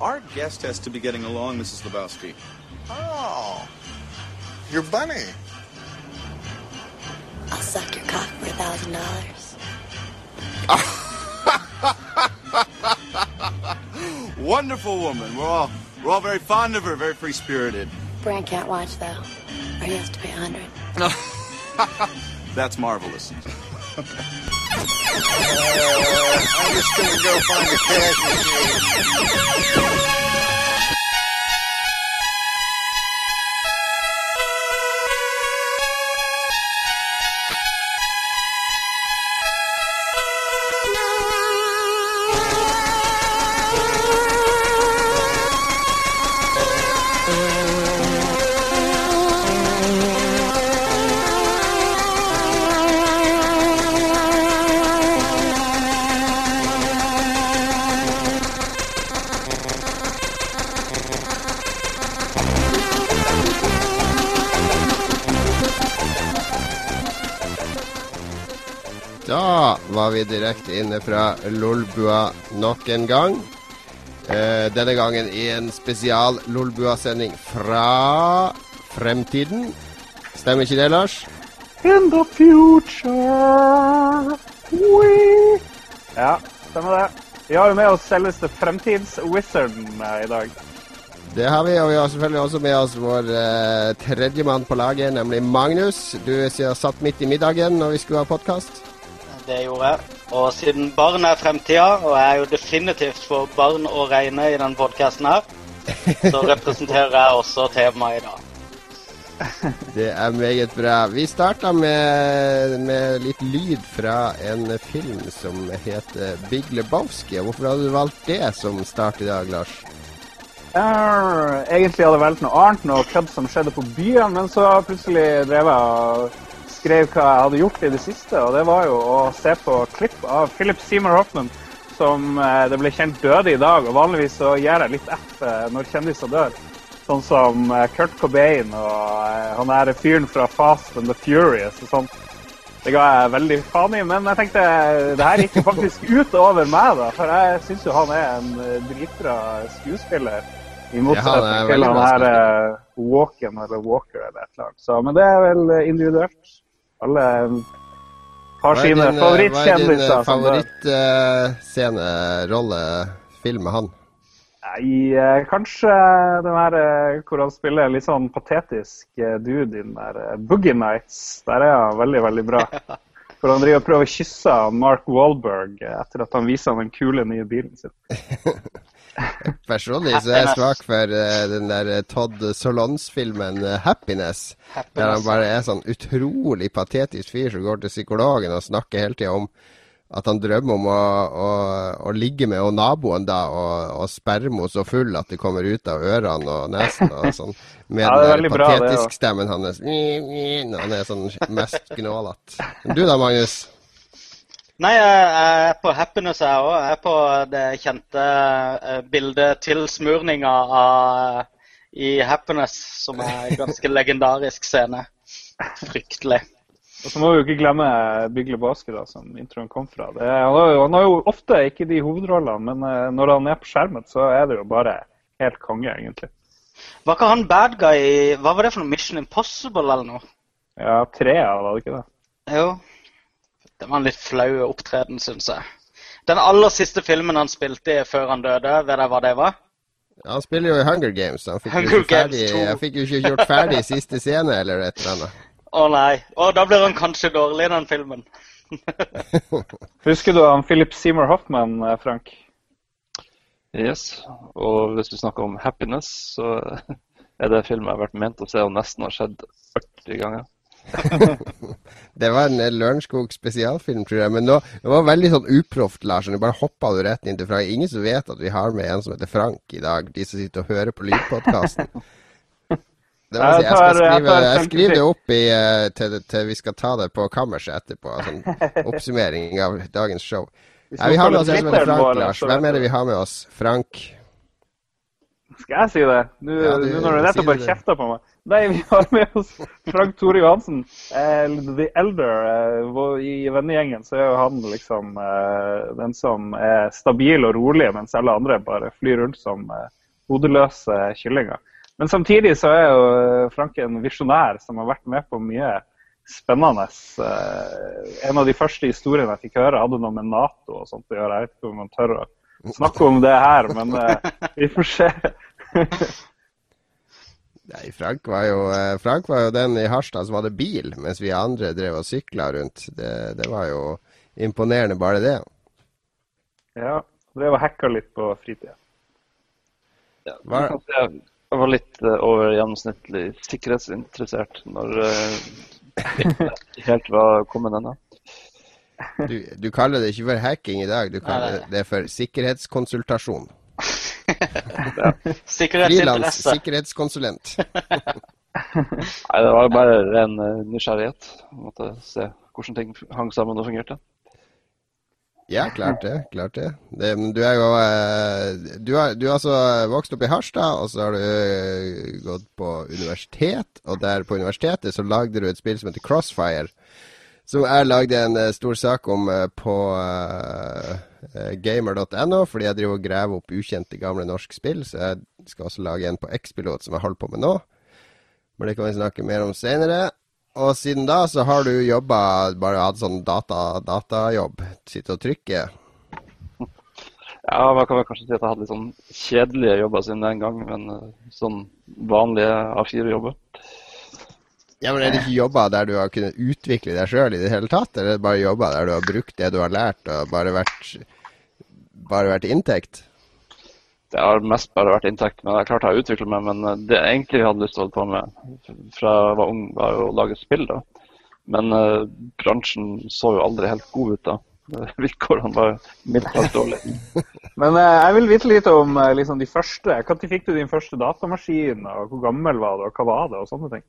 Our guest has to be getting along, Mrs. Lebowski. Oh, your bunny. I'll suck your cock for a thousand dollars. Wonderful woman. We're all we're all very fond of her, very free spirited. Brand can't watch though, or he has to pay a hundred. That's marvelous. Uh, I'm just gonna go find a cash machine. Inne fra Lolbua nok en gang. Eh, denne gangen i en spesial Lolbua-sending fra fremtiden. Stemmer ikke det, Lars? In the future we... Ja, stemmer det. Vi har jo med oss selveste fremtidswizarden eh, i dag. Det har vi, og vi har selvfølgelig også med oss vår eh, tredjemann på laget, nemlig Magnus. Du satt midt i middagen når vi skulle ha podkast. Det gjorde jeg. Og siden barn er fremtida, og jeg er jo definitivt for barn å regne i denne podkasten her, så representerer jeg også temaet i dag. Det er meget bra. Vi starta med, med litt lyd fra en film som heter Big Lebowski. Hvorfor hadde du valgt det som start i dag, Lars? Uh, egentlig hadde jeg valgt noe annet, noe kødd som skjedde på byen, men så plutselig drev jeg og skrev hva jeg hadde gjort i det siste, og det var jo å se på klipp av Philip Seymour Hoffman, som eh, det ble kjent døde i dag. Og vanligvis så gir jeg litt F eh, når kjendiser dør. Sånn som eh, Kurt Cobain og han der fyren fra Fast and the Furious og sånn. Det ga jeg veldig faen i, men jeg tenkte det her gikk faktisk ut over meg, da. For jeg syns jo han er en dritbra skuespiller. I Ja, motsetning til han her Walken eller Walker eller et eller annet. Så, men det er vel individuelt. Alle har er sine eh, Hva er din favorittscenerolle, uh, film med han? Nei, eh, kanskje den her eh, hvor han spiller litt sånn patetisk eh, dude i den der eh, Boogie Nights. Der er han veldig, veldig bra. For han driver og prøver å kysse Mark Wahlberg eh, etter at han viser han den kule nye bilen sin. Personlig så er jeg svak for uh, den der eh, Todd Solons-filmen uh, 'Happiness'. Der han bare er sånn utrolig patetisk fyr som går til psykologen og snakker hele tida om at han drømmer om å, å, å ligge med og naboen da og, og sperme så full at det kommer ut av ørene og nesen og sånn. Med Ja, den der patetiske stemmen hans. Han er sånn mest gnålete. Du da, Magnus? Nei, jeg er på happiness, jeg òg. Jeg er på det kjente eh, bildet til smurninga av i Happiness, som er en ganske legendarisk scene. Fryktelig. Og så må vi jo ikke glemme Bygle Baske, da, som introen kom fra. Det, han, har jo, han har jo ofte ikke de hovedrollene, men eh, når han er på skjermen, så er det jo bare helt konge, egentlig. Var ikke han bad guy i Hva var det for noe? Mission Impossible eller noe? Ja, Trea, var det ikke det? Jo. Det var en litt flau opptreden, syns jeg. Den aller siste filmen han spilte i før han døde, vet dere hva det var? Han spiller jo i Hunger Games. Han fikk, jo Hunger ikke ferdig, Games 2. han fikk jo ikke gjort ferdig siste scene eller et eller annet. Å nei. Å, da blir han kanskje dårlig i den filmen. Husker du han Philip Seymour Hoffman, eh, Frank? Yes. Og hvis du snakker om happiness, så er det film jeg har vært ment å se og nesten har sett 40 ganger. Det var en eh, Lørenskog spesialfilm, tror jeg. Men nå, det var veldig sånn uproft, Lars. Nå bare hoppa du rett inn til Frank. Ingen som vet at vi har med en som heter Frank i dag. De som sitter og hører på lydpodkasten. Det jeg, si, jeg, skal Jeg jeg skrive, jeg skriver det opp i, eh, til, til vi skal ta det på kammerset etterpå. Sånn oppsummering av dagens show. Ja, vi har med oss en som heter Frank, Lars. Hvem er det vi har med oss? Frank. Skal jeg si det? Nå Ja, du- nå når du nettopp har kjefta på meg. Nei, vi har med oss Frank Tore Johansen. The Elder. Eh, I vennegjengen så er jo han liksom eh, den som er stabil og rolig, mens alle andre bare flyr rundt som eh, hodeløse kyllinger. Men samtidig så er jo Frank en visjonær som har vært med på mye spennende. En av de første historiene jeg fikk høre, hadde noe med Nato og sånt å gjøre. Jeg vet ikke om man tør å snakke om det her, men vi får se. Nei, Frank var, jo, eh, Frank var jo den i Harstad som hadde bil, mens vi andre drev og sykla rundt. Det, det, var jo imponerende, bare det. Ja. Drev og hacka litt på fritida. Ja, jeg var litt uh, over gjennomsnittlig sikkerhetsinteressert når uh, helt var kommet ennå. Du, du, kaller det ikke for hacking i dag, du kaller det for sikkerhetskonsultasjon ja. Frilans sikkerhetskonsulent. Nei, det var bare ren uh, nysgjerrighet. Måtte se hvordan ting hang sammen og fungerte. Ja, klart det. klart det. det du er jo uh, du, har, du har altså vokst opp i Harstad, og så har du uh, gått på universitet. Og der på universitetet så lagde du et spill som heter Crossfire. Som jeg lagde en stor sak om på Eh, gamer.no, fordi jeg driver og graver opp ukjente gamle norske spill. Så jeg skal også lage en på X-Pilot som jeg holder på med nå. Men det kan vi snakke mer om senere. Og siden da så har du jobba, bare hatt sånn data, datajobb. Sitte og trykke. Ja, man kan vel kanskje si at jeg hadde litt sånn kjedelige jobber siden den gang, men eh, sånn vanlige A4-jobber. Ja, men Er det ikke jobber der du har kunnet utvikle deg sjøl i det hele tatt, eller er det bare jobber der du har brukt det du har lært, og bare vært, bare vært inntekt? Det har mest bare vært inntekt, men Det har klart jeg har utvikla meg. Men det jeg egentlig hadde lyst til å holde på med fra jeg var ung, var å lage spill. da. Men uh, bransjen så jo aldri helt god ut da. Vilkårene var mildt sagt dårlige. men uh, jeg vil vite litt om uh, liksom de første. Når fikk du din første datamaskin, og hvor gammel var du, og hva var det, og sånne ting?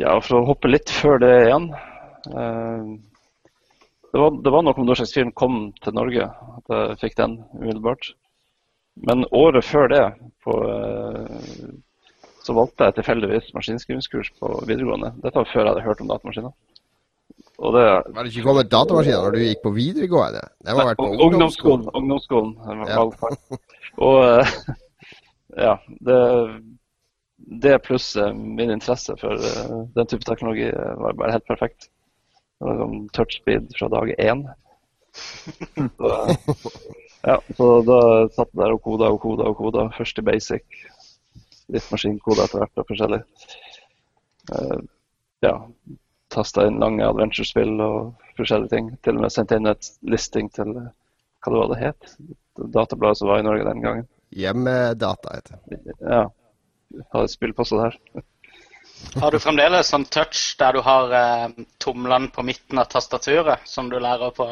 Ja, for å hoppe litt før det igjen. Eh, det var, det var nok om Norsk kom til Norge, at jeg fikk den umiddelbart. Men året før det på, eh, så valgte jeg tilfeldigvis maskinskrivingskurs på videregående. Dette var før jeg hadde hørt om datamaskiner. Det, var det ikke kommet datamaskiner når du gikk på videregående? Det må ha vært på ungdomsskolen. Ungdomsskolen. ungdomsskolen ja. Og eh, ja, det det pluss min interesse for uh, den type teknologi uh, var bare helt perfekt. Det var sånn touchspeed fra dag én. Så, ja, så da satt jeg der og koda og koda og koda. Først i basic, litt maskinkoder etter hvert og forskjellig. Ja, tasta inn lange adventure-spill og forskjellige ting. Til og med sendte inn et listing til hva det var det het. Databladet som var i Norge den gangen. Hjemmedata heter det. Ja har et spill på sånn her. Har du fremdeles sånn touch der du har eh, tomlene på midten av tastaturet, som du lærer på,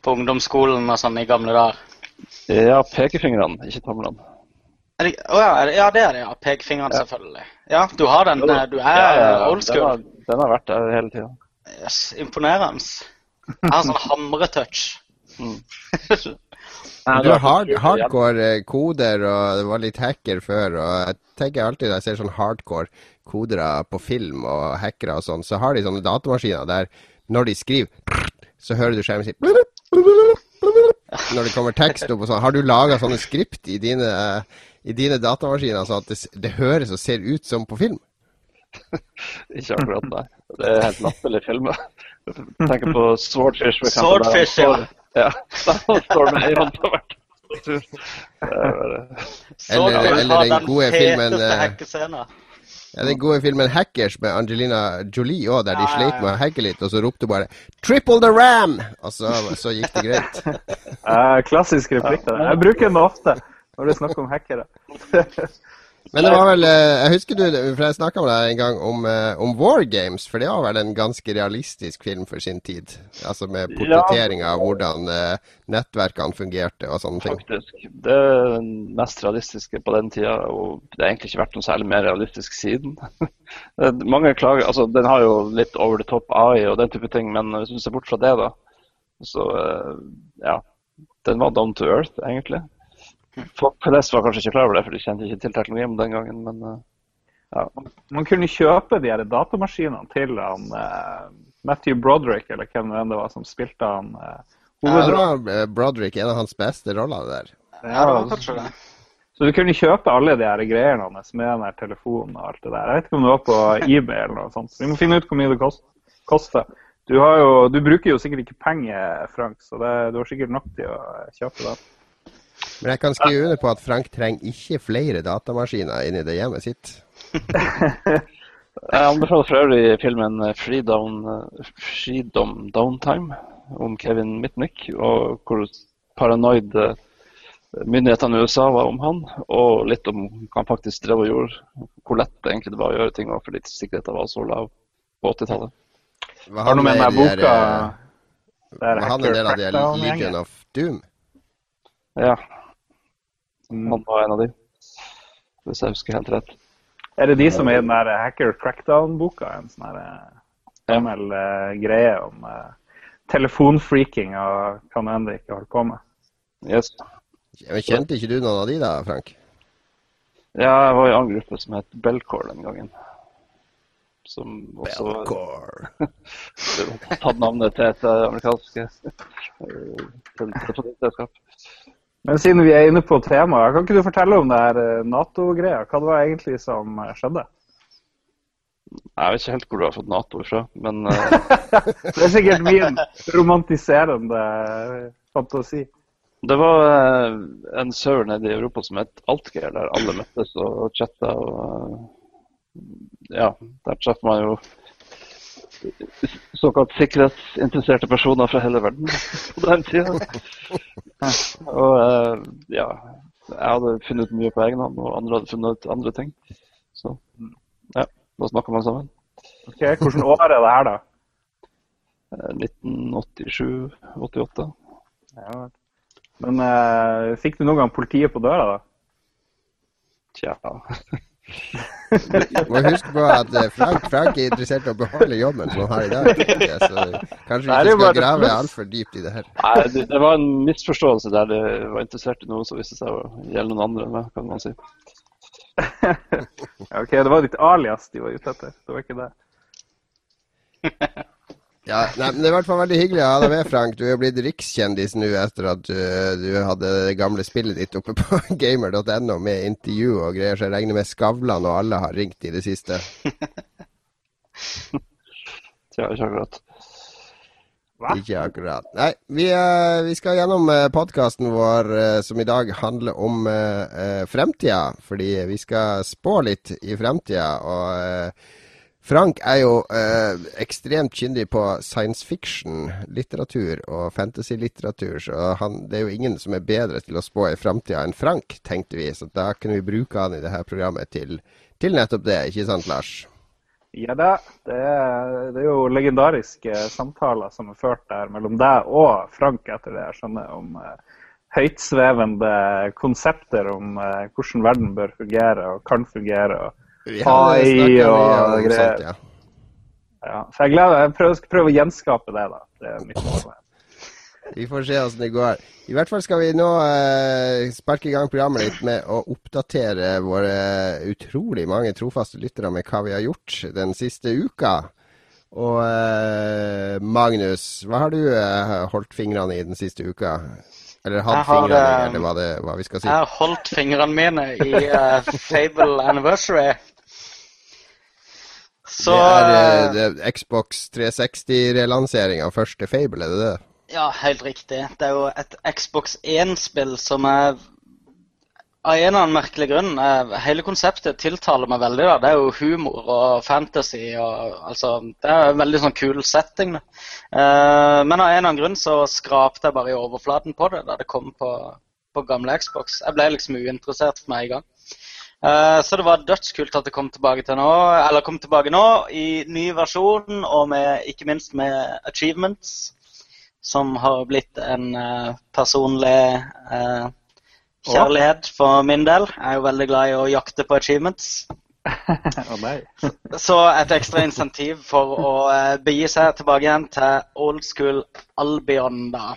på ungdomsskolen og sånn i gamle dager? Ja, pekefingrene, ikke tomlene. Det, oh ja, ja, det er det. ja. Pekefingrene, ja. selvfølgelig. Ja, du har den. Eh, du er ja, old school. Den har, den har vært der hele tida. Yes, imponerende. Jeg har sånn hamretouch. Mm. du har hard, hardcore eh, koder, og det var litt hacker før. og Jeg tenker alltid når jeg ser sånn hardcore kodere på film og hackere og sånn, så har de sånne datamaskiner der når de skriver, så hører du skjermen si når det kommer tekst opp og sånn. Har du laga sånne skript i dine, i dine datamaskiner så at det, det, høres og ser ut som på film? Ikke akkurat, nei. Det er helt latterlig film. Tenker på Swordfish. Swordfish, ja. Ja, da står det ei hånd på hvert eller, eller den gode filmen eh, ja, Den gode filmen 'Hackers' med Angelina Jolie òg, der de sleit med å hacke litt, og så ropte hun bare 'Triple the ram!' Og så, så gikk det greit. Klassisk replikk. Jeg bruker den ofte når det er snakk om hackere. Men det var vel eh, Jeg husker du For jeg snakka med deg en gang om, eh, om, War Games, for det var vel en ganske realistisk film for sin tid? Altså med portrettering av hvordan uh, nettverkene fungerte og sånne ting. Faktisk. Det mest realistiske på den tida, og det har egentlig ikke vært noe særlig mer realistisk siden. Mange klager Altså, den har jo litt over the top AI og den type ting, men hvis du ser bort fra det, da, så ja. Den var down to earth, egentlig. Folk flest var kanskje ikke klar over det, for de kjente ikke til teknologien den gangen. Men uh, Ja. Man kunne kjøpe de her datamaskinene til han uh, Matthew Broderick, eller hvem det var som spilte han eh, Ja, det hovedrollen. var eh, Broderick, en av hans beste roller der. Ja. Så du kunne kjøpe alle de her greiene hans med den her telefonen og alt det der. Jeg vet ikke om det var på eBay eller noe sånt. Vi må finne ut hvor mye det kost, koster. Du, har jo, du bruker jo sikkert ikke penger, Frank, så det, du har sikkert nok til å kjøpe det. Men jeg kan skrive under på at Frank trenger ikke flere datamaskiner inni det hjemmet sitt. Jeg anbefaler for øvrig filmen Freedom, Freedom Downtime om Kevin Mitnick, og hvor paranoid eh, myndighetene i USA var om han, og litt om hva han faktisk drev og gjorde. Hvor lett det egentlig var å gjøre ting, fordi sikkerheten var så lav på 80-tallet. Hva Har med meg boka der, eh, Det er Var han en del av de Legion of Doom? Ja. Han var en av de, hvis jeg husker helt rett. Er det de som er i den der Hacker Crackdown-boka? En sånn her eh, gammel eh, greie om eh, telefonfreaking og hva nå enn de ikke holder på med. Yes. Men Kjente ikke du noen av de da, Frank? Ja, jeg var i en annen gruppe som het Bellcore den gangen. Som også Bellcore. tatt navnet til et amerikansk telefonselskap. Men siden vi er inne på temaet, kan ikke du fortelle om det her eh, Nato-greia? Hva det var egentlig som eh, skjedde? Jeg vet ikke helt hvor du har fått Nato fra, men eh, Det er sikkert min romantiserende fantasi. det var en server nede i Europa som het Altgeir, der alle møttes og chatta. Og, ja, der treffer man jo såkalt sikkerhetsinteresserte personer fra hele verden på den tida. Og eh, ja, jeg hadde funnet ut mye på egen hånd, og andre hadde funnet ut andre ting. Så ja, da snakka man sammen. Ok, Hvilket år er det her, da? Eh, 1987-88. Ja. Men eh, fikk du noen gang politiet på døra, da? Tja. Må huske på at eh, Frank, Frank er interessert i å beholde jobben som han har i dag. Så kanskje vi ikke bare skal grave altfor dypt i det her. Nei, det, det var en misforståelse der det var interessert i noe som viste seg å gjelde noen andre, med, kan man si. Ok, Det var ditt alias de var ute etter. Det var ikke det. Ja, nei, men Det er i hvert fall veldig hyggelig å ha deg med, Frank. Du er jo blitt rikskjendis nå etter at du, du hadde det gamle spillet ditt oppe på gamer.no med intervju og greier, så jeg regner med Skavlan og alle har ringt i det siste. Tja, ikke akkurat. Hva? Ikke akkurat. Nei, vi, eh, vi skal gjennom uh, podkasten vår eh, som i dag handler om fremtida. Fordi vi skal spå litt i fremtida. Og eh, Frank er jo eh, ekstremt kyndig på science fiction-litteratur og fantasy-litteratur, så han, det er jo ingen som er bedre til å spå i framtida enn Frank, tenkte vi. Så da kunne vi bruke han i det her programmet til, til nettopp det, ikke sant, Lars? Ja da, det er, det er jo legendariske samtaler som er ført der mellom deg og Frank, etter det jeg skjønner, om eh, høytsvevende konsepter om eh, hvordan verden bør fungere og kan fungere. Og, AI mye og greier. sånt, ja. ja. Så jeg, gleder, jeg prøver, skal prøve å gjenskape det, da. Det er mitt mål. Vi får se åssen det går. I hvert fall skal vi nå eh, sparke i gang programmet litt med å oppdatere våre utrolig mange trofaste lyttere med hva vi har gjort den siste uka. Og eh, Magnus, hva har du eh, holdt fingrene i den siste uka? Eller hatt fingrene i, eh, eller hva, det, hva vi skal si. Jeg har holdt fingrene mine i uh, Fable Anniversary. Så det er det er Xbox 360-relansering av første Fable, er det det? Ja, helt riktig. Det er jo et Xbox 1-spill som er Av en eller annen merkelig grunn eh, Hele konseptet tiltaler meg veldig. da. Det er jo humor og fantasy og altså Det er en veldig sånn kul setting. da. Eh, men av en eller annen grunn så skrapte jeg bare i overflaten på det da det kom på, på gamle Xbox. Jeg ble liksom uinteressert for meg i gang. Eh, så det var dødskult at det kom tilbake til nå, eller kom tilbake nå i ny versjon, og med, ikke minst med achievements som har blitt en eh, personlig eh, kjærlighet for min del. Jeg er jo veldig glad i å jakte på achievements. Så et ekstra insentiv for å eh, begi seg tilbake igjen til old school Albion, da.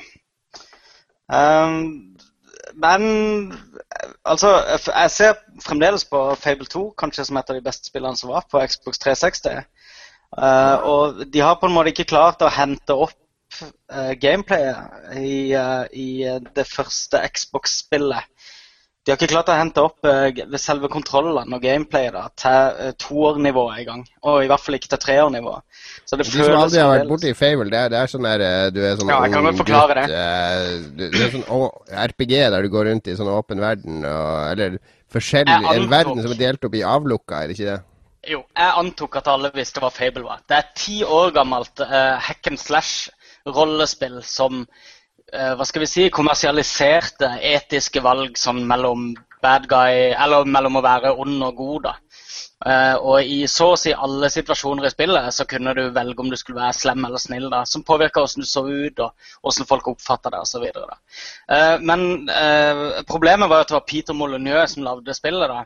Um, men altså, jeg ser fremdeles på Fable 2 kanskje som et av de beste spillene som var på Xbox 360. Uh, og de har på en måte ikke klart å hente opp uh, gameplayet i, uh, i, det første Xbox-spillet. De har ikke klart å hente opp ved selve kontrollene og gameplayet da, til toårnivået en gang. Og i hvert fall ikke til treårnivået. Så det de som aldri har vært borti Fable, det er, det er sånn der du er sånn Ja, jeg kan ung gutt, det. Du, det er sånn RPG der du går rundt i sånn åpen verden, og, eller forskjellig En verden som er delt opp i avlukka, er det ikke det? Jo, jeg antok at alle visste hva Fable var. Det er et ti år gammelt uh, hack and slash-rollespill som hva skal vi si, kommersialiserte etiske valg sånn mellom bad guy, eller mellom å være ond og god. da. Uh, og i så å si alle situasjoner i spillet så kunne du velge om du skulle være slem eller snill, da, som påvirka hvordan du så ut og hvordan folk oppfatta det osv. Uh, men uh, problemet var at det var Peter Molyneux som lagde spillet. da,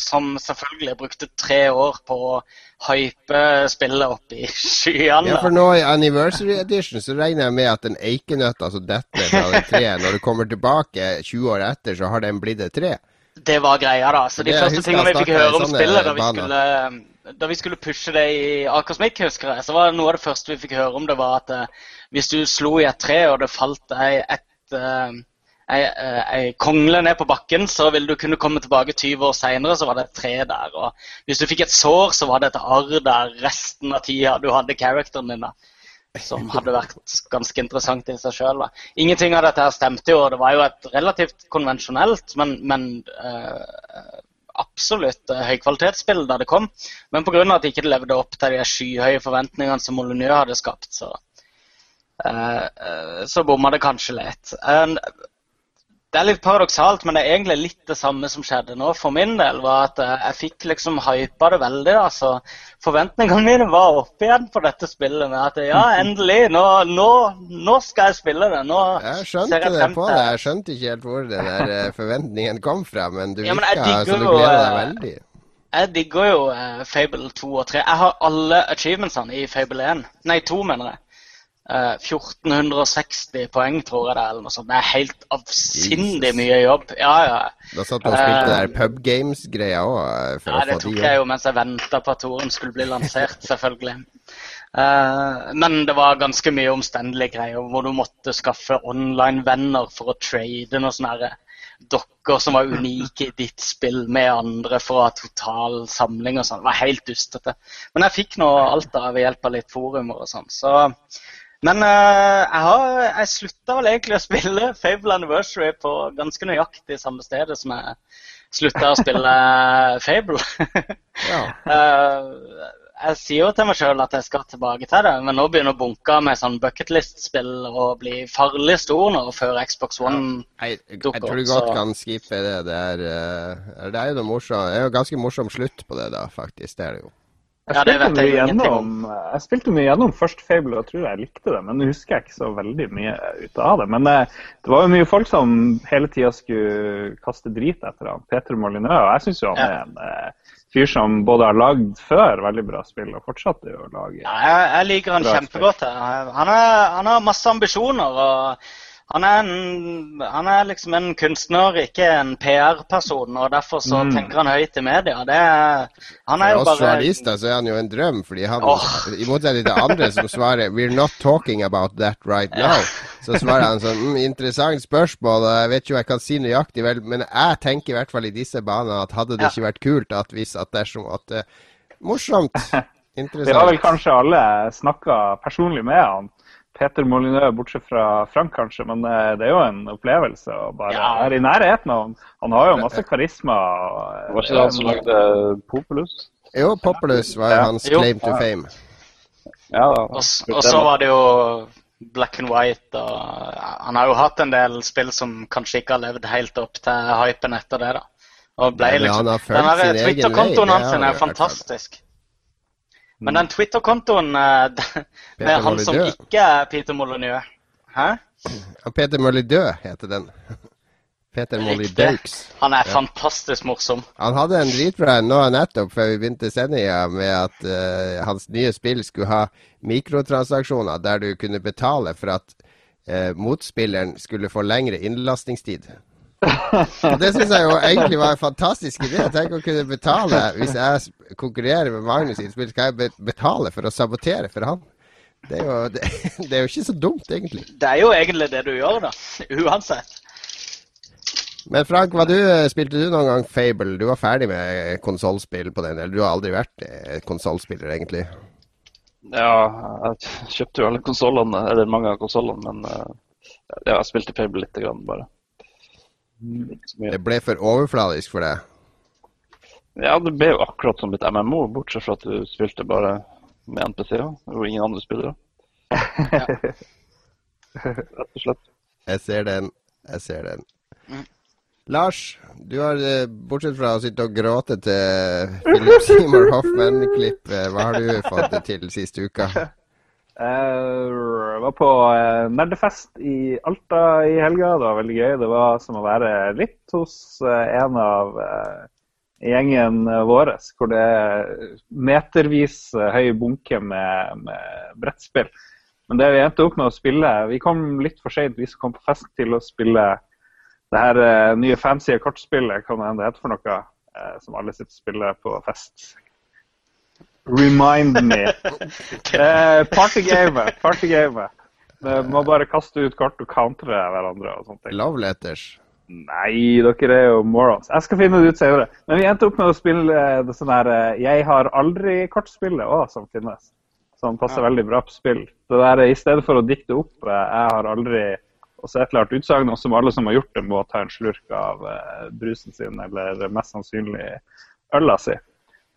som selvfølgelig brukte tre år på å hype spillet opp i skyene. Ja, for nå i Anniversary Edition så regner jeg med at den eikenøtta som detter fra det treet, når du kommer tilbake 20 år etter, så har den blitt et tre? Det var greia, da. Så de det, første tingene vi fikk høre om spillet da vi, skulle, da vi, skulle, pushe det i Akersmik, husker jeg, så var noe av det første vi fikk høre om det, var at uh, hvis du slo i et tre, og det falt ei et uh, ei, eh, ei kongle ned på bakken, så ville du kunne komme tilbake 20 år seinere, så var det et tre der. Og hvis du fikk et sår, så var det et arr der resten av tida du hadde characteren din. da. Som hadde vært ganske interessant i seg sjøl. Ingenting av dette her stemte jo. Det var jo et relativt konvensjonelt, men, men uh, absolutt uh, høykvalitetsspill da det kom. Men pga. at det ikke levde opp til de skyhøye forventningene som Molyneux hadde skapt, så, uh, så bomma det kanskje litt. Det er litt paradoksalt, men det er egentlig litt det samme som skjedde nå. For min del var at eh, jeg fikk liksom hypa det veldig. så Forventningene mine var oppe igjen på dette spillet. med at ja, endelig, nå, nå, nå skal jeg spille det. Nå jeg skjønte jeg det på det. Jeg skjønte ikke helt hvor den der eh, forventningen kom fra, men du ja, virka som du gleder deg eh, veldig. Jeg digger jo Fable 2 og 3. Jeg har alle achievementsene i Fable 1. Nei, 2, mener jeg. 1460 eh, poeng, tror jeg det er. eller noe sånt. Det er helt avsindig mye jobb. Ja, ja. Da satt du og spilte uh, der pub games-greia òg? Nei, det tok jeg jo mens jeg venta på at Toren skulle bli lansert, selvfølgelig. Uh, men det var ganske mye omstendelige greier, hvor du måtte skaffe online-venner for å trade noen sånne dokker som var unike i ditt spill med andre for å ha total samling og sånn. Det var helt dustete. Men jeg fikk nå alt da ved hjelp av litt forumer og sånn. Så men uh, jeg, har, jeg slutta vel egentlig å spille Fable Anniversary på ganske nøyaktig samme stedet som jeg slutta å spille Fable. ja. uh, jeg sier jo til meg sjøl at jeg skal tilbake til det, men nå begynner bunka med sånn bucketlist-spill å bli farlig stor nå før Xbox One ja. jeg, dukker opp. Jeg tror du godt så. kan skippe det. Det er, uh, det er jo. Det er jo ganske morsom slutt på det, da, faktisk. Det er det jo. Jeg spilte, ja, jeg, gjennom, jeg spilte mye gjennom først Fable og tror jeg likte det, men nå husker jeg ikke så veldig mye ut av det. Men eh, det var jo mye folk som hele tida skulle kaste drit etter han, Peter Molyneux. Og jeg syns jo han er en eh, fyr som både har lagd før veldig bra spill og fortsatte å lage ja, jeg, jeg liker han kjempegodt. Han, han har masse ambisjoner. og han er, en, han er, liksom en kunstner, ikke en PR-person, og derfor så mm. tenker han høyt i media. Det er, han er For jo bare journalister så er han jo en drøm, fordi han, oh. i motsetning til andre som svarer 'We're not talking about that right now', så svarer han sånn mm, 'Interessant spørsmål, jeg vet ikke om jeg kan si nøyaktig vel, men jeg tenker i hvert fall i disse banene at hadde det ja. ikke vært kult at hvis at dersom at uh, Morsomt. Interessant. Vi har vel kanskje alle snakka personlig med han Peter Molyneux, bortsett fra Frank kanskje, men eh, det er jo en opplevelse å bare ja. være i nærheten av ham. Han har jo masse karisma. Var ikke det han som lagde Populus? Jo, Populus var ja. hans claim to fame. Ja, og, og så var det jo Black and White og Han har jo hatt en del spill som kanskje ikke har levd helt opp til hypen etter det, da. Og ble liksom, Den Twitter-kontoen hans er fantastisk. Men den Twitter-kontoen uh, med han som ikke er Peter Molyneux Hæ? Peter Molyneux heter den. Peter Molyneux. Han er fantastisk morsom. Han hadde en dritbra nå nettopp før vi begynte sendinga med at uh, hans nye spill skulle ha mikrotransaksjoner der du kunne betale for at uh, motspilleren skulle få lengre innlastingstid. Og det syns jeg jo egentlig var en fantastisk idé. Tenk å kunne betale Hvis jeg konkurrerer med Magnus i spill, skal jeg betale for å sabotere for han. Det er, jo, det, det er jo ikke så dumt, egentlig. Det er jo egentlig det du gjør, da. Uansett. Men Frank, hva du, spilte du noen gang Fable? Du var ferdig med konsollspill på den, eller du har aldri vært eh, konsollspiller, egentlig? Ja, jeg kjøpte jo alle konsollene, eller mange av konsollene, men eh, ja, jeg spilte Fable lite grann, bare. Mye. Det ble for overfladisk for deg? Ja, det ble jo akkurat som et MMO, bortsett fra at du spilte bare med NPC-er og ingen andre spillere. Rett og slett. Jeg ser den. Jeg ser den. Mm. Lars, du har, eh, bortsett fra å sitte og gråte til Philip Seymour Hoffman-klipp, hva har du fått til siste uka? Jeg var på eh, nerdefest i Alta i helga. Det var veldig gøy. Det var som å være litt hos eh, en av eh, gjengen vår, hvor det er metervis eh, høy bunke med, med brettspill. Men det vi endte opp med å spille Vi kom litt for seint, vi som kom på fest, til å spille det her eh, nye fancy kortspillet, hva det heter for noe, eh, som alle sitter og spiller på fest. Remind me. Eh, Partygamet. Partygamet. Det Må bare kaste ut kort og countre hverandre og sånt. Love letters. Nei, dere er jo morons. Jeg skal finne det ut senere. Men vi endte opp med å spille eh, det sånn her eh, Jeg har aldri-kortspillet òg, som finnes. Som passer Ja. veldig bra på spill. Det der, I stedet for å dikte opp eh, 'jeg har aldri' og så et eller annet utsagn, og som alle som har gjort det, må ta en slurk av eh, brusen sin, eller mest sannsynlig øla si.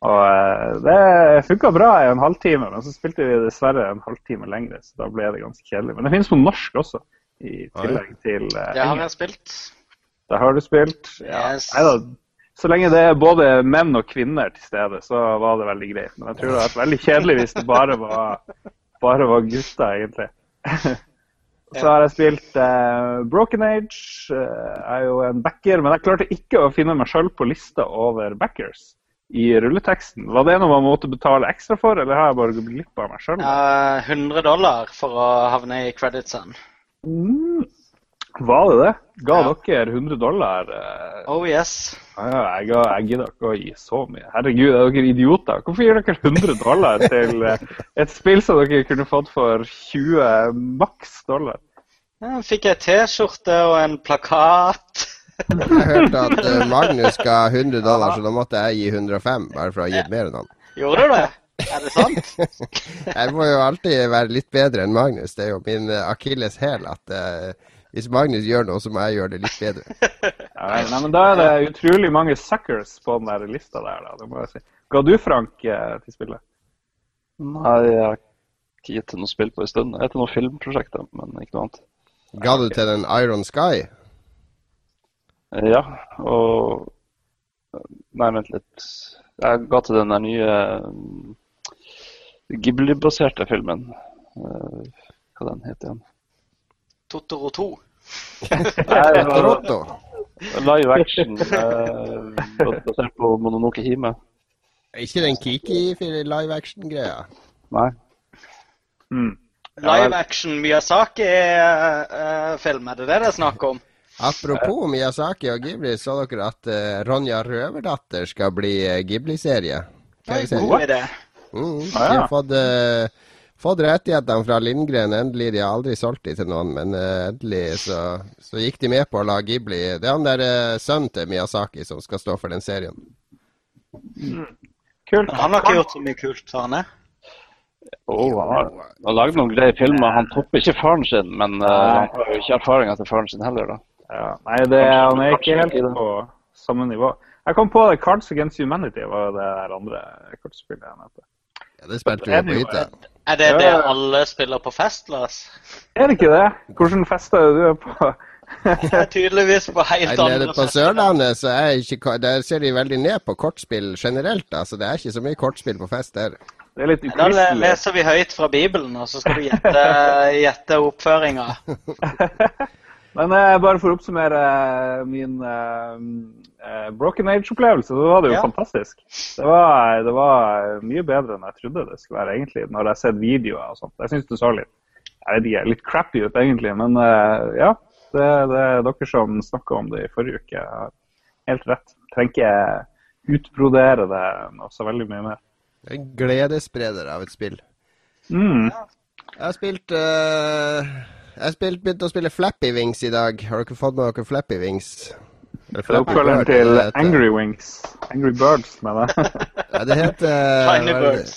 Og eh, det funka bra i en halvtime, men så spilte vi dessverre en halvtime lenger, så da ble det ganske kjedelig. Men det finnes på norsk også, i tillegg til uh, Det har jeg spilt. Det har du spilt? Ja. Yes. Neida, så lenge det er både menn og kvinner til stede, så var det veldig greit. Men jeg tror det hadde vært veldig kjedelig hvis det bare var, bare var gutter, egentlig. Så har jeg spilt uh, Broken Age. Uh, Jeg er jo en backer, men jeg klarte ikke å finne meg sjøl på lista over backers i rulleteksten. Var det noe man måtte betale ekstra for, eller har jeg bare gått glipp av meg sjøl? Uh, 100 dollar for å havne i creditsen. Mm. Var det det? Ga dere 100 dollar? eh, Oh yes. Ja, ja, jeg, jeg gidder ikke å gi så mye. Herregud, er dere idioter? Hvorfor gir dere 100 dollar til eh, et spill som dere kunne fått for 20 maks dollar? Ja, fikk jeg T-skjorte og en plakat. Jeg hørte at eh, Magnus ga 100 dollar, så da måtte jeg gi 105, bare for å ha gitt mer enn han. Gjorde du det? Er det sant? Jeg må jo alltid være litt bedre enn Magnus. Det er jo min uh, akilles hæl at uh, hvis Magnus gjør noe, så må jeg gjøre det litt bedre. Nei, nei, men Da er det utrolig mange suckers på den der lista der. da, det må jeg si. Ga du, Frank, eh, til spillet? Nei, jeg har ikke gitt til noe spill på en stund. Jeg heter noen filmprosjekter, men ikke noe annet. Ga du til den Iron Sky? Ja, og Nei, vent litt. Jeg ga til den der nye mm, Ghibli-baserte filmen. Eh, Hva den heter igjen? Totoro 2. Nei, det live action eh, basert på Mononoke Hime. Ikke den Kiki live action-greia? Nei. Mm. Live action Miyazaki-film, er det det det er snakk om? Apropos Miyazaki og Ghibli, så dere at uh, Ronja Røverdatter skal bli eh, Ghibli-serie? God idé. Mm, de Ah, ja. har fått, uh, fått rettighetene fra Lindgren. Endelig. De har aldri solgt de til noen, men uh, endelig så, så gikk de med på å la Ghibli Det er han der sønnen til Miyazaki som skal stå for den serien. Kult. Han har ikke gjort så mye kult, har han det? Oh, han har, han har lagd noen greie filmer. Han topper ikke faren sin, men uh, han har jo ikke erfaring etter faren sin heller. da. Ja, nei, det, han er ikke helt på samme nivå. Jeg kom på det Cards Against Humanity var det der andre kortspillet jeg nevnte. Ja, det spilte vi på hytta. Er det det alle spiller på fest, Lars? Er det ikke det? Hvordan fester er du er på? Det er tydeligvis på helt andre Nede på. Sørlandet så er ikke, der ser de veldig ned på kortspill generelt. Altså, det er ikke så mye kortspill på fest der. Det er litt Da leser vi høyt fra Bibelen, og så skal du gjette, gjette oppføringa. Men eh, bare for å oppsummere eh, min eh, eh, Broken Age-opplevelse, så var det jo Ja. fantastisk. Det var, det var mye bedre enn jeg trodde det skulle være, egentlig, når jeg har sett videoer og sånt. Jeg syns det så litt jeg vet ikke, litt crappy ut, egentlig, men eh, ja. Det, det er dere som snakka om det i forrige uke. har Helt rett. Trenger ikke utbrodere det noe så veldig mye mer. En gledesspreder av et spill. Mm. Jeg har spilt uh, Jeg har spilt, begynt å spille Flappy Wings i dag. Har dere fått med dere Flappy Wings? Det er oppfølgeren til Angry Wings. Angry Birds, mener jeg. ja, det heter Tiny Birds.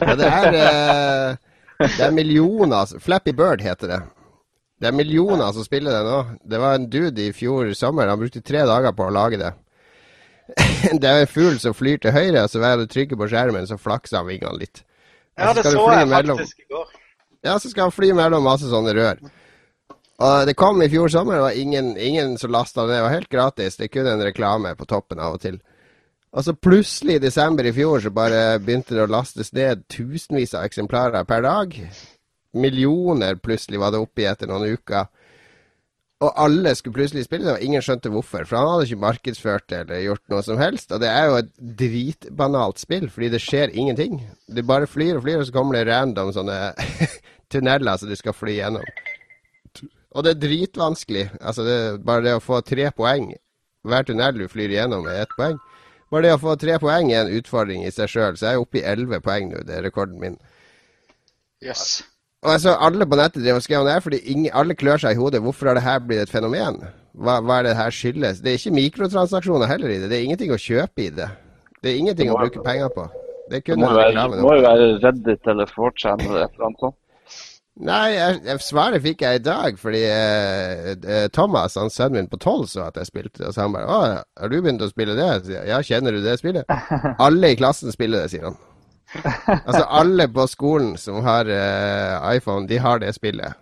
Ja, det er uh, Det er millioner Flappy Bird heter det. Det er millioner som spiller det nå. Det var en dude i fjor sommer. Han brukte tre dager på å lage det. det er en fugl som flyr til høyre, så hver gang du trykker på skjermen, så flakser han vingene litt. Ja, det så jeg faktisk i går. Ja, så skal han fly mellom masse sånne rør. Og Det kom i fjor sommer, det var ingen, ingen som lasta det ned. Det var helt gratis. Det er kun en reklame på toppen av og til. Og så plutselig i desember i fjor så bare begynte det å lastes ned tusenvis av eksemplarer per dag millioner plutselig var det oppi etter noen uker. Og alle skulle plutselig spille det, og ingen skjønte hvorfor. For han hadde ikke markedsført det eller gjort noe som helst. Og det er jo et dritbanalt spill, fordi det skjer ingenting. Det bare flyr og flyr, og så kommer det random sånne tunneler som du skal fly gjennom. Og det er dritvanskelig. Altså, det bare det å få tre poeng Hver tunnel du flyr gjennom, er ett poeng. Bare det å få tre poeng er en utfordring i seg sjøl, så jeg er oppe i elleve poeng nå. Det er rekorden min. Yes. Og altså, Alle på nettet driver og skriver om det her, fordi ingen, alle klør seg i hodet. Hvorfor har det her blitt et fenomen? Hva, hva er det her skyldes? Det er ikke mikrotransaksjoner heller i det. Det er ingenting å kjøpe i det. Det er ingenting å bruke penger på. Det, det må, være, må jo være Reddit eller 4chan eller et eller annet sånt. Nei, jeg, jeg, svaret fikk jeg i dag fordi eh, eh Thomas, han sønnen min på tolv, så at jeg spilte det. Og så han bare 'Å, har du begynt å spille det?' Ja, kjenner du det spillet? Alle i klassen spiller det, sier han altså alle på skolen som har uh, iPhone, de har det spillet.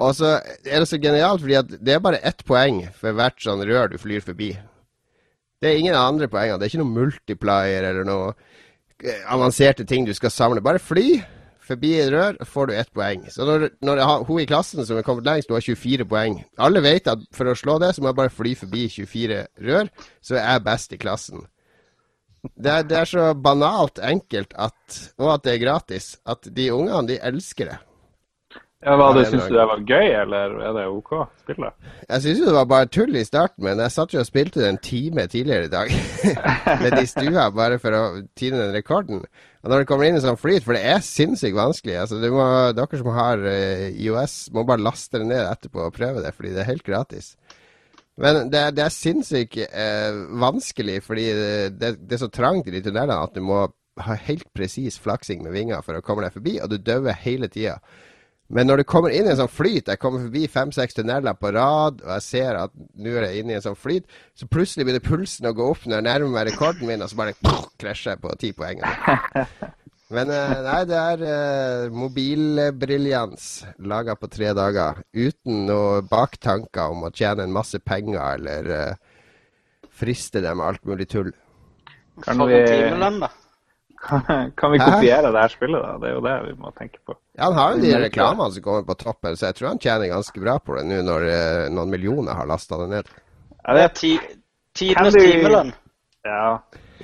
Og så er det så genialt, fordi det er bare ett poeng for hvert sånn rør du flyr forbi. Det er ingen andre poenger. Det er ikke noe multiplier eller noe eh, avanserte ting du skal samle. Bare fly forbi et rør, får du ett poeng. Så når, når har, hun i klassen som er kommet lengst, hun har 24 poeng. Alle vet at for å slå det, så må jeg bare fly forbi 24 rør, så er jeg best i klassen. Det er, det er, så banalt enkelt at, og at det er gratis, at de ungene de elsker det. Ja, hva det Syns du det var gøy, eller er det OK å spille? Jeg syns det var bare tull i starten, men jeg satt jo og spilte det en time tidligere i dag. Med de stua, bare for å tine den rekorden. Og når det kommer inn en sånn flyt, for det er sinnssykt vanskelig altså må, Dere som har uh, IOS, må bare laste det ned etterpå og prøve det, fordi det er helt gratis. Men det, det er sinnssykt eh, vanskelig, fordi det, det, er så trangt i de tunnelene at du må ha helt presis flaksing med vinger for å komme deg forbi, og du dauer hele tida. Men når du kommer inn i en sånn flyt, jeg kommer forbi fem-seks tunneler på rad, og jeg ser at nå er jeg inne i en sånn flyt, så plutselig begynner pulsen å gå opp når jeg nærmer meg rekorden min, og så bare krasjer jeg på ti poeng. Men eh, nei, det er uh, mobilbriljans laga på tre dager. Uten noe baktanker om å tjene en masse penger eller uh, friste dem med alt mulig tull. Kan vi, kan, kan vi kopiere det her spillet, da? Det er jo det vi må tenke på. Ja, Han har jo de reklamene som kommer på toppen, så jeg tror han tjener ganske bra på det nå når uh, noen millioner har lasta det ned. Ja, det er ti, tidenes timelønn. Ja.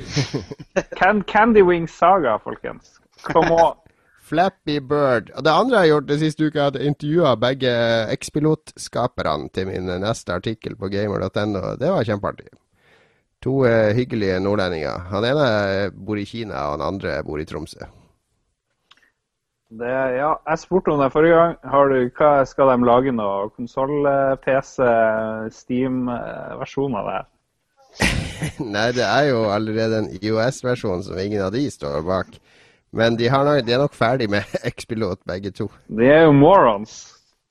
Candy Wings Saga, folkens. Kom on. Flappy Bird. Og det andre jeg har gjort det siste uka, er at jeg intervjua begge X-pilotskaperne til min neste artikkel på gamer.no. Det var kjempeartig. To eh, hyggelige nordlendinger. Han ene bor i Kina, og han andre bor i Tromsø. Det, ja, jeg spurte om det forrige gang. Har du, hva Skal de lage nå? konsoll-PC, Steam-versjon av det her? Nei, det er jo allerede en IOS-versjon som ingen av de står bak. Men de, nok, de er nok ferdig med X-pilot, begge to. De er jo morons.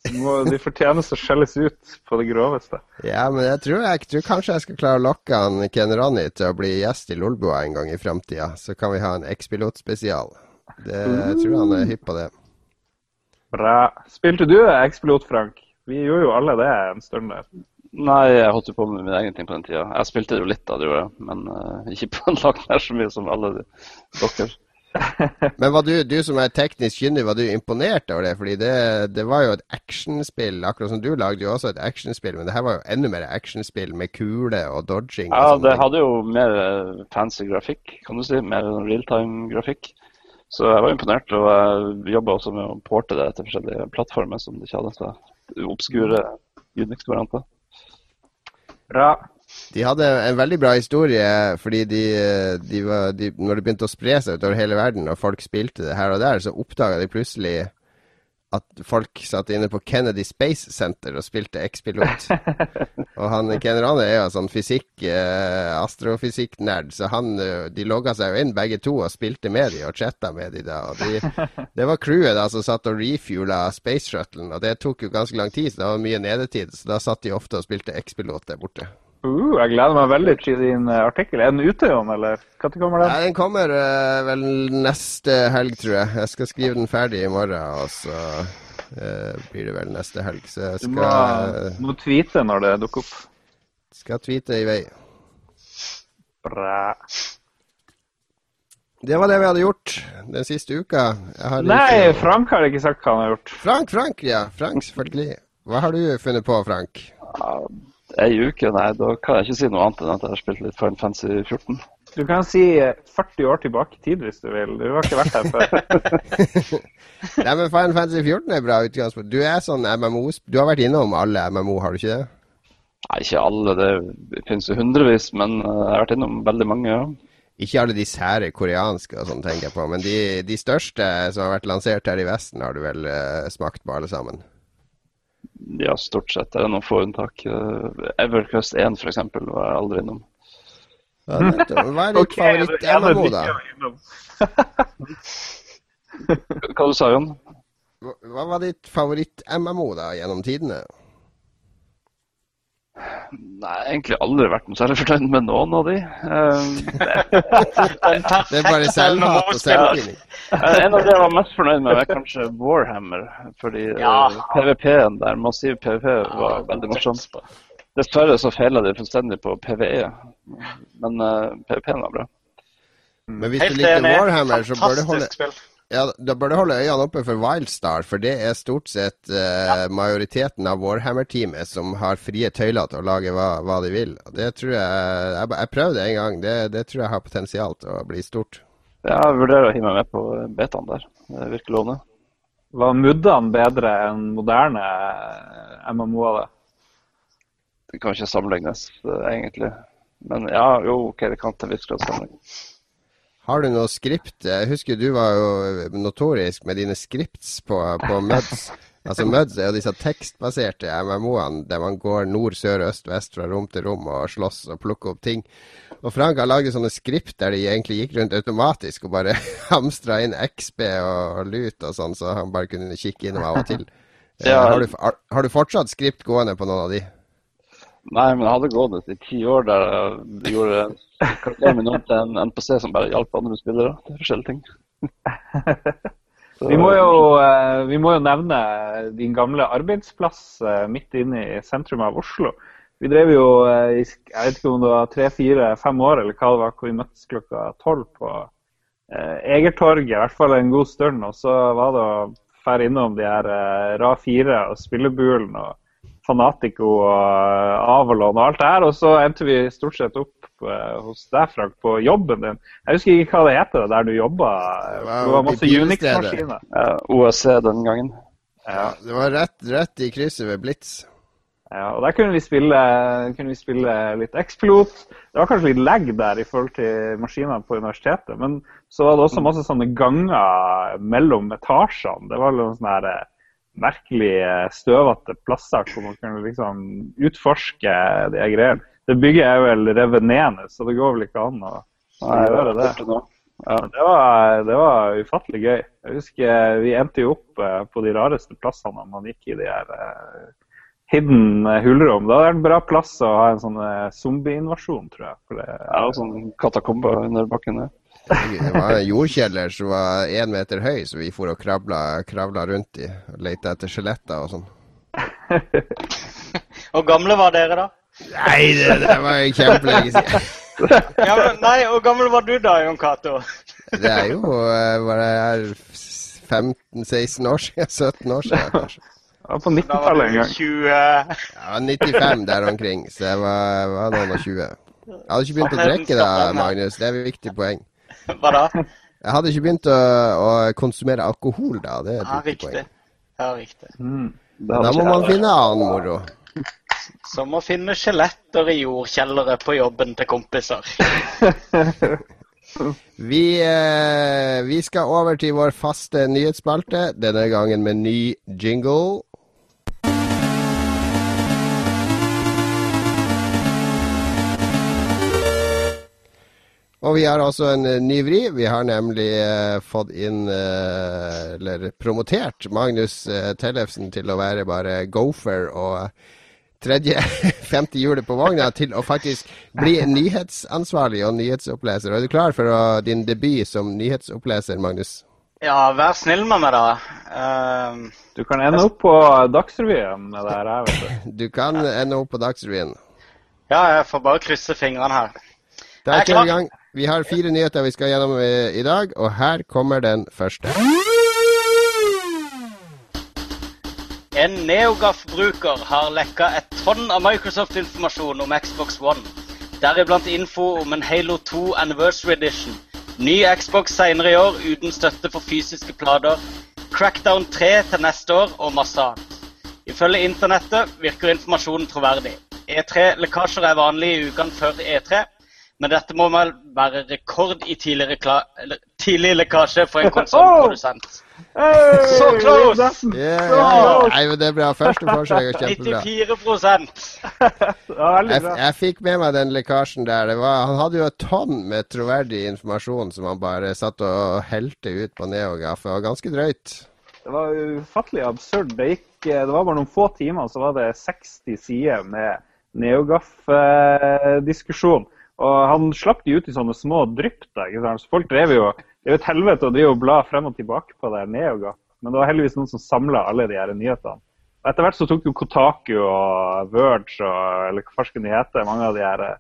De fortjener å skjelles ut på det groveste. Ja, men jeg tror, jeg tror, kanskje jeg skal klare å lokke han Ken Ronny til å bli gjest i Lolbua en gang i framtida. Så kan vi ha en X-pilot-spesial. Jeg tror han er hypp på det. Bra. Spilte du X-pilot, Frank? Vi gjorde jo alle det en stund der. Nei, jeg holdt jo på med min egen ting på den tida. Jeg spilte jo litt da det gjorde jeg, men uh, ikke på en lag nær så mye som alle dere. men var du, du som er teknisk kyndig, var du imponert over det? Fordi det, det var jo et actionspill, akkurat som du lagde jo også et actionspill, men det her var jo enda mer actionspill med kule og dodging. Ja, og det ting. hadde jo mer eh, fancy grafikk, kan du si. Mer realtime-grafikk. Så jeg var imponert, og jeg jobba også med å porte det til forskjellige plattformer som det ikke hadde. Så obskure Unix-varianter. Bra. De hadde en veldig bra historie fordi de, de var, de, når det begynte å spre seg utover hele verden, og folk spilte det her og der, så oppdaga de plutselig at folk satt inne på Kennedy Space Center og spilte X-pilot. og han Ken Rane er jo sånn fysikk, eh, astrofysikk-nerd, så han, eh, de logga seg jo inn begge to og spilte med de og chatta med de da. De, det var crewet da som satt og refuela Space Shuttlen, og det tok jo ganske lang tid, så det var mye nedetid. Så da satt de ofte og spilte X-pilot der borte. Uh, jeg gleder meg veldig til din uh, artikkel. Er den ute, Jon, eller når kommer den? Ja, den kommer uh, vel neste helg, tror jeg. Jeg skal skrive den ferdig i morgen, og så uh, blir det vel neste helg. Så jeg skal Du må, må tweete når det dukker opp. Skal tweete i vei. Bra. Det var det vi hadde gjort den siste uka. Nei, ikke... Frank har ikke sagt hva han har gjort. Frank, Frank, ja. Frank, selvfølgelig. Hva har du funnet på, Frank? Ja, ei uke, nei, da kan jeg ikke si noe annet enn at jeg har spilt litt Final Fantasy 14. Du kan si 40 år tilbake i tid hvis du vil. Du har ikke vært her før. nei, men Final Fantasy 14 er bra utgangspunkt. Du er sånn MMO Du har vært innom alle MMO, har du ikke det? Nei, ikke alle. Det finnes jo hundrevis, men jeg har vært innom veldig mange. ja. Ikke alle de sære koreanske og sånn, tenker jeg på. Men de, de, største som har vært lansert her i Vesten, har du vel uh, smakt på alle sammen? Ja, stort sett. Det er noen få unntak. Uh, Everquest 1 f.eks. var jeg aldri innom. Hva er ditt favoritt-MMO, da? Hva du sa du, Jon? Hva var ditt favoritt-MMO da, gjennom tidene? Nei, egentlig aldri vært noe særlig fornøyd med noen av de. Um, det er bare selvhat og selvtillit. en av de jeg var mest fornøyd med, var kanskje Warhammer. Fordi ja. uh, PVP-en der, massiv PVP, var veldig morsom. Dessverre så feila de fullstendig på PVE, men uh, PVP-en var bra. Men hvis du liker Warhammer, så bør du holde spill. Ja, Da bør du holde øynene oppe for Wildstar, for det er stort sett uh, ja. majoriteten av Warhammer-teamet som har frie tøyler til å lage hva, hva de vil. Det tror jeg Jeg, jeg prøvde en gang. Det, det, tror jeg har potensial til å bli stort. Ja, jeg vurderer å hive meg med på betaen der. Det virker lovende. Var muddene bedre enn moderne MMO-er? Det kan ikke sammenlignes, egentlig. Men ja, jo, ok, det kan til en viss grad sammenlignes. Har du noe skript? Jeg husker du var jo notorisk med dine skripts på, på Muds. Altså Muds er jo disse tekstbaserte MMO-ene der man går nord, sør, øst, vest fra rom til rom og slåss og plukker opp ting. Og Frank har laget sånne skript der de egentlig gikk rundt automatisk og bare hamstra inn XB og lut og sånn, så han bare kunne kikke innom av og til. Ja. Har, du, har, har, du, fortsatt skript gående på noen av de? Nei, men jeg hadde gått i ti år der jeg gjorde karakteren min om til en NPC som bare hjalp andre spillere. Er forskjellige ting. vi, må jo, eh, vi må jo nevne din gamle arbeidsplass eh, midt inne i sentrum av Oslo. Vi drev jo eh, i jeg vet ikke om det var tre, fire, fem år eller hva det var, hvor vi møttes klokka tolv på Egertorget, i hvert fall en god stund. Og så var det å dra innom de her RA4 og spillebulen og Fanatico og Avalon og alt det her. Og så endte vi stort sett opp uh, hos deg, Frank, på jobben din. Jeg husker ikke hva det heter der du jobba. Det var masse Unix-maskiner. Ja, OSC den gangen. Ja. Det var rett, rett i krysset ved Blitz. Ja, og Der kunne vi spille, kunne vi spille litt X-pilot. Det var kanskje litt lag der i forhold til maskinene på universitetet. Men så var det også masse sånne ganger mellom etasjene. Det var noen sånne eh, merkelig støvete plasser hvor man kan liksom utforske de greiene. Det bygget er vel revet ned nå, så det går vel ikke an å, å gjøre det. Ja. Det, var, det var ufattelig gøy. Jeg husker Vi endte jo opp eh, på de rareste plassene når man gikk i de her uh, hidden hulrom. Da er det en bra plass å ha en sånn zombieinvasjon, tror jeg. For det, ja, sånn katakombe under bakken der. Det var en jordkjeller som var én meter høy, så vi for og kravla, kravla rundt i lette etter skjeletter og sånn. Hvor gamle var dere da? Nei, det, det var kjempelenge siden. ja, men, nei, Hvor gammel var du da, Jon Cato? det er jo var det 15-16 år siden. 17 år siden, kanskje. Ja, på 90-tallet en gang. 20... Ja, 95 der omkring, så jeg var, var noen og 20. Jeg hadde ikke begynt å drikke da, Magnus. Det er et viktig poeng. Hva da? Jeg hadde ikke begynt å, å konsumere alkohol da. Det er et ja, riktig. poeng. Ja, riktig. Mm. Da må man finne annen moro. Som å finne skjeletter i jordkjellere på jobben til kompiser. Vi, eh, vi skal over til vår faste nyhetsspalte, denne gangen med ny jingle. Og vi har også en uh, ny vri. Vi har nemlig eh, fått inn, eh, eller promotert, Magnus Tellefsen til å være bare gopher og tredje, femte hjulet på vogna til å faktisk bli nyhetsansvarlig og nyhetsoppleser. Er du klar for å, din debut som nyhetsoppleser, Magnus? Ja, vær snill med meg, da. Uh, du kan ende opp på Dagsrevyen med det her. vet Du Du kan ende opp på Dagsrevyen. Ja, jeg får bare krysse fingrene her. Da er vi i gang. Vi har fire nyheter vi skal gjennom i, dag, og her kommer den første. En NeoGAF-bruker har lekka et tonn av Microsoft-informasjon om Xbox One. Deriblant info om en Halo 2 Anniversary Edition. Ny Xbox senere i år uten støtte for fysiske plater. Crackdown 3 til neste år og masse annet. Ifølge internettet virker informasjonen troverdig. E3-lekkasjer er vanlig i ukene før E3, men dette må vel være rekord i tidlig, tidlig lekkasje for en konsollprodusent. Hey, så close! Yeah, yeah. Nei, men Det bra. Første forsøk kjempebra. 94 jeg, jeg fikk med meg den lekkasjen der. Var, han hadde jo et tonn med troverdig informasjon som han bare satt og helte ut på NeoGAF. Det var ganske drøyt. Det var ufattelig absurd. Det, gikk, det var bare noen få timer, så var det 60 sider med NeoGAF-diskusjon. Og han slapp de ut i sånne små drypp. Så folk drev jo Det er jo et helvete å drive og bla frem og tilbake på det Neoga. Men det var heldigvis noen som samla alle de her nyhetene. Og etter hvert så tok jo Kotaku og Verge og eller hva farsken de heter, mange av de her eh,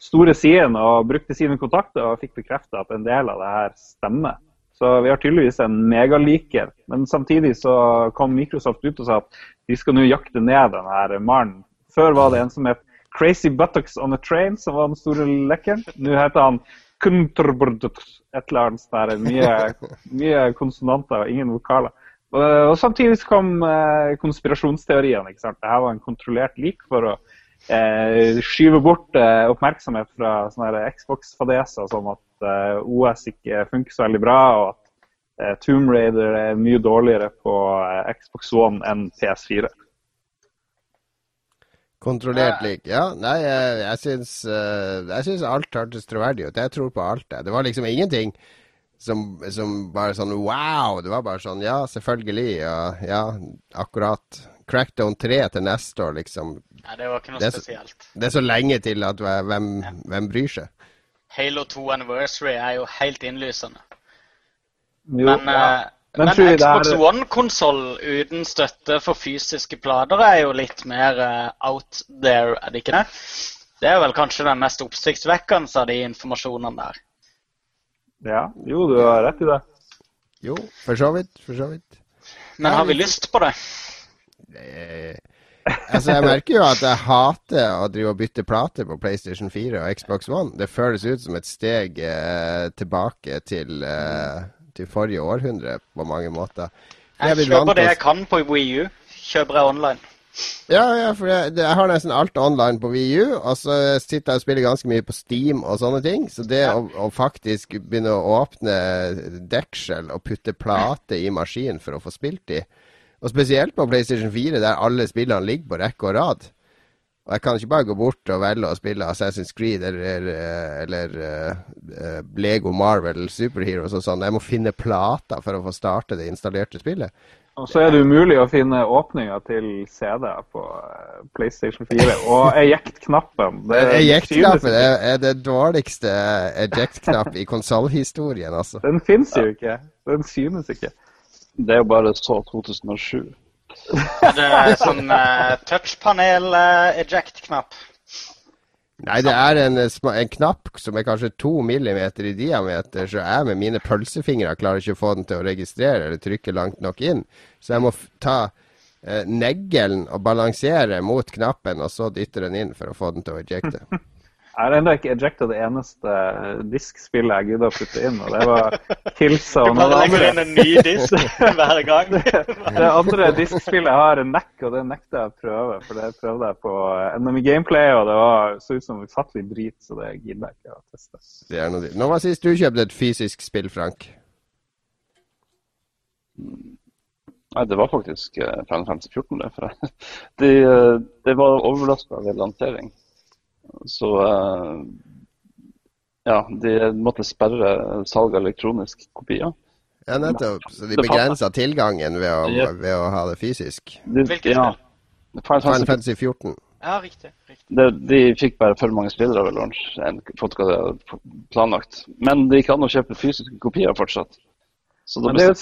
store sidene og brukte sine kontakter og fikk bekrefta at en del av det her stemmer. Så vi har tydeligvis en megaliker. Men samtidig så kom Microsoft ut og sa at de skal nå jakte ned den her mannen. Før var det en som het Crazy Buttocks on a Train, som var den store lekkeren. Nå heter han Kuntrbrduts, et eller annet der. Mye, mye konsonanter og ingen vokaler. Og, samtidig så kom eh, konspirasjonsteoriene. ikke sant? Dette var en kontrollert lik for å eh, skyve bort eh, oppmerksomhet fra sånne Xbox-fadeser som at eh, OS ikke funker så veldig bra, og at eh, Tomb Raider er mye dårligere på eh, Xbox One enn PS4. Kontrollert lik. Ja, nei, jeg, jeg syns, uh, jeg syns alt hørtes troverdig ut. Jeg tror på alt, det. Det var liksom ingenting som, som, bare sånn wow. Det var bare sånn ja, selvfølgelig. Ja, ja akkurat. Crackdown 3 til neste år, liksom. Ja, det var ikke noe det spesielt. Så, det er så lenge til at hvem, ja. hvem bryr seg? Halo 2 Anniversary er jo helt innlysende. Jo, Men ja. uh, men, Men Xbox er... One-konsoll uten støtte for fysiske plater er jo litt mer uh, out there, er det ikke det? Det er vel kanskje den mest oppsiktsvekkende av de informasjonene der. Ja, jo, du har rett i det. Jo, for så vidt. For så vidt. Men har vi lyst på det? det altså, Jeg merker jo at jeg hater å drive og bytte plater på PlayStation 4 og Xbox One. Det føles ut som et steg eh, tilbake til eh, til forrige århundre på mange måter. Jeg, jeg kjøper det jeg kan på Wii U. Kjøper jeg online. Ja, ja, for jeg, jeg, har nesten alt online på Wii U, og så sitter jeg og spiller ganske mye på Steam og sånne ting. Så det å, å, faktisk begynne å åpne deksel og putte plate i maskinen for å få spilt i, og spesielt på PlayStation 4, der alle spillene ligger på rekke og rad og jeg kan ikke bare gå bort og velge å spille Assassin's Creed eller, eller uh, Lego Marvel Superheroes og sånn. Jeg må finne plater for å få starte det installerte spillet. Og så er det umulig å finne åpninger til CD på PlayStation 4. Og eject-knappen. Eject-knappen er, er det dårligste eject-knapp i konsollhistorien, altså. Den fins jo ikke. Den synes ikke. Det er jo bare så 2007. Er det sånn uh, touchpanel-eject-knapp? Uh, Nei, det er en, en, knapp som er kanskje to millimeter i diameter, så jeg med mine pølsefingre klarer ikke å få den til å registrere eller trykke langt nok inn. Så jeg må ta uh, neglen og balansere mot knappen, og så dytte den inn for å få den til å ejecte. Jeg har ennå ikke ejecta det eneste diskspillet jeg gidda å putte inn, og det var Kilsa. Du bare og det legger andre- inn en ny disk hver gang. Det andre diskspillet har en nekk, og det nekter jeg å prøve. For det prøvde jeg på NM Gameplay, og det var, så ut som ufattelig drit, så det gidder jeg ikke å teste. Det er noe. Når var sist du kjøpte et fysisk spill, Frank? Nei, det var faktisk eh, Final Fantasy 14. Det, for det, eh, det var overraska ved lansering. Så eh, ja, de måtte sperre salg av elektronisk kopier. Ja, nettopp. Så de Det begrensa tilgangen ved å, Ja. ved å ha det fysisk. De, Hvilket ja, Final Final Fantasy, Fantasy 14. Ja, riktig. riktig. de, de fikk bare for mange spillere ved launch enn fått hva de hadde planlagt. Men det gikk an å kjøpe fysiske kopier fortsatt. Så da Men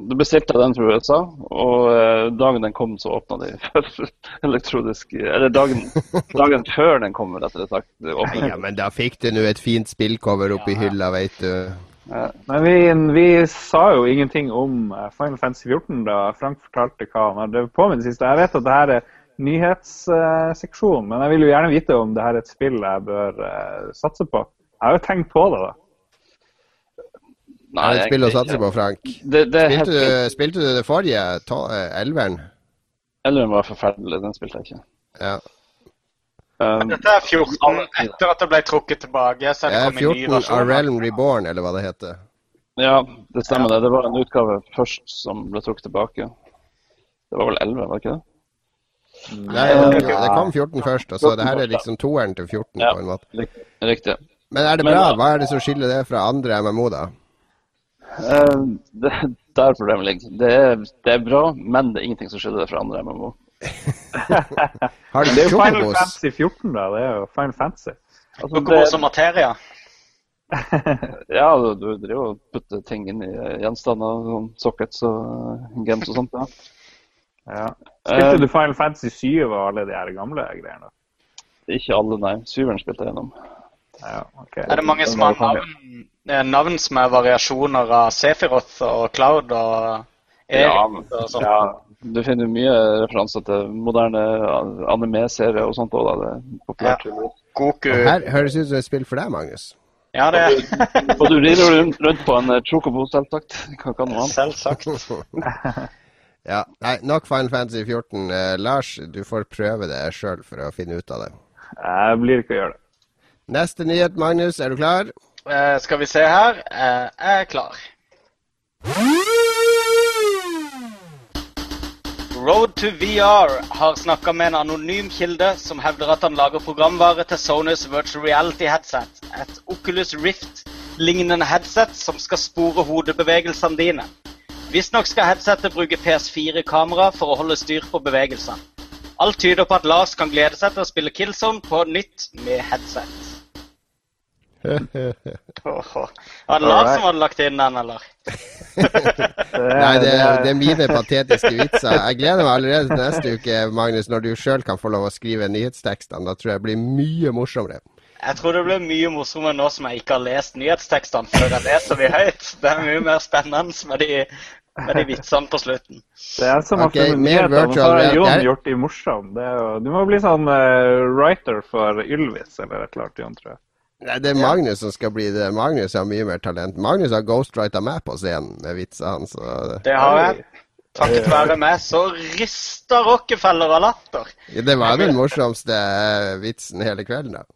jo bestilte, den fra USA, og eh, dagen den kom, så åpna de for elektronisk Eller dagen, dagen før den kom, rettere sagt. det åpnet. Ja, men da fikk du nå et fint spillcover oppi hylla, veit du. Men vi, vi sa jo ingenting om eh, Final Fantasy 14 da Frank fortalte hva han hadde på med det siste. Jeg vet at det her er nyhetsseksjon, men jeg vil jo gjerne vite om det her er et spill jeg bør eh, satse på. Jeg har jo tenkt på det, da. Nei, Er et spill å satse på, Frank? Det, det helt Spilte du, spilte du det forrige, to- eh, elveren? Elveren var forferdelig, den spilte jeg ikke. Ja. Um, Dette er 14 etter at det ble trukket tilbake. så det ny 14 versjon. A Realm Reborn, eller hva det heter. ja, det stemmer det. Det var en utgave først som ble trukket tilbake. Det var vel 11, var det ikke det? Nei, det det kom 14 først, og så det her er liksom toeren til 14 Ja. på en måte. Riktig. Men er det bra? Hva er det som skiller det fra andre MMO, da? Eh, det, der problemet ligger. Det er, det er bra, men det er ingenting som skiller det fra andre MMO. Har Det er jo Final Fantasy 14, da. Det er jo Final Fantasy. Altså, Chocobos som materia. ja, du, du driver og putter ting inn i eh, gjenstander, sånn sockets og eh, games og sånt. Ja. Ja. Spilte uh, du Final Fantasy 7 og alle de her gamle greiene? Ikke alle, nei. Syveren spilte jeg gjennom. Ja, ok. Er det mange som har navn, eh, navn som er variasjoner av Sefiroth og Cloud og Ja, Erik og sånt? ja, du finner mye referanser til moderne anime-serier og sånt òg. Det er populært. Goku. Her høres ut som et spill for deg, Magnus. Ja, det er Og du rir rundt, rundt på en eh, chocobo, selvsagt. Hva kan noe selvsagt. Ja, nei, nok Final Fantasy 14. Eh, Lars, du får prøve det sjøl for å finne ut av det. Jeg blir ikke å gjøre det. Neste nyhet, Magnus. Er du klar? Eh, skal vi se her. Eh, jeg er klar. Road to VR har snakka med en anonym kilde som hevder at han lager programvare til Sonys virtual reality headset. Et Oculus Rift-lignende headset som skal spore hodebevegelsene dine. Visstnok skal headsetet bruke PS4-kamera for å holde styr på bevegelsene. Alt tyder på at Lars kan glede seg til å spille Killzone på nytt med headset. Åhå. Var det Lars som hadde lagt inn den, eller? Nei, det, det er mine patetiske vitser. Jeg gleder meg allerede til neste uke, Magnus, når du sjøl kan få lov å skrive nyhetstekstene. Da tror jeg det blir mye morsommere. Jeg tror det blir mye morsommere nå som jeg ikke har lest nyhetstekstene før jeg leser de høyt. Det er mye mer spennende med de, med de vitsene på slutten. Det er som okay, å finne nyheter, så har. Jon gjort de morsomme. Det du må bli sånn uh, writer for Ylvis eller et eller annet, Jon, tror jeg. Nei, det er Magnus som skal bli det. Magnus har mye mer talent. Magnus har ghostwrita meg på scenen med vitsene, hans Det har jeg. Takket være meg så rister Rockefeller av latter. Det var den morsomste eh, vitsen hele kvelden, da.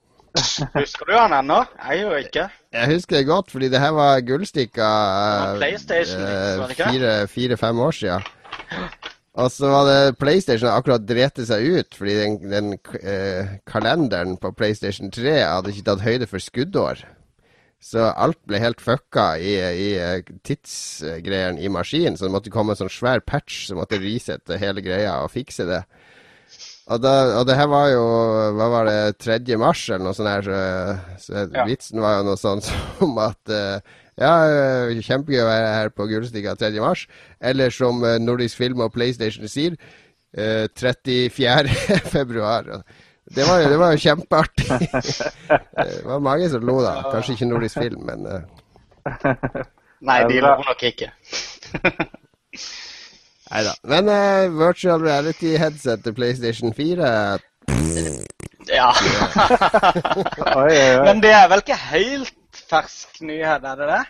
Husker du han ennå? Jeg gjør ikke. Jeg husker det godt, fordi det her var gullstikka eh, PlayStation, var det ikke? fire- Fire-fem år siden. Og så var det PlayStation akkurat drete seg ut, fordi den, den eh, kalenderen på PlayStation 3 hadde ikke tatt høyde for skuddår. Så alt ble helt fucka i, i eh, tidsgreiene i maskinen, så det måtte komme en sånn svær patch som måtte resette hele greia og fikse det. Og, da, og det her var jo Hva var det, 3. mars eller noe sånt her, så, så Ja. vitsen var jo noe sånt som at eh, ja, eh, kjempegøy å være her på Gullstiga 3. mars. Eller som eh, Nordisk Film og PlayStation sier, eh, 34. februar. Det var, jo, det var jo kjempeartig. det var mange som lo, da. Kanskje ikke Nordisk Film, men eh, Nei, de Det lo nok ikke. Nei da. Men uh, virtual reality headset til PlayStation 4 Ja. Oi, oi, oi. Men det er vel ikke helt fersk nyhet, er det det?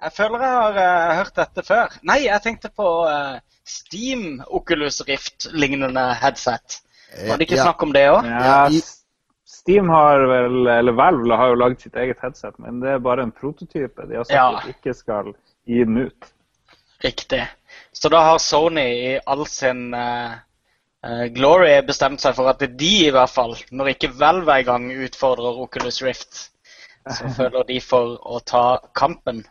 Jeg føler jeg har uh, hørt dette før. Nei, jeg tenkte på uh, Steam Oculus Rift-lignende headset. Var det ikke Ja. snakk om det òg? Ja, Steam har vel, eller Valve har jo lagd sitt eget headset, men det er bare en prototype. De har sagt Ja. at de ikke skal gi den ut. Riktig. Så da har Sony i all sin uh, eh, glory bestemt seg for at de i hvert fall, når ikke Valve er i gang, utfordrer Oculus Rift. Så føler de for å ta kampen.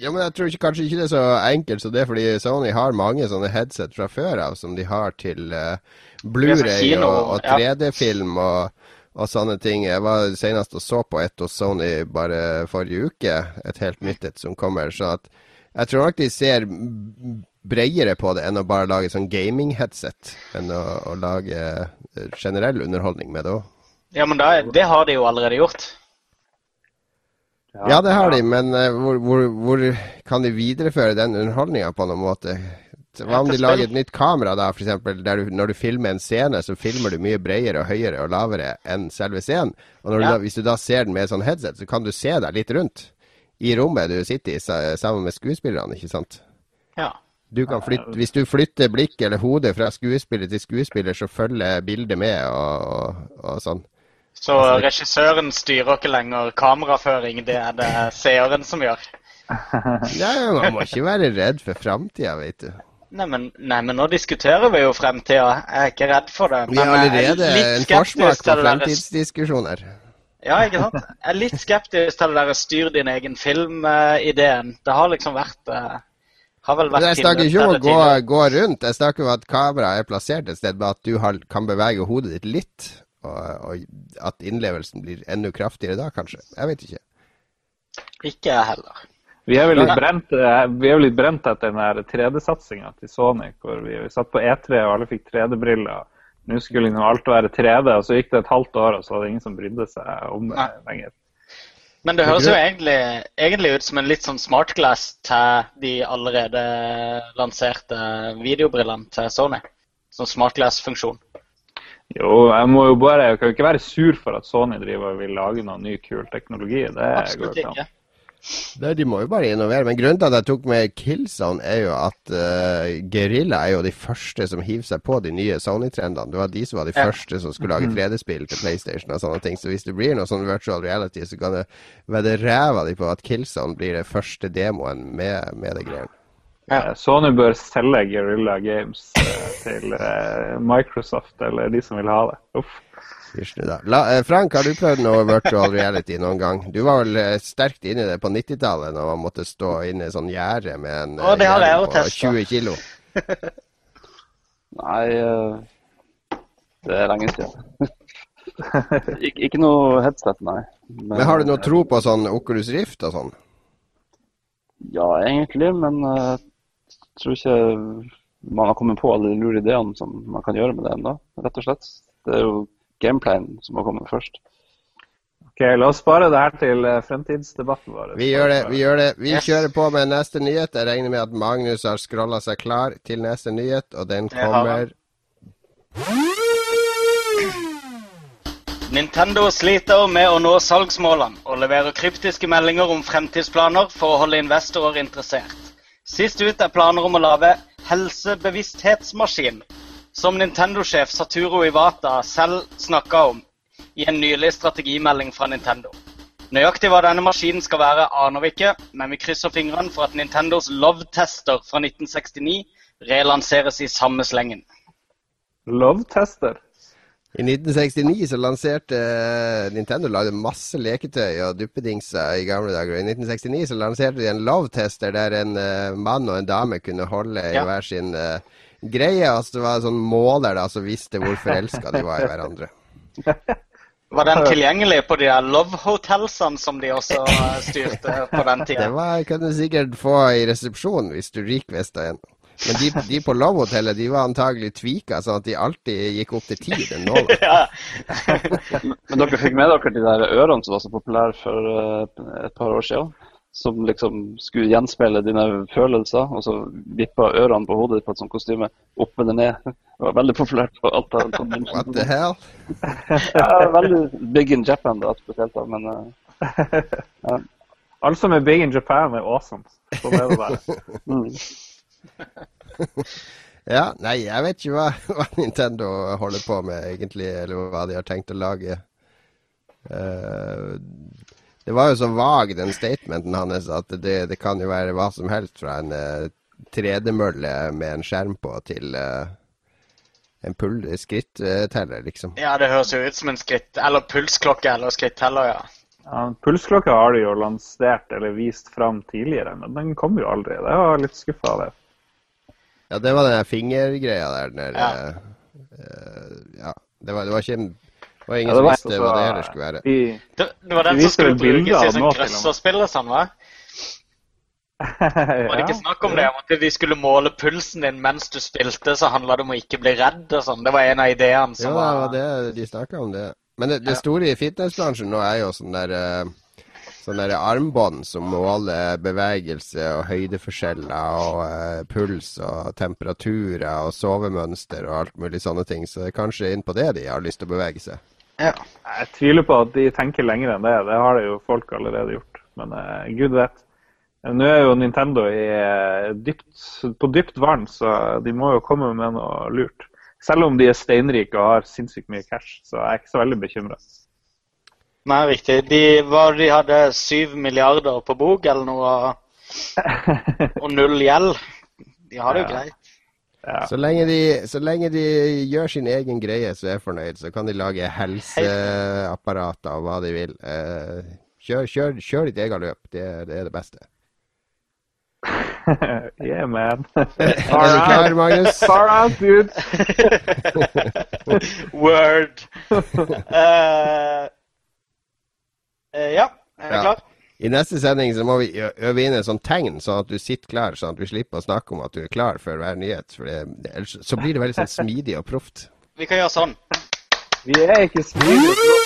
Ja, men jeg tror ikke, kanskje ikke det er så enkelt som det, fordi Sony har mange sånne headset fra før av som de har til uh, Blu-ray og, og 3D-film og, og sånne ting. Jeg var senest og så på et hos Sony bare forrige uke, et helt nytt et som kommer. Så at jeg tror nok de ser bredere på det enn å bare lage sånn gaming-headset, enn å, å lage eh, generell underholdning med det òg. Ja, men da, det har de jo allerede gjort. Ja, det har de, men eh, hvor, hvor, hvor kan de videreføre den underholdninga på noen måte? Hva om de lager et nytt kamera, da, eksempel, der du, når du filmer en scene, så filmer du mye bredere og høyere og lavere enn selve scenen. Og du Ja. da, hvis du da ser den med sånn headset, så kan du se deg litt rundt i rommet du sitter i sammen med skuespillerne, ikke sant? Ja. Du kan flytte, hvis du flytter blikket eller hodet fra skuespiller til skuespiller, så følger bildet med og, og, og sånn. Så regissøren styrer ikke lenger kameraføring, det er det seeren som gjør. Nei, man må ikke være redd for framtida, vet du. Nei men, nei, men nå diskuterer vi jo fremtida. Jeg er ikke redd for det. Vi har men er allerede en forsmak på fremtidsdiskusjoner. Ja, ikke sant? Jeg er litt skeptisk til det derre styr din egen film-ideen. Det har liksom vært eh, Har vel vært Men jeg snakker ikke om å gå, gå rundt. Jeg snakker om at kameraet er plassert et sted, bare at du har, kan bevege hodet ditt litt. Og, og at innlevelsen blir enda kraftigere da, kanskje. Jeg vet ikke. Ikke jeg heller. Vi er vel litt brent, eh, vi er vel litt brent etter den der 3D-satsinga til Sony, hvor vi, vi satt på E3 og alle fikk 3D-briller. Nå skulle liksom alt være 3D, og så gikk det et halvt år, og så var det ingen som brydde seg om det Nei. lenger. Men det høres jo egentlig, egentlig ut som en litt sånn smartglass til de allerede lanserte videobrillene til Sony. Sånn smartglass-funksjon. Jo, jeg må jo bare, jeg kan jo ikke være sur for at Sony driver og vil lage noe ny, kul teknologi. Det Absolutt går ikke ikke. De må jo bare innovere. Men grunnen til at jeg tok med Killzone, er jo at uh, Guerrilla er jo de første som hiver seg på de nye Sony-trendene. Det var de som var de Ja. første som skulle lage 3D-spill til PlayStation og sånne ting. Så hvis det blir noe sånn virtual reality, så kan det vedde ræva di på at Killzone blir den første demoen med, med det greiene. Ja. Eh, Sony bør selge Guerrilla Games eh, til eh, Microsoft eller de som vil ha det. Uff. Da. La, Frank, har du prøvd noe virtual reality noen gang? Du var vel sterkt inne i det på 90-tallet, når man måtte stå inne i sånn gjerde med en Å, det har jeg på testa. 20 kilo. Nei, det er lenge siden. Ik ikke noe headset, nei. Men har du noe tro på sånn Oculus Rift og sånn? Ja, egentlig, men tror ikke man har kommet på alle de lure ideene som man kan gjøre med det ennå, rett og slett. Det er jo gameplayen som har kommet først. Ok, La oss spare det her til eh, fremtidsdebatten vår. Vi gjør det. Vi gjør det. Vi Yes. kjører på med neste nyhet. Jeg regner med at Magnus har scrolla seg klar til neste nyhet, og den kommer Nintendo sliter med å nå salgsmålene og leverer kryptiske meldinger om fremtidsplaner for å holde investorer interessert. Sist ut er planer om å lage helsebevissthetsmaskin, som Nintendo-sjef Saturo Iwata selv snakka om i en nylig strategimelding fra Nintendo. Nøyaktig hva denne maskinen skal være, aner vi ikke, men vi krysser fingrene for at Nintendos Love-tester fra 1969 relanseres i samme slengen. Love-tester. I 1969 så lanserte eh, Nintendo lagde masse leketøy og duppedingser i gamle dager. Og I 1969 så lanserte de en love-tester der en uh, mann og en dame kunne holde i hver sin uh, greie. Altså det var en sånn måler da som visste hvor forelska de var i hverandre. Var den tilgjengelig på de Love Hotelsene som de også styrte på den Det tida? var, kan du sikkert få i resepsjonen hvis du rikvesta en. Men de, de på Love-hotellet de var antagelig tvika, sånn at de alltid gikk opp til ti, den nåla. ja. Men dere fikk med dere de der ørene som var så populære for eh, et par år siden? som liksom skulle gjenspeile dine følelser, og så vippa ørene på hodet på et sånt kostyme opp eller ned. Det var veldig populært på alt av What the hell? ja, veldig big in Japan, da, spesielt. da, men uh, ja. Alt som er big in Japan, er awesome. Sånn er det bare. mm. ja, nei, jeg vet ikke hva, hva, Nintendo holder på med, egentlig, eller hva de har tenkt å lage. Uh, det var jo så vag, den statementen hans, at det, det, kan jo være hva som helst fra en uh, tredemølle med en skjerm på til uh, en skritteller, liksom. Ja, det høres jo ut som en skritt, eller pulsklokke eller skritteller, ja. ja Pulsklokka har de jo lansert eller vist fram tidligere, men den kom jo aldri. Det var litt skuffa det. Ja, det var den fingergreia der. der ja. Uh, ja. Det var, det var ikke en det var ingen ja, som visste hva det heller skulle være. De, det, det, var den som skulle brukes i sånn grøsserspill og sånn, hva? Var det ikke snakk om det? Om at de skulle måle pulsen din mens du spilte, så handla det om å ikke bli redd og sånn. Det var en av ideene som ja, var Ja, de snakka om det. Men det, det store i fitnessbransjen nå er jo sånn der uh, sånn der armbånd som måler bevegelse og høydeforskjeller og uh, puls og temperaturer og sovemønster og alt mulig sånne ting. Så det er kanskje inn på det de har lyst til å bevege seg. Ja. Jeg tviler på at de tenker lenger enn det. Det har det jo folk allerede gjort. Men uh, gud vet. Nå er jo Nintendo uh, dypt, på dypt vann, så de må jo komme med noe lurt. Selv om de er steinrike og har sinnssykt mye cash, så jeg er ikke så veldig bekymra. Nei, riktig. De, var, de hadde syv milliarder på bok eller noe, og null gjeld. De har det jo greit. Ja. Så, lenge de, så, lenge de, gjør sin egen greie så er jeg fornøyd, så kan de lage helseapparater og hva de vil. Uh, kjør, kjør, kjør, ditt eget løp. Det, det, er det beste. yeah, man. er du klar, Magnus? Far out, dude. Word. Uh, ja, er jeg ja. klar? I neste sending så må vi øve inn et sånt tegn, sånn at du sitter klar, sånn at vi slipper å snakke om at du er klar før hver nyhet. For det, ellers så blir det veldig sånn smidig og proft. Vi kan gjøre sånn. Vi er ikke smidige.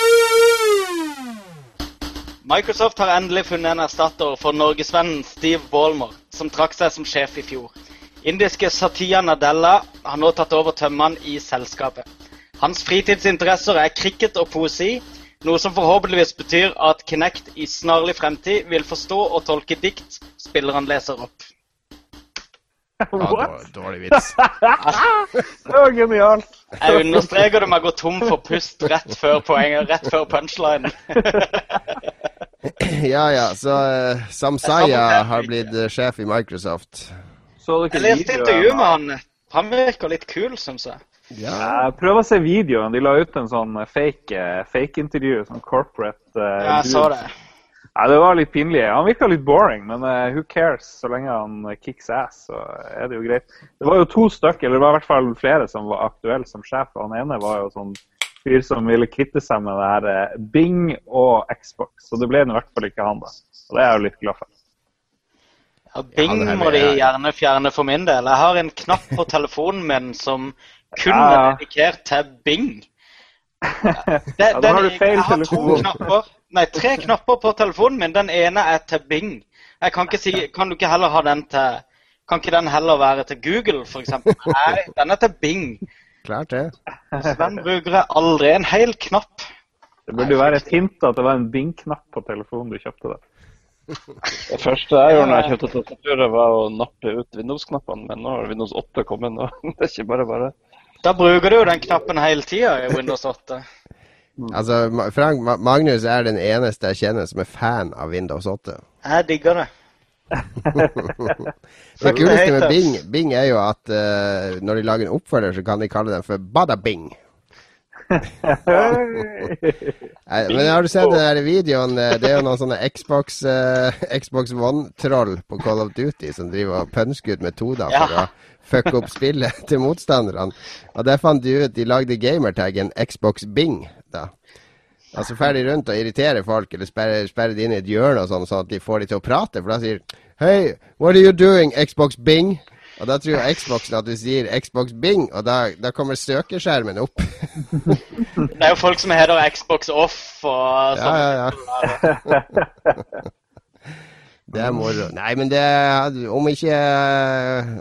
Microsoft har endelig funnet en erstatter for norgesvennen Steve Ballmer, som trakk seg som sjef i fjor. Indiske Satya Nadella har nå tatt over tømmene i selskapet. Hans fritidsinteresser er cricket og poesi, noe som forhåpentligvis betyr at Kinect i snarlig fremtid vil forstå og tolke dikt spilleren leser opp. Ja, dårlig vits. det var genialt. Jeg understreker det med å gå tom for pust rett før poenget, rett før punchline. ja ja, så uh, Samsaya har blitt uh, sjef i Microsoft. Jeg leste intervju med han. Han virker litt kul, syns jeg. Ja. Prøv å se videoen. De la ut en sånn fake-intervju. Sånn corporate uh, Ja, jeg så det. Ja, Det var litt pinlig. Han virka litt boring, men uh, who cares? Så lenge han kicks ass, så er det jo greit. Det var jo to stykker, eller det var i hvert fall flere som var aktuelle som sjef. og Han ene var jo sånn fyr som ville kvitte seg med det her uh, Bing og Xbox. Så det ble i hvert fall ikke han, da. Og det er jeg jo litt glad for. Ja, Bing må de gjerne fjerne for min del. Jeg har en knapp på telefonen min som kun ja. dedikert til Bing. Det, ja, da har du feil jeg har to knapper, nei, tre knapper på telefonen min. Den ene er til Bing. Jeg kan ikke si Kan du ikke heller ha den til Kan ikke den heller være til Google, f.eks.? Nei, den er til Bing. Klart det. Så den bruker jeg aldri. En hel knapp. Det burde jo være et hint at det var en Bing-knapp på telefonen du kjøpte. det. Det første jeg gjorde når jeg kjøpte tastaturet, var å nappe ut Windows-knappene. Men nå har Windows 8 kommet, og det er ikke bare bare. Da bruker du jo den knappen hele tida i Windows 8. Mm. Altså, Frank Magnus er den eneste jeg kjenner som er fan av Windows 8. Jeg digger det. det kuleste med Bing, Bing er jo at uh, når de lager en oppfølger, så kan de kalle den for Bada Bing. Men har du sett den der videoen? Det er jo noen sånne Xbox, uh, Xbox One-troll på Call of Duty som driver og pønsker ut metoder for ja. å fucke opp spillet til motstanderne. Og der fant de ut De lagde gamertaggen Xbox Bing. da. Altså ferdig rundt og irritere folk, eller sperre, sperre de inn i et hjørne og sånn, sånn at de får de til å prate. For da sier Hei, what are you doing, Xbox Bing? Og da tror Xboxen at du sier Xbox Bing, og da, da kommer søkeskjermen opp. det er jo folk som heter Xbox Off og sånn. Ja, ja, ja. Det er moro. Nei, men det Om ikke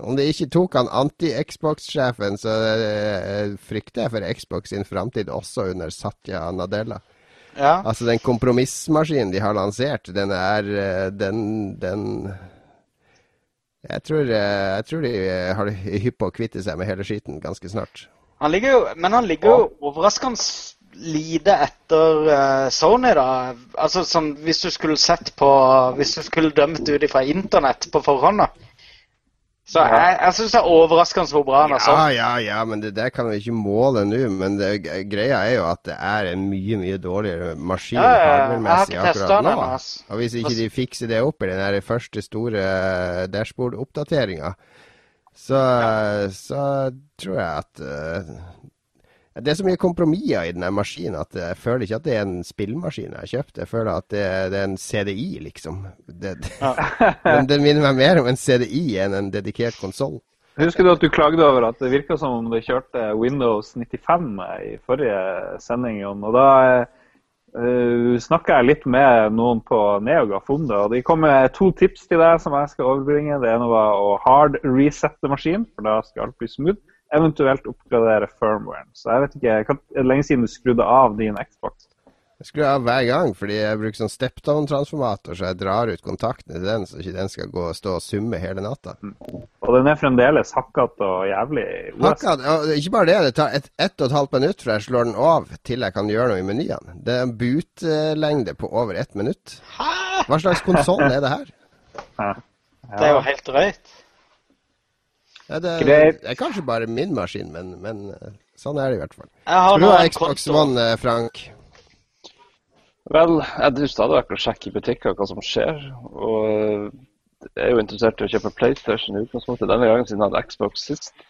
Om det ikke tok han anti-Xbox-sjefen, så uh, frykter jeg for Xbox sin framtid også under Satya Nadella. Ja. Altså, den kompromissmaskinen de har lansert, den er uh, Den, den jeg tror, uh, jeg tror de har hypp på å kvitte seg med hele skiten ganske snart. Han ligger jo, men han ligger jo overraskende lite etter uh, Sony, da. Altså som Hvis du skulle sett på Hvis du skulle dømt ut ifra internett på forhånd, da. Så Ja. jeg, jeg syns det er overraskende hvor bra han er sånn. ja, ja, men det der kan vi ikke måle nå. Men det, greia er jo at det er en mye, mye dårligere maskin Ja, ja, ja. Hardware-messig akkurat nå. ass. Og hvis ikke de fikser det opp i den første store eh, dashboard-oppdateringa, så, så tror jeg at eh, Det er så mye kompromisser i den maskinen at jeg føler ikke at det er en spillmaskin jeg har kjøpt. Jeg føler at det, det er en CDI, liksom. Det, den, den minner meg mer om en CDI enn en dedikert konsoll. Husker du at du klagde over at det virka som om det kjørte Windows 95 i forrige sending? Jon, Og da uh, snakka jeg litt med noen på Neogaf om det, og de kom med to tips til deg som jeg skal overbringe. Det ene var å hard resette maskinen, for da skal alt bli smooth. Eventuelt oppgradere firmwaren. Så jeg vet ikke, er det lenge siden du skrudde av din Xbox? Jeg skrur av hver gang, fordi jeg bruker sånn stepdown-transformator, så jeg drar ut kontakten til den, så ikke den skal gå og stå og summe hele natta. Og den er fremdeles hakkete og jævlig Hakkete, og ikke bare det, det tar ett et og et halvt minutt fra jeg slår den av til jeg kan gjøre noe i menyene. Det er en butlengde på over ett minutt. Hva slags konsoll er det her? Det er jo helt drøyt. Ja, det, det er kanskje bare min maskin, men, men eh, sånn er det i hvert fall. Jeg har du nå Xbox konto. One, eh, Frank? Vel, jeg driver stadig vekk og sjekker i butikker hva som skjer. Og eh, jeg er jo interessert i å kjøpe PlayStation i utgangspunktet denne gangen siden jeg hadde Xbox sist.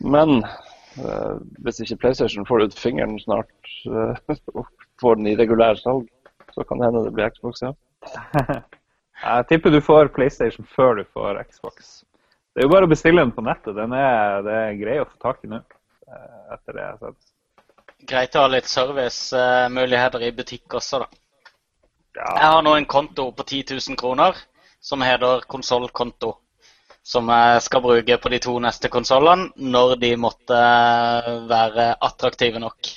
Men uh, hvis ikke PlayStation får ut fingeren snart uh, og får den i regulær salg, så kan det hende det blir Xbox, ja. Jeg tipper du får PlayStation før du får Xbox. Det er jo bare å bestille den på nettet. Den er, det er grei å få tak i nå. eh, Etter det jeg har sett. Greit å ha litt servicemuligheter i butikk også, da. Ja, Jeg har nå en konto på 10 000 kroner som heter konsollkonto. Som jeg skal bruke på de to neste konsollene når de måtte være attraktive nok.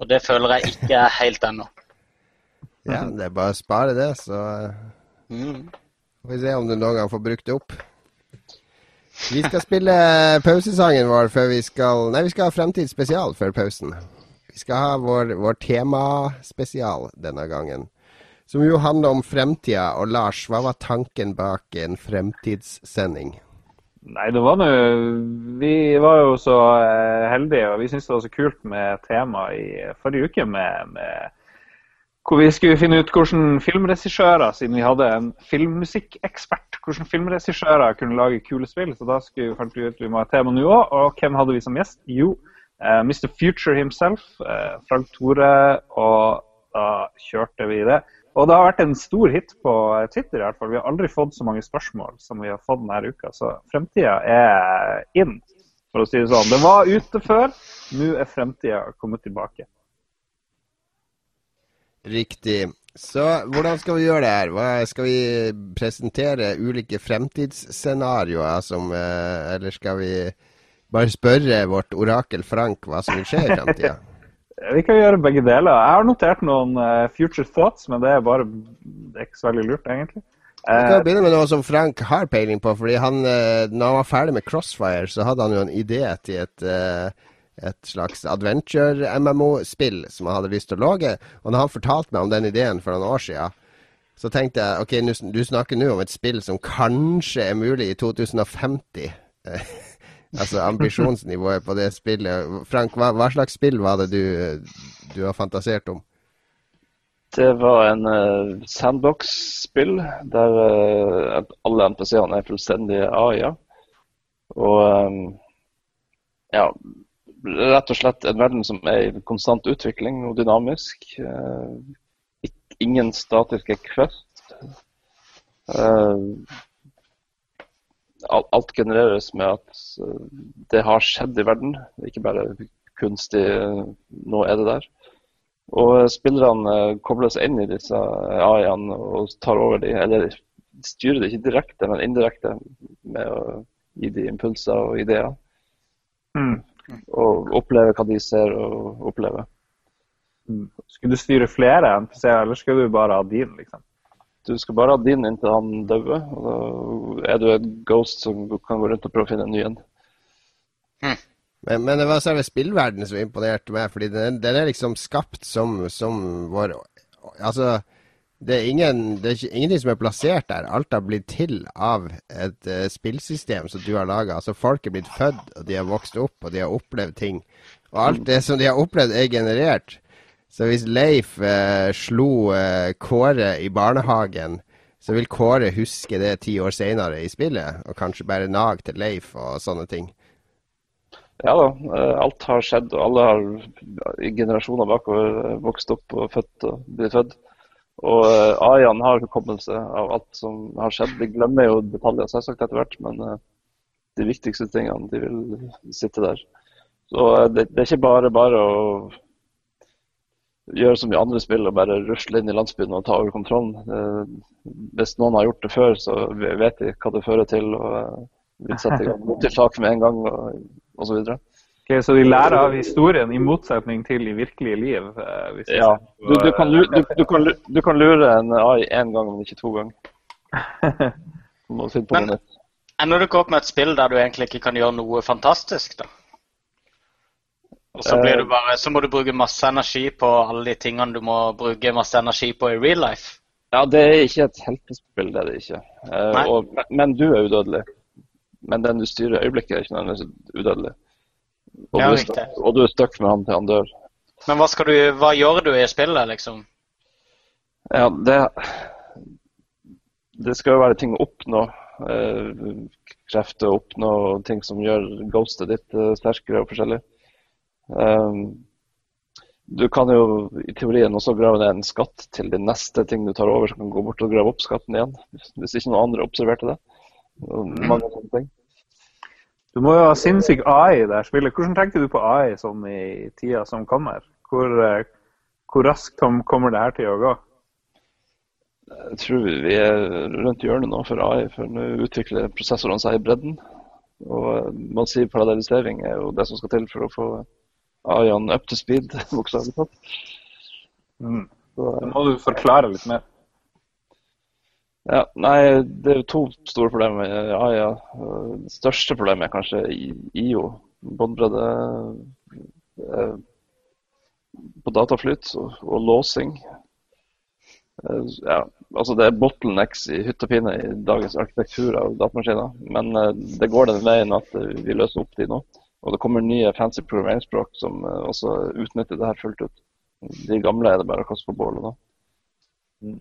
Og det føler jeg ikke er helt ennå. Ja, det er bare å spare det, så eh, Mm. får vi se om du noen gang får brukt det opp. Vi skal spille pausesangen vår før vi skal Nei, vi skal ha Fremtidsspesial før pausen. Vi skal ha vår, vår temaspesial denne gangen. Som jo handler om fremtida. Og Lars, hva var tanken bak en fremtidssending? Nei, det var nå Vi var jo så eh, heldige, og vi syntes det var så kult med tema i forrige uke med, med hvor vi skulle finne ut hvordan filmregissører, siden vi hadde en filmmusikkekspert, hvordan filmregissører kunne lage kule spill. Så da skulle fant vi ut vi må ha tema nå òg. Og hvem hadde vi som gjest? Jo, uh, Mr. Future himself, uh, Frank Tore. Og da kjørte vi det. Og det har vært en stor hit på Twitter. i hvert fall. Vi har aldri fått så mange spørsmål som vi har fått denne uka. Så fremtida er inn, for å si det sånn. Det var ute før, nå er fremtida kommet tilbake. Riktig. Så hvordan skal vi gjøre det her? Hva, skal vi presentere ulike fremtidsscenarioer som eh, Eller skal vi bare spørre vårt orakel Frank hva som vil skje i fremtida? Vi kan gjøre begge deler. Jeg har notert noen uh, future thoughts, men det er bare det er ikke så veldig lurt, egentlig. Vi Eh, kan begynne med noe som Frank har peiling på. fordi han, eh, når han var ferdig med Crossfire, så hadde han jo en idé til et, eh, et slags adventure-MMO-spill som han hadde lyst til å lage. Og når han fortalte meg om den ideen for noen år siden, så tenkte jeg ok, du snakker nå om et spill som kanskje er mulig i 2050. Eh, altså ambisjonsnivået på det spillet. Frank, hva, hva slags spill var det du, du har fantasert om? Det var en uh, sandbox-spill der uh, alle NPC-ene er fullstendig AI-er. Og um, ja, rett og slett en verden som er i konstant utvikling og dynamisk. Eh, ingen statiske quest. Eh, alt genereres med at eh, det har skjedd i verden, ikke bare kunstig nå er det der. Og spillerne kobles inn i disse AI-ene og tar over de, eller styrer det ikke direkte, men indirekte med å gi de impulser og ideer. Mm. Og oppleve hva de ser og opplever. Mm. Skulle du styre flere NPC-er, eller skulle du bare ha din? liksom? Du skal bare ha din inntil han dauer. Og da er du et ghost som kan gå rundt og prøve å finne en ny en. Men, men det var selve spillverdenen som imponerte meg, fordi den, den er liksom skapt som, som vår Altså, det er, ingen, det er ikke, ingenting som er plassert der. Alt har blitt til av et uh, spillsystem som du har laga. Altså, folk er blitt født, og de har vokst opp, og de har opplevd ting. Og alt det som de har opplevd, er generert. Så hvis Leif uh, slo uh, Kåre i barnehagen, så vil Kåre huske det ti år seinere i spillet, og kanskje bare nag til Leif og sånne ting. Ja da, alt har skjedd, og alle har i generasjoner bakover vokst opp og født og blitt født. Og uh, Ayan har hukommelse av alt som har skjedd. De glemmer jo detaljer selvsagt etter hvert, men uh, de viktigste tingene de vil sitte der. Så uh, det, det, er ikke bare bare å gjøre som i andre spill og bare rusle inn i landsbyen og ta over kontrollen. hvis noen har gjort det før, så vet de hva det fører til. og vil sette i gang mottiltak med en gang og osv. Okay, så de lærer av historien, i motsetning til i virkelige liv? Eh, ja. Du, du, kan lure, du, du, kan, du, kan lure, en AI én gang, men ikke to ganger. men ender du ikke opp med et spill der du egentlig ikke kan gjøre noe fantastisk, da? Og så, blir du bare, så må du bruke masse energi på alle de tingene du må bruke masse energi på i real life? Ja, det er ikke et heltespill, det er det ikke. Uh, og, men du er udødelig. Men den du styrer i øyeblikket, er ikke nødvendigvis udødelig. Og, ja, du er, og du er stuck med han til han dør. Men hva, du, hva gjør du i spillet, liksom? Ja, det Det skal jo være ting å oppnå. Eh, krefter å oppnå ting som gjør ghostet ditt eh, sterkere og forskjellig. Um, du kan jo i teorien også grave ned en skatt til din neste ting du tar over, så kan du gå bort og grave opp skatten igjen. Hvis ikke noen andre observerte det. Mange sånne ting. Du må jo ha sinnssyk AI i det spillet. Hvordan tenker du på AI sånn i tida som kommer? Hvor, eh, hvor raskt kommer det her til å gå? Jeg tror vi er rundt hjørnet nå for AI, for nå utvikler prosessorene seg i bredden. Og eh, man sier parallellisering er jo det som skal til for å få AI-en up to speed, bokstavelig talt. Mm. Så, da må du forklare litt mer. Ja, nei, Det er to store problemer Ja. Ja. Det største problemet er kanskje IO, båndbredde eh, på dataflyt og låsing. Eh, ja, altså Det er bottlenecks i hytt og pine i dagens arkitektur av datamaskiner. Men eh, det går den veien at vi løser opp de nå. Og det kommer nye fancy programmeringsspråk som også utnytter det her fullt ut. De gamle er det bare å kaste på bålet nå. Mm.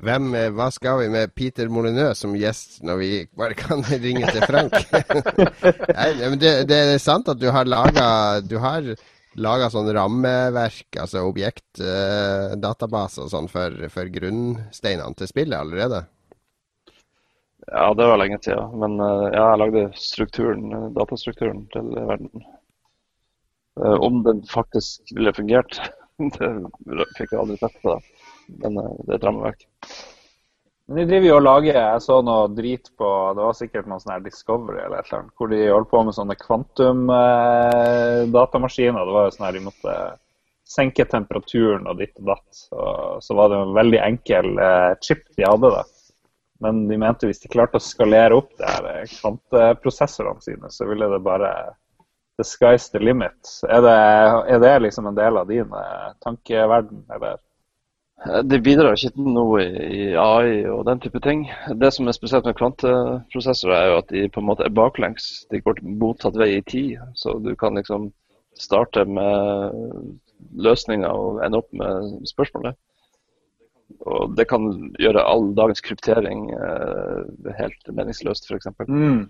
Hvem, eh, hva skal vi med Peter Molyneux som gjest når vi bare kan ringe til Frank? Nei, det, det, er sant at du har laga sånn rammeverk, altså objektdatabase uh, og sånn for, for, grunnsteinene til spillet allerede? Ja, det var lenge siden. Men uh, jeg lagde strukturen, datastrukturen til verden. Uh, om den faktisk ville fungert, det fikk jeg aldri sett på. det. Men uh, det er et rammeverk. Men de driver jo og lager Jeg så noe drit på Det var sikkert noe sånn her Discovery eller et eller annet, hvor de holdt på med sånne kvantum-datamaskiner. Eh, det var jo sånn her de måtte senke temperaturen og ditt og datt. Og så var det en veldig enkel eh, chip de hadde. da. Men de mente hvis de klarte å skalere opp det her eh, kvanteprosessorene sine, så ville det bare The sky's the limit. Er det, er det liksom en del av din eh, tankeverden, eller? Det bidrar ikke til noe i AI og den type ting. Det som er spesielt med kvanteprosessorer, er jo at de på en måte er baklengs. De går motsatt vei i tid. Så du kan liksom starte med løsninger og ende opp med spørsmålet. Og det kan gjøre all dagens kryptering eh, helt meningsløst, f.eks. Mm.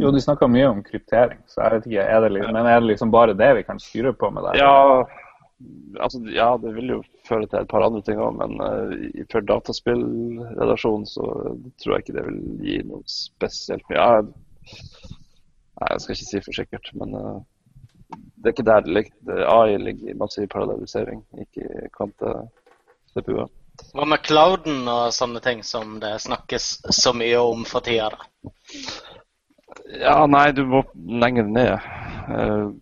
Jo, de snakker mye om kryptering, så jeg vet ikke, er det, liksom, men er det liksom bare det vi kan styre på med det? Ja, altså, ja, det vil jo føre til et par andre ting òg, men uh, for dataspillrelasjonen så tror jeg ikke det vil gi noe spesielt mye. Ja, nei, jeg skal ikke si for sikkert, men uh, det er ikke der det ligger. AI ligger i massiv parallellisering, ikke i kvante-CPU-er. Hva med clouden og sånne ting som det snakkes så mye om for tida? da? Ja, nei, du må lenger ned. Uh,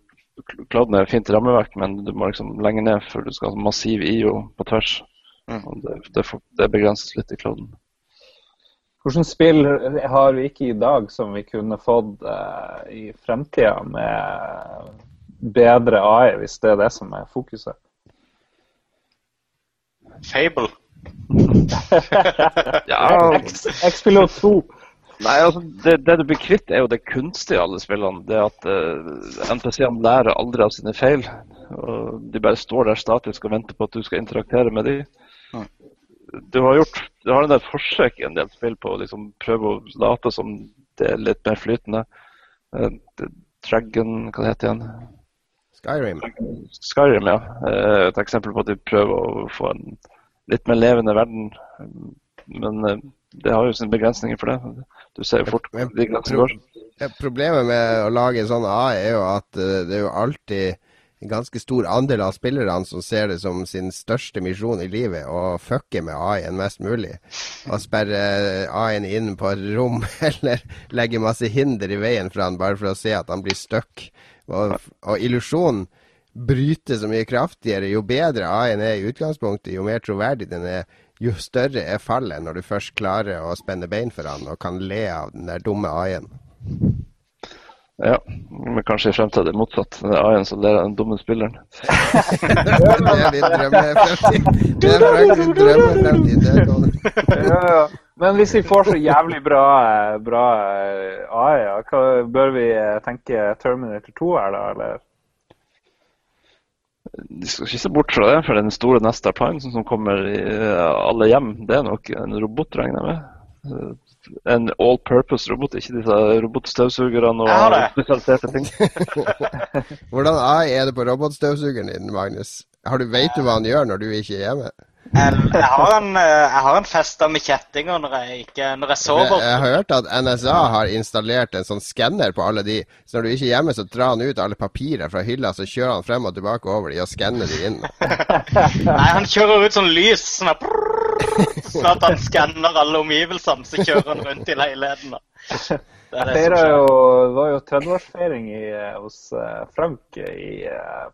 Clouden er fint rammeverk, men du må liksom lenge ned før du skal ha massiv IO på tvers. Mm. Og Det, det, får- det begrenses litt i kladden. Hvilke spill har vi ikke i dag som vi kunne fått uh, i fremtida med bedre AI, hvis det er det som er fokuset? Fable. Ja, X-Pilot 2. Nei, altså, det, det du blir kvitt, er jo det kunstige i alle spillene. Det at uh, NPC-ene lærer aldri av sine feil. Og de bare står der statisk og venter på at du skal interaktere med dem. Mm. Du har gjort du har en del forsøk i en del spill på å liksom prøve å late som det er litt mer flytende. Uh, Dragon, hva det heter igjen? Skyrim. Skyrim, ja. Eh, Et eksempel på at de prøver å få en litt mer levende verden. Men eh, det har jo sine begrensninger for det. Du ser jo fort hvor de grensene går. Problemet med å lage en sånn AI er jo at eh, det er jo alltid en ganske stor andel av spillerne som ser det som sin største misjon i livet, å fucke med AI-en mest mulig. Og sperre AI-en inn på et rom, eller legge masse hinder i veien for han bare for å se at han blir stuck. Og, og illusjonen bryter så mye kraftigere. Jo bedre AI-en er i utgangspunktet, jo mer troverdig den er, jo større er fallet når du først klarer å spenne bein for han og kan le av den der dumme AI-en. Ja, men kanskje i fremtiden motsatt. Det er AI-en som ler av den dumme spilleren. Det er din drømmefremtid. Det er faktisk drømmefremtid. Det. Ja, ja. Men hvis vi får så jævlig bra, bra eh, AI, ja, hva, bør vi eh, tenke Terminator 2 her, da? Eller? De skal ikke se bort fra det, for den store neste appliancen som kommer i eh, alle hjem, det er nok en robot, regner jeg med. Eh, En all purpose robot, ikke disse robotstøvsugerne og spesialiserte ting. Hvordan er det på robotstøvsugeren din, Magnus? Har du, vet du hva han gjør når du ikke er hjemme? Jeg, jeg har en, eh, jeg har en fester med kjettinger når jeg, ikke, når jeg Jeg, sover. jeg har hørt at NSA har installert en sånn skanner på alle de. Så når du ikke er hjemme, så drar han ut alle papirer fra hylla, så kjører han frem og tilbake over de og skanner de inn. Nei, han kjører ut sånn lys, sånn at Sånn at han skanner alle omgivelsene, så kjører han rundt i leiligheten. Det det jo, det var jo 30-årsfeiring eh, hos eh, Frank i eh,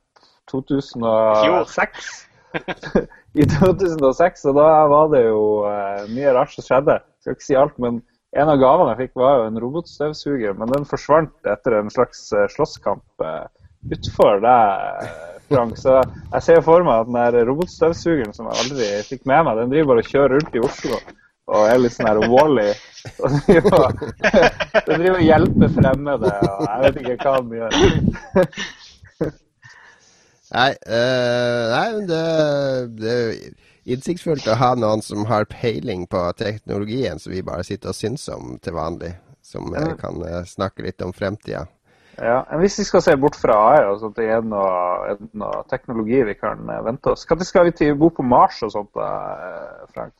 2006. I 2006, og da var det jo uh, mye rart som skjedde. Jeg skal ikke si alt, men en av gavene jeg fikk, var jo en robotstøvsuger. Men den forsvant etter en slags eh, slåsskamp uh, utfor deg, Frank. Så jeg ser for meg at den der robotstøvsugeren som jeg aldri fikk med meg, den driver bare og kjører rundt i Oslo og er litt sånn her Wally. Den driver og hjelper fremmede, og jeg vet ikke hva den gjør. Nei, uh, nei men det, det er jo innsiktsfullt å ha noen som har peiling på teknologien, som vi bare sitter og syns om til vanlig. Som Ja. kan eh, snakke litt om fremtida. Ja, men Hvis vi skal se bort fra AI, og sånt, er det noe, er det noe teknologi vi kan eh, vente oss? Når skal vi til, bo på Mars og sånt, da, Frank?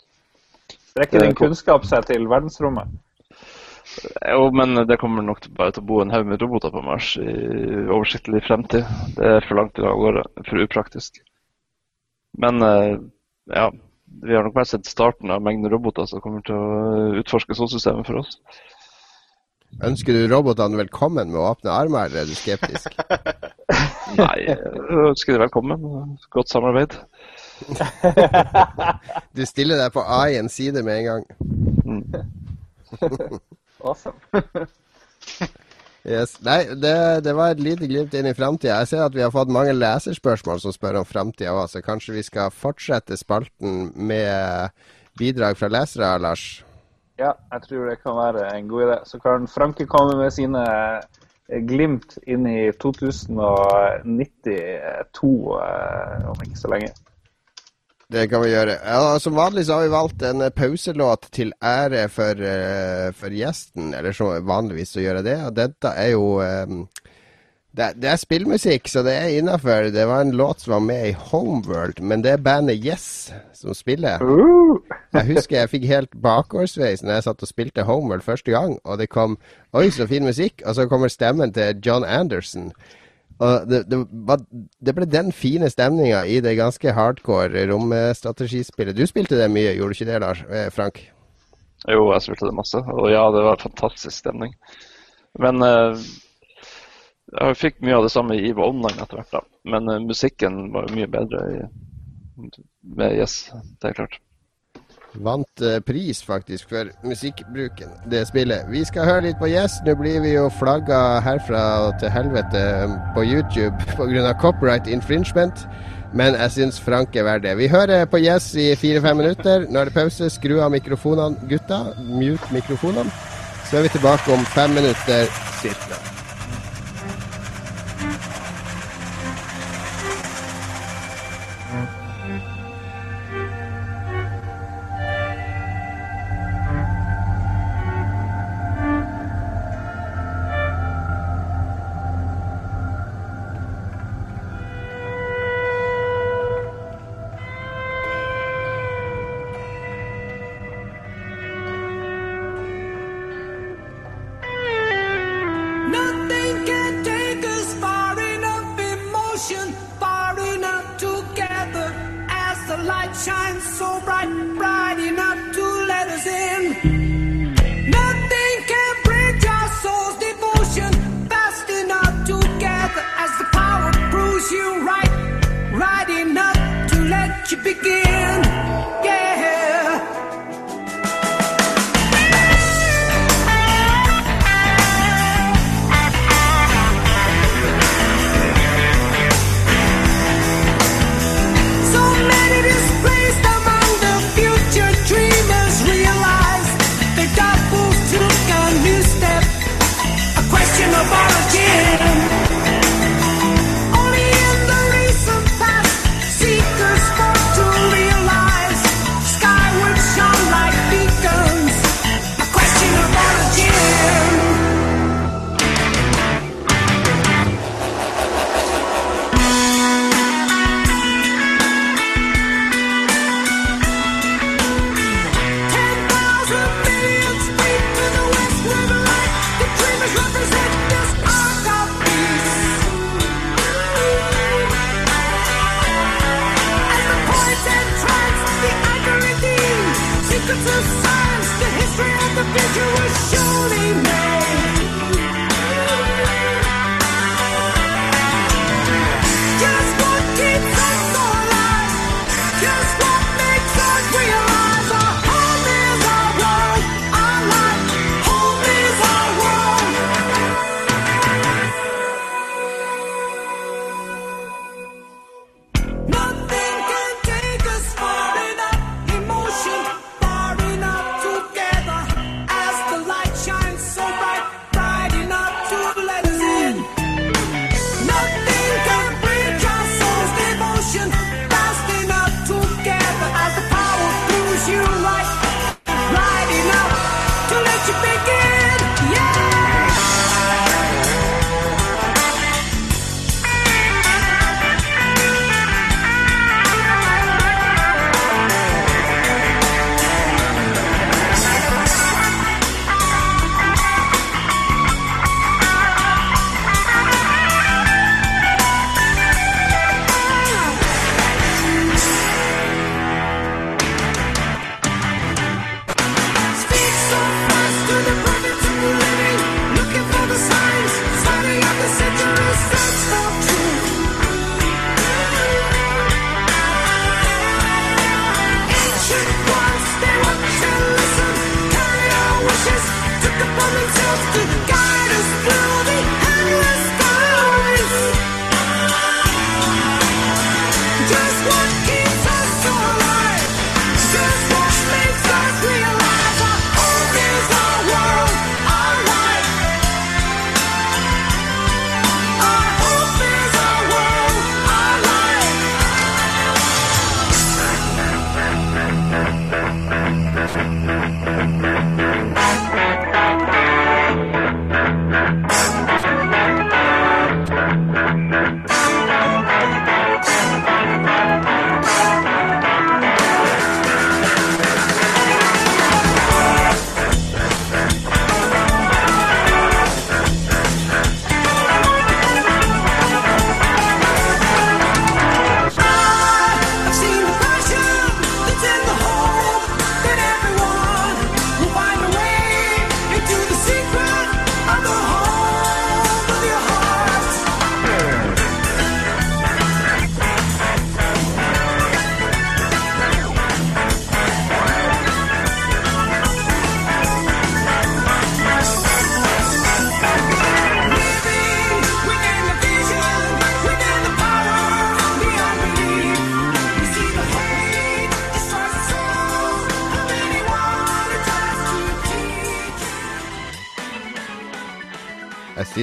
Strekker din kunnskap seg til verdensrommet? Jo, men det kommer nok bare til å bo en haug med roboter på Mars i oversiktlig fremtid. Det er for langt av gårde, for upraktisk. Men eh, ja, vi har nok bare sett starten av mengden roboter som kommer til å utforske solsystemet for oss. Ønsker du robotene velkommen med åpne armer, eller er du skeptisk? Nei, jeg ønsker dere velkommen. Godt samarbeid. Du stiller deg på A i en side med en gang. Mm. Awesome. Yes. Nei, det, det var et lite glimt inn i framtida. Jeg ser at vi har fått mange leserspørsmål som spør om framtida òg, så kanskje vi skal fortsette spalten med bidrag fra lesere, Lars? Ja, jeg tror det kan være en god idé. Så kan Franke komme med sine glimt inn i 2092 eh, om ikke så lenge. Det kan vi gjøre. Ja, som vanlig så har vi valgt en eh, pauselåt til ære for, eh, for gjesten, eller så vanligvis så gjør jeg det. Og dette er jo um, det, det er spillmusikk, så det er innafor. Det var en låt som var med i Homeworld, men det er bandet Yes som spiller. Uh! Jeg husker jeg fikk helt bakgårdsveis når jeg satt og spilte Homeworld første gang, og det kom Oi, så fin musikk! Og så kommer stemmen til John Anderson. Og det, det, var, det ble den fine stemninga i det ganske hardcore romstrategispillet. Du spilte det mye, gjorde du ikke det, Lars? Eh, Frank? Jo, jeg spilte det masse. Og ja, det var fantastisk stemning. Men eh, jeg fikk mye av det samme i EVE Online etter hvert, da. Men eh, musikken var mye bedre i, med Yes, det er klart. Vant uh, pris faktisk for musikkbruken, det spillet. Vi skal høre litt på Yes. Nå blir vi jo flagga herfra til helvete på YouTube pga. copyright infringement. Men jeg syns Frank er verdt det. Vi hører på Yes i fire-fem minutter. Nå er det pause. Skru av mikrofonene, gutta. Mute mikrofonene. Så er vi tilbake om fem minutter cirka.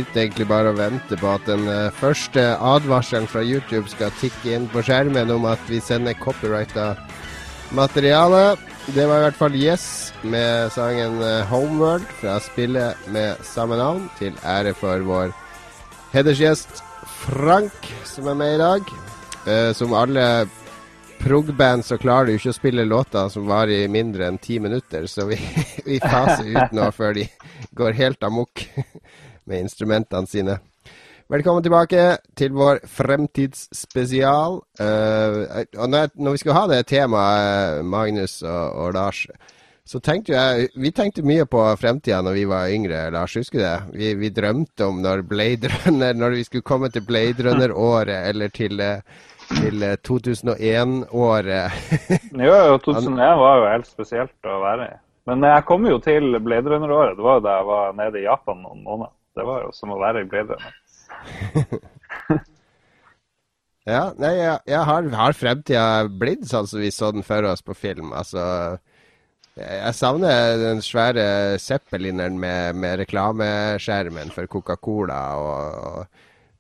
Sitter egentlig bare og venter på at den uh, første advarselen fra YouTube skal tikke inn på skjermen om at vi sender copyrighta materiale. Det var i hvert fall Yes med sangen uh, 'Homeworld' fra spillet med samme navn, til ære for vår hedersgjest Frank, som er med i dag. Uh, som alle prog-band så klarer du ikke å spille låter som varer i mindre enn ti minutter, så vi, vi faser ut nå før de går helt amok med instrumentene sine. Velkommen tilbake til vår fremtidsspesial. Uh, og når, når, vi skal ha det temaet, Magnus og, og Lars, så tenkte jeg Vi tenkte mye på fremtida når vi var yngre, Lars. Husker du det? Vi, vi drømte om når Blade Runner Når vi skulle komme til Blade Runner-året, eller til uh, til 2001-året. jo, jo, 2001 var jo helt spesielt å være i. Men jeg kom jo til Blade Runner-året. Det var jo da jeg var nede i Japan noen måneder. Det var jo som å være i Blade ja, nei, jeg, jeg har, har fremtida blitt sånn som vi så den for oss på film? Altså jeg savner den svære Zeppelineren med, med reklameskjermen for Coca-Cola og, og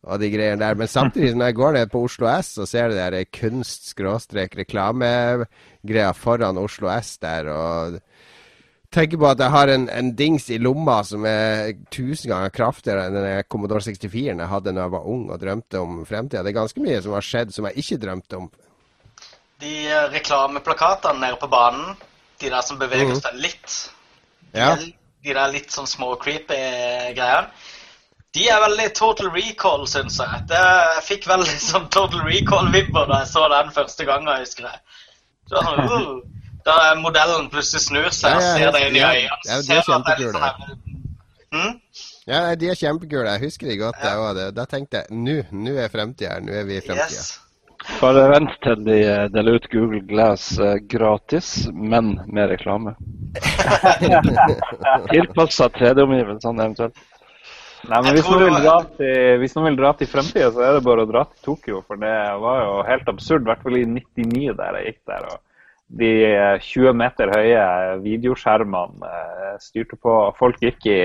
og de greiene der. Men samtidig, når jeg går ned på Oslo S og ser det der kunst-reklamegreia foran Oslo S der, og tenker på at jeg har en, en, dings i lomma som er tusen ganger kraftigere enn den Commodore 64-en jeg hadde da jeg var ung og drømte om fremtida. Det er ganske mye som har skjedd som jeg ikke drømte om. De eh, reklameplakatene nede på banen, de der som beveger mm. seg litt, de, ja. de der litt sånn små creepy greiene de er veldig Total Recall, syns jeg. Det, jeg fikk veldig sånn Total Recall-vibber da jeg så den første gangen, jeg husker jeg. Så, uh, da modellen plutselig snur seg og ser deg inn i øynene. Ja, de er kjempekule. Sånn hmm? Ja, de er kjempekule. Jeg husker de godt. Ja. Det. Da tenkte jeg nå, nå er fremtida her. Nå er vi i fremtida. Yes. Bare vent til de eh, deler ut Google Glass uh, gratis, men med reklame. Tilpassa 3D-omgivelsene eventuelt. Nei, men hvis noen, vil dra til, hvis noen vil dra til fremtida, så er det bare å dra til Tokyo. For det var jo helt absurd, i hvert fall i 99 der jeg gikk der. og De 20 meter høye videoskjermene eh, styrte på. Folk gikk i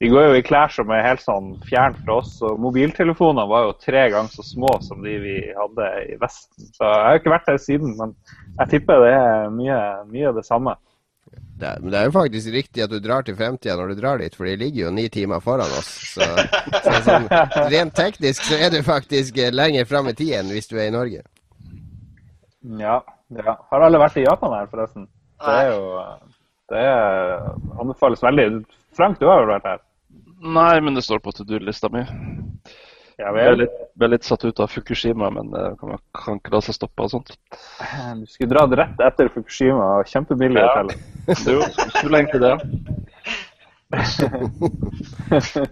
De går jo i klær som er helt sånn fjernt fra oss. Og mobiltelefonene var jo tre ganger så små som de vi hadde i Vesten. Så jeg har ikke vært der siden, men jeg tipper det er mye, mye det samme. Det, men det er jo faktisk riktig at du drar til fremtida når du drar dit, for de ligger jo ni timer foran oss. Så, så sånn, rent teknisk så er du faktisk eh, lenger fram i tiden hvis du er i Norge. Ja. Ja. Har alle vært i Japan her, forresten? Det er jo Det er, anbefales veldig. Frank, du har jo vært her? Nei, men det står på to do-lista mi. Jeg ble litt, ble litt, satt ut av Fukushima, men det kan, kan ikke la seg stoppe og sånt. Du skulle dratt rett etter Fukushima. Kjempebillig ja. hotell. Jo, skulle egentlig det.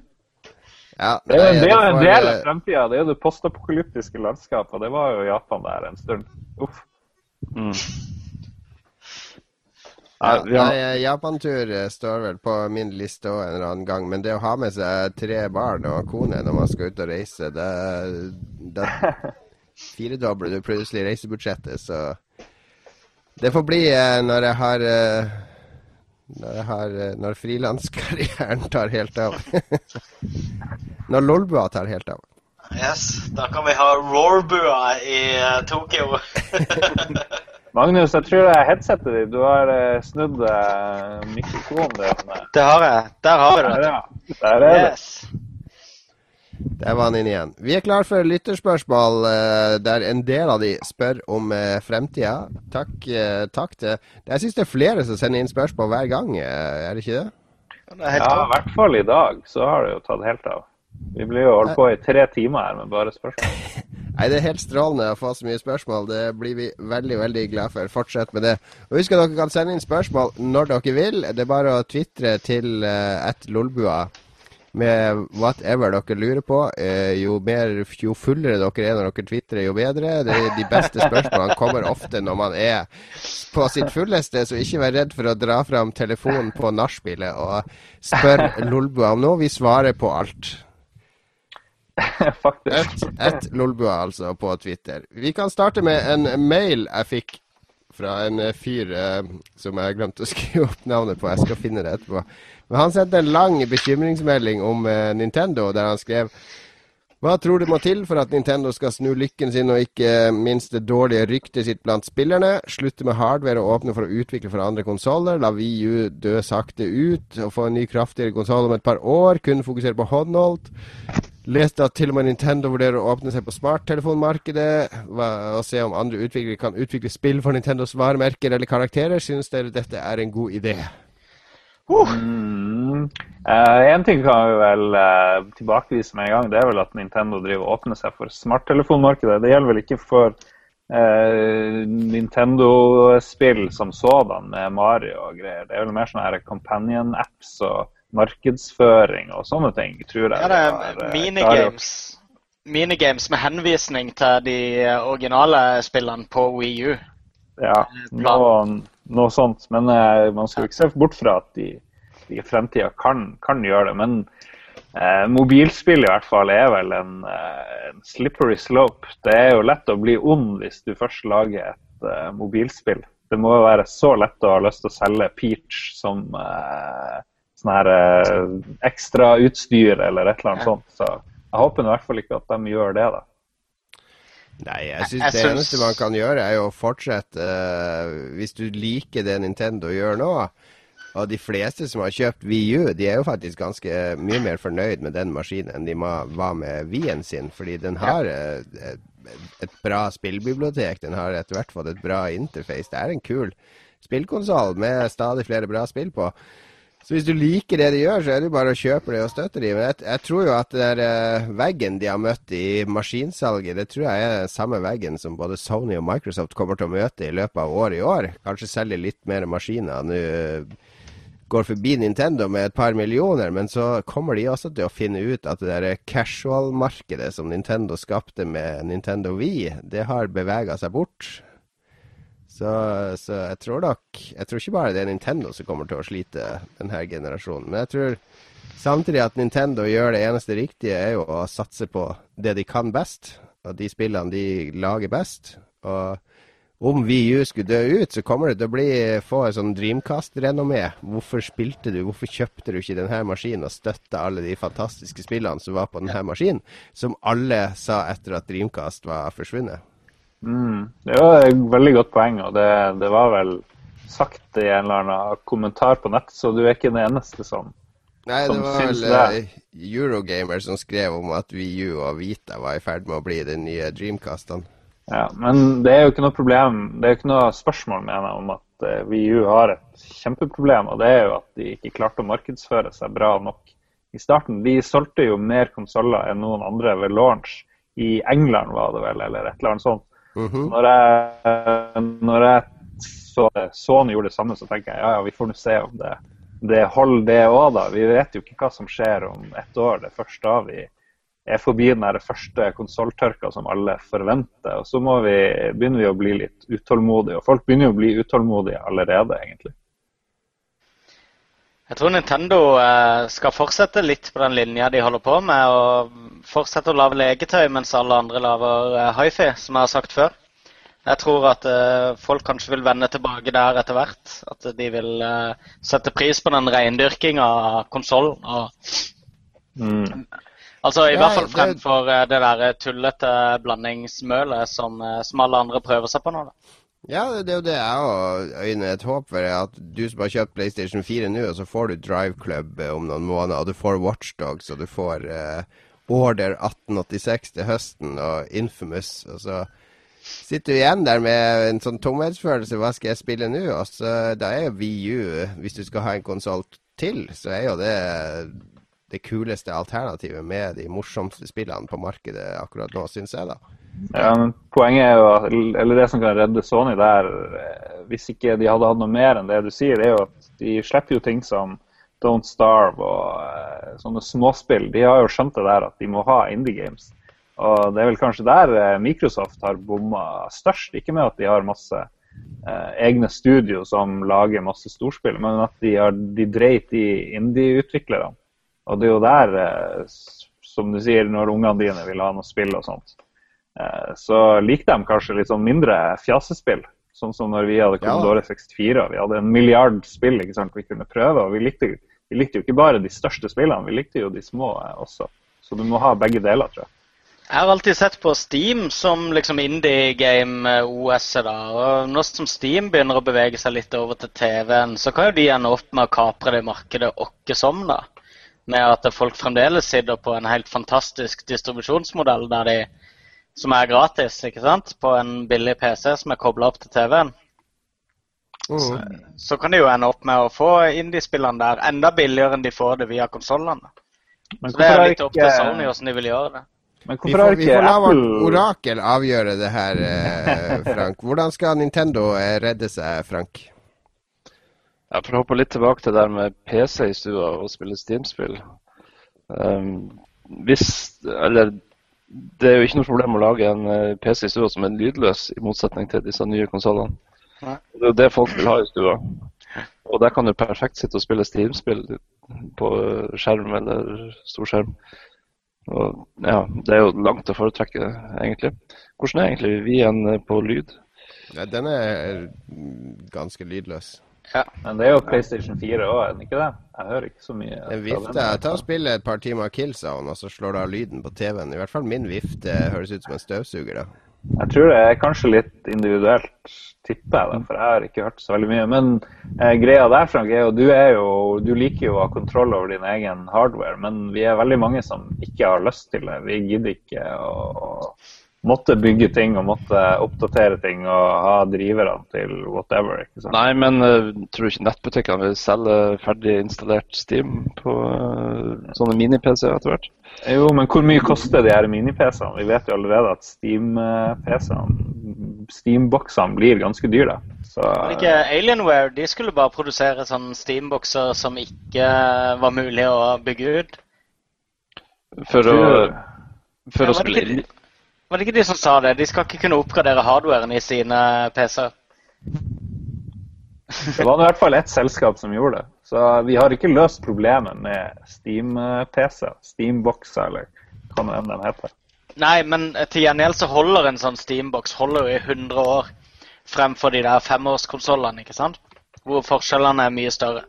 ja, det er jo en del av fremtida. Det er jo det postapokalyptiske landskapet. Det var jo Japan der en stund. Uff. Mm. Ja, nei, Japantur eh, står vel på min liste òg en eller annen gang. Men det å ha med seg tre barn og kone når man skal ut og reise, det, det firedobler du plutselig reisebudsjettet. Så det får bli eh, når jeg har eh, når, jeg har, når frilanskarrieren tar helt av. når Lolbua tar helt av. Yes, da kan vi ha Roarbua i Tokyo. Magnus, jeg tror det er headsetet ditt. Du har uh, snudd uh, mikrofonen din. Det har jeg. Der har vi det. Der, ja. Der er yes. det. Der var han inn igjen. Vi er klar for lytterspørsmål uh, der en del av de spør om uh, fremtida. Takk, uh, takk til Jeg syns det er flere som sender inn spørsmål hver gang, er det ikke det? det ja, i hvert fall i dag så har det jo tatt helt av. Vi blir jo holdt på i tre timer her med bare spørsmål. Nei, Det er helt strålende å få så mye spørsmål. Det blir vi veldig veldig glad for. Fortsett med det. Og Husk at dere kan sende inn spørsmål når dere vil. Det er bare å tvitre til uh, lolbua med whatever dere lurer på. Uh, jo, mer, jo fullere dere er når dere tvitrer, jo bedre. Det er de beste spørsmålene kommer ofte når man er på sitt fulleste, så ikke vær redd for å dra fram telefonen på nachspielet og spør lolbua om noe. Vi svarer på alt. Faktisk. Et, et Lolbua, altså, på Twitter. Vi kan starte med en mail jeg fikk fra en fyr eh, som jeg glemte å skrive opp navnet på. Jeg skal finne det etterpå. Men han sendte en lang bekymringsmelding om eh, Nintendo, der han skrev hva tror du må til for at Nintendo skal snu lykken sin og ikke minst det dårlige ryktet sitt blant spillerne? Slutte med hardware og åpne for å utvikle for andre konsoller? La VU dø sakte ut og få en ny kraftigere konsoll om et par år? Kun fokusere på håndholdt? Leste at til og med Nintendo vurderer å åpne seg på smarttelefonmarkedet og se om andre utviklere kan utvikle spill for Nintendos varemerker eller karakterer. Synes dere dette er en god idé? Uh. Mm. Uh, en ting kan vi vel uh, tilbakevise med en gang. Det er vel at Nintendo driver og åpner seg for smarttelefonmarkedet. Det gjelder vel ikke for uh, Nintendo-spill som sådan med Mario og greier. Det er vel mer sånne companion-apps og markedsføring og sånne ting, tror jeg. Ja, det er minigames. Minigames med henvisning til de originale spillene på Wii U. Ja, noe, noe sånt. Men man skal ikke se bort fra at de i fremtida kan, kan, gjøre det. Men eh, mobilspill i hvert fall er vel en, eh, en, slippery slope. Det er jo lett å bli ond hvis du først lager et eh, mobilspill. Det må jo være så lett å ha lyst til å selge Peach som eh, sånn her eh, ekstra utstyr eller et eller annet sånt. Så jeg håper i hvert fall ikke at de gjør det, da. Nei, jeg syns det eneste man kan gjøre, er jo å fortsette uh, Hvis du liker det Nintendo gjør nå, og de fleste som har kjøpt VU, de er jo faktisk ganske mye mer fornøyd med den maskinen enn de var med Wien sin. Fordi den har eh, et bra spillbibliotek. Den har etter hvert fått et bra interface. Det er en kul spillkonsoll med stadig flere bra spill på. Så hvis du liker det de gjør, så er det bare å kjøpe det og støtte dem. Jeg, jeg, tror jo at den uh, veggen de har møtt i maskinsalget, det tror jeg er den samme veggen som både Sony og Microsoft kommer til å møte i løpet av året i år. Kanskje selge litt mer maskiner nå går forbi Nintendo med et par millioner, men så kommer de også til å finne ut at det der casual-markedet som Nintendo skapte med Nintendo Wii, det har bevega seg bort. Så, så, jeg tror nok Jeg tror ikke bare det er Nintendo som kommer til å slite denne generasjonen. Men jeg tror samtidig at Nintendo gjør det eneste riktige, er jo å satse på det de kan best, og de spillene de lager best. Og om VU skulle dø ut, så kommer det til å bli, få en sånn Dreamcast-renommé. Hvorfor spilte du, hvorfor kjøpte du ikke denne maskinen og støtta alle de fantastiske spillene som var på denne maskinen, som alle sa etter at Dreamcast var forsvunnet? Mm, det var et veldig godt poeng, og det, det, var vel sagt i en eller annen kommentar på nett, så du er ikke den eneste som Nei, det var vel uh, Eurogamer som skrev om at VU og Vita var i ferd med å bli de nye Dreamcastene. Ja, Men det er jo ikke noe problem, det er jo ikke noe spørsmål mener jeg, om at uh, eh, VU har et kjempeproblem. Og det er jo at de ikke klarte å markedsføre seg bra nok i starten. De solgte jo mer konsoller enn noen andre ved launch. I England var det vel, eller et eller annet sånt. Mm -hmm. Når jeg, når jeg så Sony gjorde det samme, så tenker jeg ja, ja, vi får nå se om det, det holder det òg, da. Vi vet jo ikke hva som skjer om ett år. Det første da vi er forbi den første konsolltørka som alle forventer. Og så vi, begynner vi å bli litt utålmodige. Og folk begynner jo å bli utålmodige allerede, egentlig. Jeg tror Nintendo eh, skal fortsette litt på den linja de holder på med. Og fortsette å lage leketøy mens alle andre lager eh, hifi, som jeg har sagt før. Jeg tror at uh, folk kanskje vil vende tilbake der etter hvert. At de vil sette pris på den reindyrkinga av konsollen. Mm. Altså i ja, hvert fall fremfor det... det der tullete blandingsmølet som, eh, som, alle andre prøver seg på nå. da. Ja, det er jo det jeg òg øyner et håp for. At du som har kjøpt PlayStation 4 nå, og så får du Drive Club eh, om noen måneder, og du får Watchdogs, og du får uh, Order 1886 til høsten, og Infamous. og så sitter du igjen der med en sånn tomhetsfølelse. Hva skal jeg spille nå? Og så, da er jo VU, hvis du skal ha en konsoll til, så er jo det det kuleste alternativet med de morsomste spillene på markedet akkurat nå, syns jeg, da. Ja, men Poenget er jo, eller det som kan redde Sony der, eh, hvis ikke de hadde hatt noe mer enn det du sier, det er jo at de slipper jo ting som Don't Starve og uh, sånne småspill. De har jo skjønt det der at de må ha indie games. Og det er vel kanskje der uh, Microsoft har bomma størst. Ikke med at de har masse eh, egne studio som lager masse storspill, men at de, har, de dreit i indie-utviklerne. Og det er jo der, eh, som du sier, når ungene dine vil ha noe spill og sånt, eh, så liker de kanskje litt sånn mindre fjasespill Sånn som når vi hadde Commodore 64 og vi hadde en milliard spill ikke sant, vi kunne prøve. og vi likte, vi likte jo ikke bare de største spillene, vi likte jo de små eh, også. Så du må ha begge deler, tror jeg. Jeg har alltid sett på Steam som liksom indie game-OS-et. da, og Nå som Steam begynner å bevege seg litt over til TV-en, så kan jo de ende opp med å kapre det markedet åkke som, da. Med at folk fremdeles sitter på en helt fantastisk distribusjonsmodell der de, som er gratis, ikke sant? på en billig PC som er kobla opp til TV-en. Så, så kan de jo ende opp med å få indie-spillene der enda billigere enn de får det via konsollene. Så det er litt opp til Sony hvordan de vil gjøre det. Men Vi får, vi får la orakel avgjøre det her, eh, Frank. Hvordan skal Nintendo eh, redde seg, Frank? Ja, For å hoppe litt tilbake til det der med PC i stua og spille Steam-spill. Um, hvis Eller det er jo ikke noe problem å lage en eh, PC i stua som er lydløs, i motsetning til disse nye konsollene. Det er jo det folk vil ha i stua. Og der kan du perfekt sitte og spille Steam-spill på skjerm eller stor skjerm. Og ja, Det er jo langt å foretrekke, egentlig. Hvordan er egentlig Wien på lyd? Ja, Den er ganske lydløs. Men det er jo PlayStation 4 òg, er det ikke det? Jeg hører ikke så mye. Den fra Jeg Ta og Spille et par timer av Killzone, og så slår du av lyden på TV-en. I hvert fall min vifte høres ut som en støvsuger. da. Jeg tror det er kanskje litt individuelt, tipper jeg, da, for jeg har ikke hørt så veldig mye. Men eh, greia der, Frank, er jo du, er jo du liker jo å ha kontroll over din egen hardware, men vi er veldig mange som ikke har lyst til det. Vi gidder ikke å måtte bygge ting og måtte oppdatere ting og ha driverne til whatever. ikke sant? Nei, men uh, tror du ikke nettbutikkene vil selge ferdig installert Steam på uh, sånne mini-PC etter hvert? Jo, men hvor mye koster de her mini-PC-ene? Vi vet jo allerede at Steam-PC-ene, Steam-boksene blir ganske dyre. Så, Men ikke Alienware de skulle bare produsere sånne Steam-bokser som ikke var mulig å bygge ut. For å, for å spille var det ikke de som sa det? De skal ikke kunne oppgradere hardwaren i sine PC-er. Det var i hvert fall ett selskap som gjorde det. Så vi har ikke løst problemet med Steam-PC, Steam-bokser eller hva nå enn de heter. Nei, men til gjengjeld så holder en sånn Steam-boks holder i 100 år fremfor de der femårskonsollene, ikke sant? Hvor forskjellene er mye større.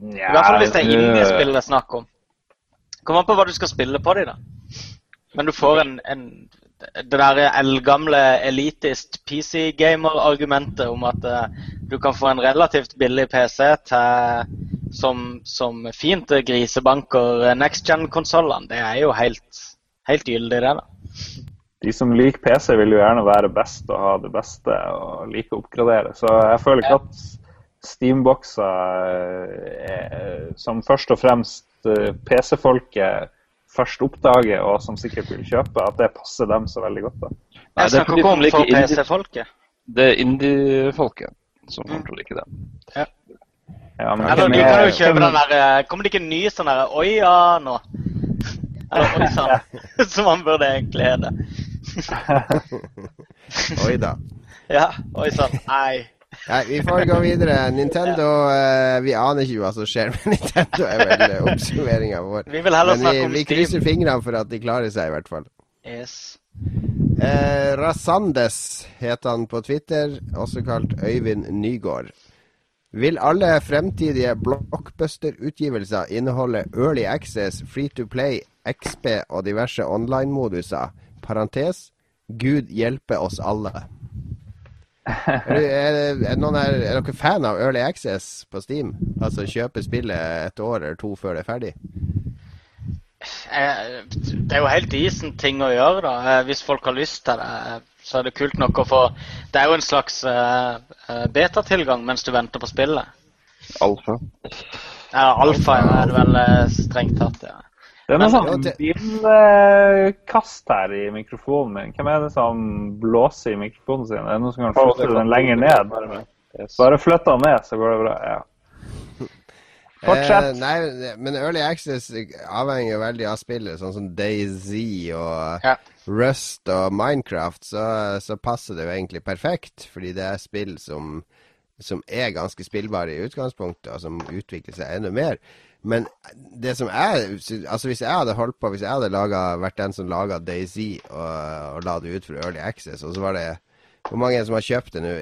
I hvert fall hvis det er indiespill det er snakk om. Kom an på hva du skal spille på de, da. Men du får en, en Det der eldgamle elitist PC-gamer-argumentet om at uh, du kan få en relativt billig PC til, som, som fint grisebanker next gen-konsollene, det er jo helt, helt gyldig, det, da. De som liker PC, vil jo gjerne være best og ha det beste og like å oppgradere. Så jeg føler ikke at Steam-bokser eh, som først og fremst eh, PC-folket først oppdager, og som sikkert vil kjøpe, at det passer dem så veldig godt. da. Nei, det er snakker fordi ikke de om liker PC-folket. Det er indie-folket som kommer til å like det. Ja, men Eller du kan jo kjøpe den der eh, Kommer det ikke en ny sånn derre Oi ja nå? Eller oi sann, som man burde egentlig hete. Oi da. Ja, oi sann. Nei. Nei, vi får gå videre. Nintendo eh, Vi aner ikke hva som skjer med Nintendo, er vel uh, oppsummeringa vår. Vi vil heller Men vi, snakke om vi Steam. krysser fingrene for at de klarer seg, i hvert fall. Yes. Uh, Rasandes het han på Twitter, også kalt Øyvind Nygård. Vil alle fremtidige blockbuster-utgivelser inneholde early access, free to play, XP og diverse online-moduser? Parentes Gud hjelpe oss alle. Er, er, er, noen her, er dere fan av early access på Steam? Altså kjøpe spillet et år eller to før det er ferdig? Eh, Det er jo helt decent ting å gjøre, da. Eh, Hvis folk har lyst til det, eh, så er det kult nok å få Det er jo en slags betatilgang mens du venter på spillet. Alfa. Ja, alfa er det vel strengt tatt, ja. Det er noe sånn Ja, bilkast her i mikrofonen min. Hvem er det som blåser i mikrofonen sin? Er det noen som kan flytte den lenger ned? Bare flytt den ned, så går det bra. Ja. Fortsett. Eh, nei, men Early Access avhenger veldig av spillet, sånn som DayZ og Ja. Rust og Minecraft, så, så passer det jo egentlig perfekt, fordi det er spill som, som er ganske spillbare i utgangspunktet, og som utvikler seg enda mer. Men det som jeg Altså hvis jeg hadde holdt på Hvis jeg hadde laget, vært den som laga DayZ og, og la det ut for Early Access, og så var det Hvor mange er som har kjøpt det nå?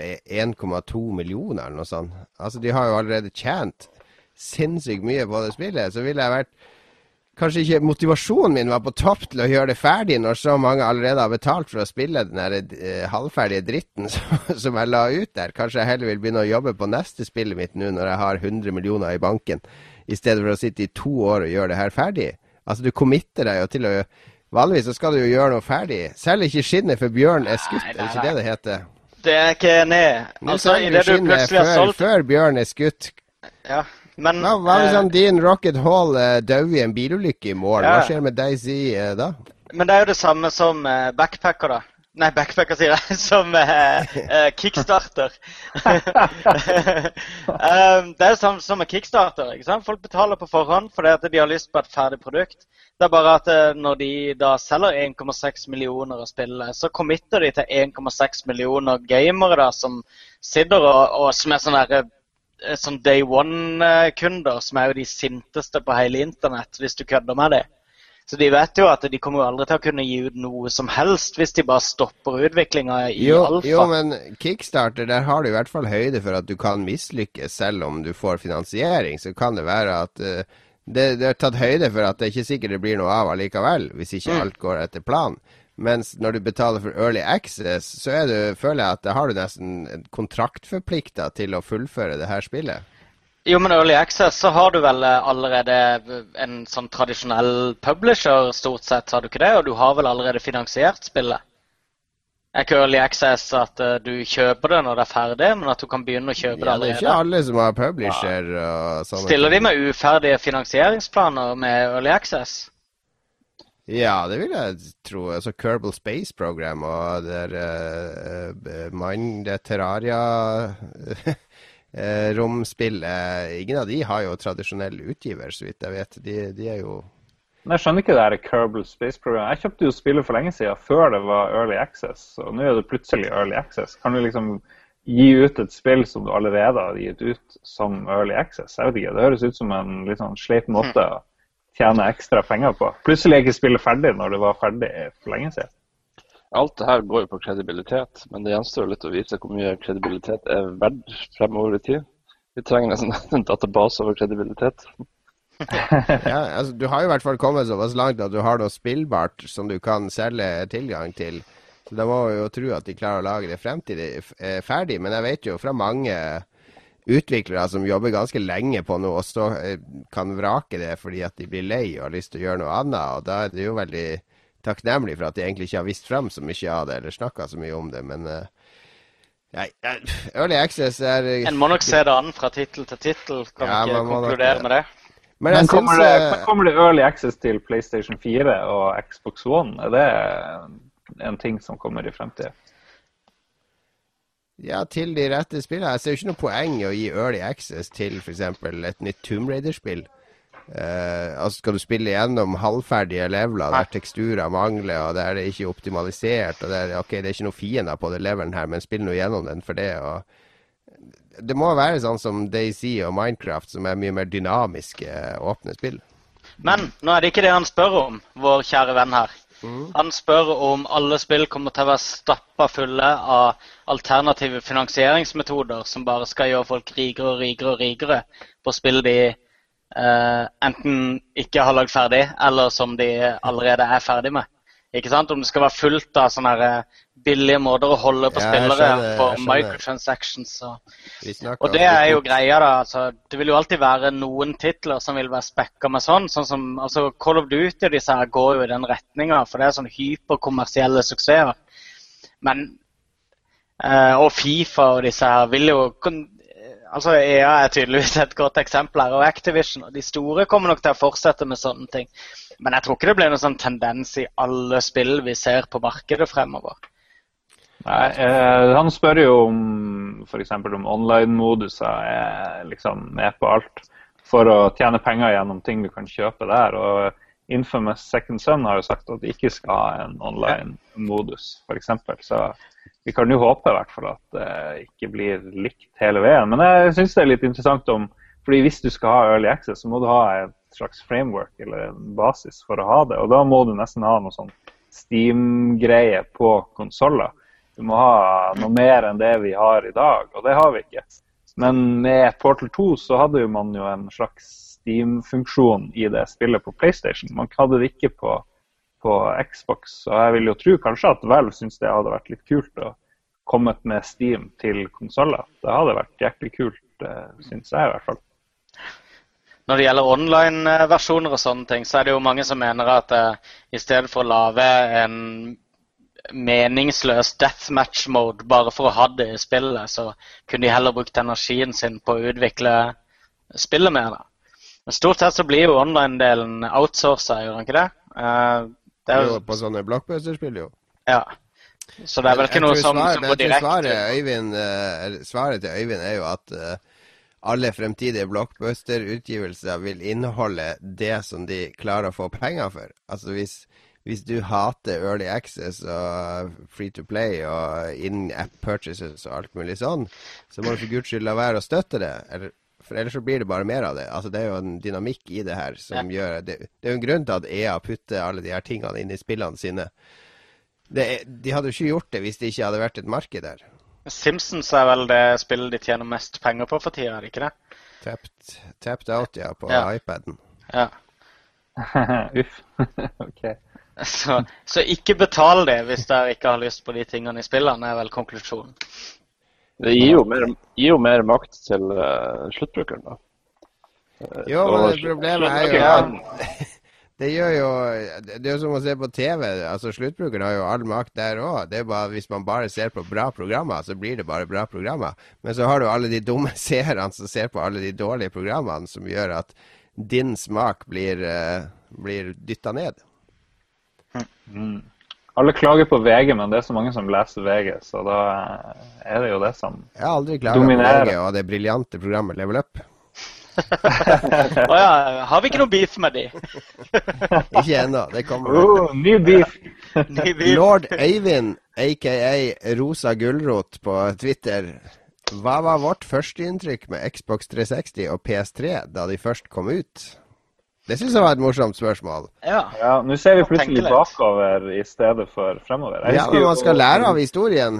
1,2 millioner eller noe sånt. Altså, de har jo allerede tjent sinnssykt mye på det spillet. Så ville jeg vært Kanskje ikke motivasjonen min var på topp til å gjøre det ferdig når så mange allerede har betalt for å spille den der uh, halvferdige dritten som, jeg la ut der. Kanskje jeg heller vil begynne å jobbe på neste spillet mitt nå når jeg har 100 millioner i banken, i stedet for å sitte i to år og gjøre det her ferdig. Altså, du committer deg jo til å Vanligvis så skal du jo gjøre noe ferdig. Selv ikke skinnet for bjørn er skutt, er det ikke det det heter? Det er ikke enig. Altså, i det du plutselig har solgt Før bjørn er skutt. Ja, men Hva, hva hvis eh, din Rocket Hall eh, dør i en bilulykke i morgen? Ja. Hva skjer med Daisy eh, da? Men det er jo det samme som eh, backpacker, da. Nei, backpacker, sier jeg. Som uh, uh, kickstarter. um, det er jo samme som med kickstarter. ikke sant? Folk betaler på forhånd fordi at de har lyst på et ferdig produkt. Det er bare at eh, når de da selger 1,6 millioner av spillet, så committer de til 1,6 millioner gamere da, som sitter og, og som er sånne der, eh, sånn day one-kunder, som er jo de sinteste på hele internett, hvis du kødder med dem. Så de vet jo at de kommer aldri til å kunne gi ut noe som helst hvis de bare stopper utviklinga i jo, alfa. Jo, men kickstarter, der har du i hvert fall høyde for at du kan mislykkes selv om du får finansiering. Så kan det være at uh, det, det, er tatt høyde for at det er ikke sikkert det blir noe av allikevel, hvis ikke mm. alt går etter planen. Mens når du betaler for early access, så du, føler jeg at da har du nesten kontraktforplikta til å fullføre det her spillet. Jo, men Early Access så har du vel eh, allerede en sånn tradisjonell publisher, stort sett, har du ikke det? Og du har vel allerede finansiert spillet? er ikke early access at uh, du kjøper det når det er ferdig, men at du kan begynne å kjøpe ja, det allerede. Det er ikke alle som har publisher ja. og sånne Stiller de med uferdige finansieringsplaner med early access? Ja, det vil jeg tro. Altså Kerbal Space Program og der uh, Mind Terraria romspillet Ingen av de har jo tradisjonell utgiver, så vidt jeg vet. De, de er jo men jeg skjønner ikke det her Kerbal Space-programmet. Jeg kjøpte jo spillet for lenge siden, før det var Early Access. Og nå er det plutselig Early Access. Kan du liksom gi ut et spill som du allerede har gitt ut som Early Access? Jeg vet ikke, Det høres ut som en litt sånn sleip måte å tjene ekstra penger på. Plutselig er ikke spillet ferdig når det var ferdig for lenge siden. Alt det her går jo på kredibilitet, men det gjenstår litt å vise hvor mye kredibilitet er verdt fremover i tid. Vi trenger nesten en database over kredibilitet. ja, altså, du har jo i hvert fall kommet såpass langt at du har noe spillbart som du kan selge tilgang til. Så da må vi jo tro at de klarer å lage det fremtidig eh, ferdig. Men jeg vet jo fra mange utviklere som jobber ganske lenge på noe, og så eh, kan vrake det fordi at de blir lei og har lyst til å gjøre noe annet. Og da er det jo veldig takknemlig for at de egentlig ikke har visst frem så mye av det, eller snakka så mye om det. Men uh, Nei, Early Access er En må nok se det an fra tittel til tittel. Kan ja, ikke konkludere nok, med det? Men, Men kommer, synes, det, eh, kommer, det, early access til PlayStation 4 og Xbox One? Er det en ting som kommer i fremtiden? Ja, til de rette spillene. Jeg ser jo ikke noe poeng i å gi early access til f.eks. et nytt Tomb Raider-spill. Uh, altså Skal du spille gjennom halvferdige leveler der teksturer mangler, og der det ikke er optimalisert, og der, ok, det er ikke noen fiender på det levelen her, men spill nå gjennom den for det. og det må være sånn som Daisy og Minecraft, som er mye mer dynamiske, åpne spill. Men nå er det ikke det han spør om, vår kjære venn her. Mm. Han spør om alle spill kommer til å være stappa fulle av alternative finansieringsmetoder som bare skal gjøre folk rikere og rikere og rikere på spill de eh, enten ikke har lagd ferdig, eller som de allerede er ferdig med. Ikke sant? Om det skal være fullt av sånne eh, billige måter å holde på ja, spillere skjønner, for microtransactions. Og, og, det er jo greia, da. Altså, det vil jo alltid være noen titler som vil være spekka med sånn. sånn som altså, Call of Duty og disse her går jo i den retninga, for det er sånn hyperkommersielle suksesser. Men Uh, Og Fifa og disse her vil jo Altså EA er tydeligvis et godt eksempel her, og Activision og de store kommer nok til å fortsette med sånne ting. Men jeg tror ikke det blir noen sånn tendens i alle spill vi ser på markedet fremover. Nei, eh, Han spør jo om f.eks. om online-moduser er liksom med på alt for å tjene penger gjennom ting du kan kjøpe der. og Infamous Second Son har jo sagt at de ikke skal ha en online-modus, f.eks. Så vi kan jo håpe i hvert fall at det ikke blir likt hele veien. Men jeg syns det er litt interessant om fordi hvis du skal ha Early Access, så må du ha et slags framework eller en basis for å ha det. Og da må du nesten ha noe sånn Steam-greie på konsoller. Du må ha noe mer enn det vi har i dag, og det har vi ikke. Men med Portal 2 så hadde man jo en slags Steam-funksjon i det spillet på PlayStation. Man hadde det ikke på, på Xbox, og jeg vil jo tro kanskje at Valve syns det hadde vært litt kult å komme med Steam til konsoller. Det hadde vært jæklig kult, eh, syns jeg i hvert fall. Når det gjelder online-versjoner og sånne ting, så er det jo mange som mener at uh, i stedet for å lage en meningsløs deathmatch-mode bare for å ha det i spillet, så kunne de heller brukt energien sin på å utvikle spillet mer. da. Men stort sett så blir jo online-delen outsourca, gjør den ikke det? Uh, det er jo på sånne blockbuster-spill, jo. Ja. Så det er vel ikke noe som, som går direkte svaret, uh, svaret til Øyvind er jo at alle fremtidige blockbuster-utgivelser vil inneholde det som de klarer å få penger for. Altså hvis, hvis du hater Early Access og Free to Play og in-app purchases og alt mulig sånn, så må du for guds skyld la være å støtte det. Eller, for ellers så blir det bare mer av det. Altså Det er jo en dynamikk i det her som ja. gjør det, det er jo en grunn til at EA putter alle de her tingene inn i spillene sine. Det, de hadde jo ikke gjort det hvis det ikke hadde vært et marked der. Simpsons er vel det spillet de tjener mest penger på for tida, er det ikke det? Tapped, tapped out, ja, på ja. iPaden. Ja. Uff. ok. Så, så, ikke betal det hvis dere ikke har lyst på de tingene i spillene, er vel konklusjonen. Det gir jo mer, gir jo mer makt til uh, sluttbrukeren, da. Jo, men problemet er jo at det gjør jo Det er jo som å se på TV. altså Sluttbrukeren har jo all makt der òg. Det er bare Hvis man bare ser på bra programmer, så blir det bare bra programmer. Men så har du alle de dumme seerne som ser på alle de dårlige programmene, som gjør at din smak blir, uh, blir dytta ned. Mm. Alle klager på VG, men det er så mange som leser VG, så da er det jo det som dominerer. Jeg har aldri klaga på VG og det briljante programmet Level Up oh, ja. Har vi ikke noe beef med de? ikke ennå. Det kommer. Oh, ny beef. ny beef. Lord Øyvind, aka Rosa Gulrot på Twitter. Hva var vårt førsteinntrykk med Xbox 360 og PS3 da de først kom ut? Det syns jeg var et morsomt spørsmål. Ja, ja Nå ser vi plutselig bakover i stedet for fremover. ja, men man skal lære av historien.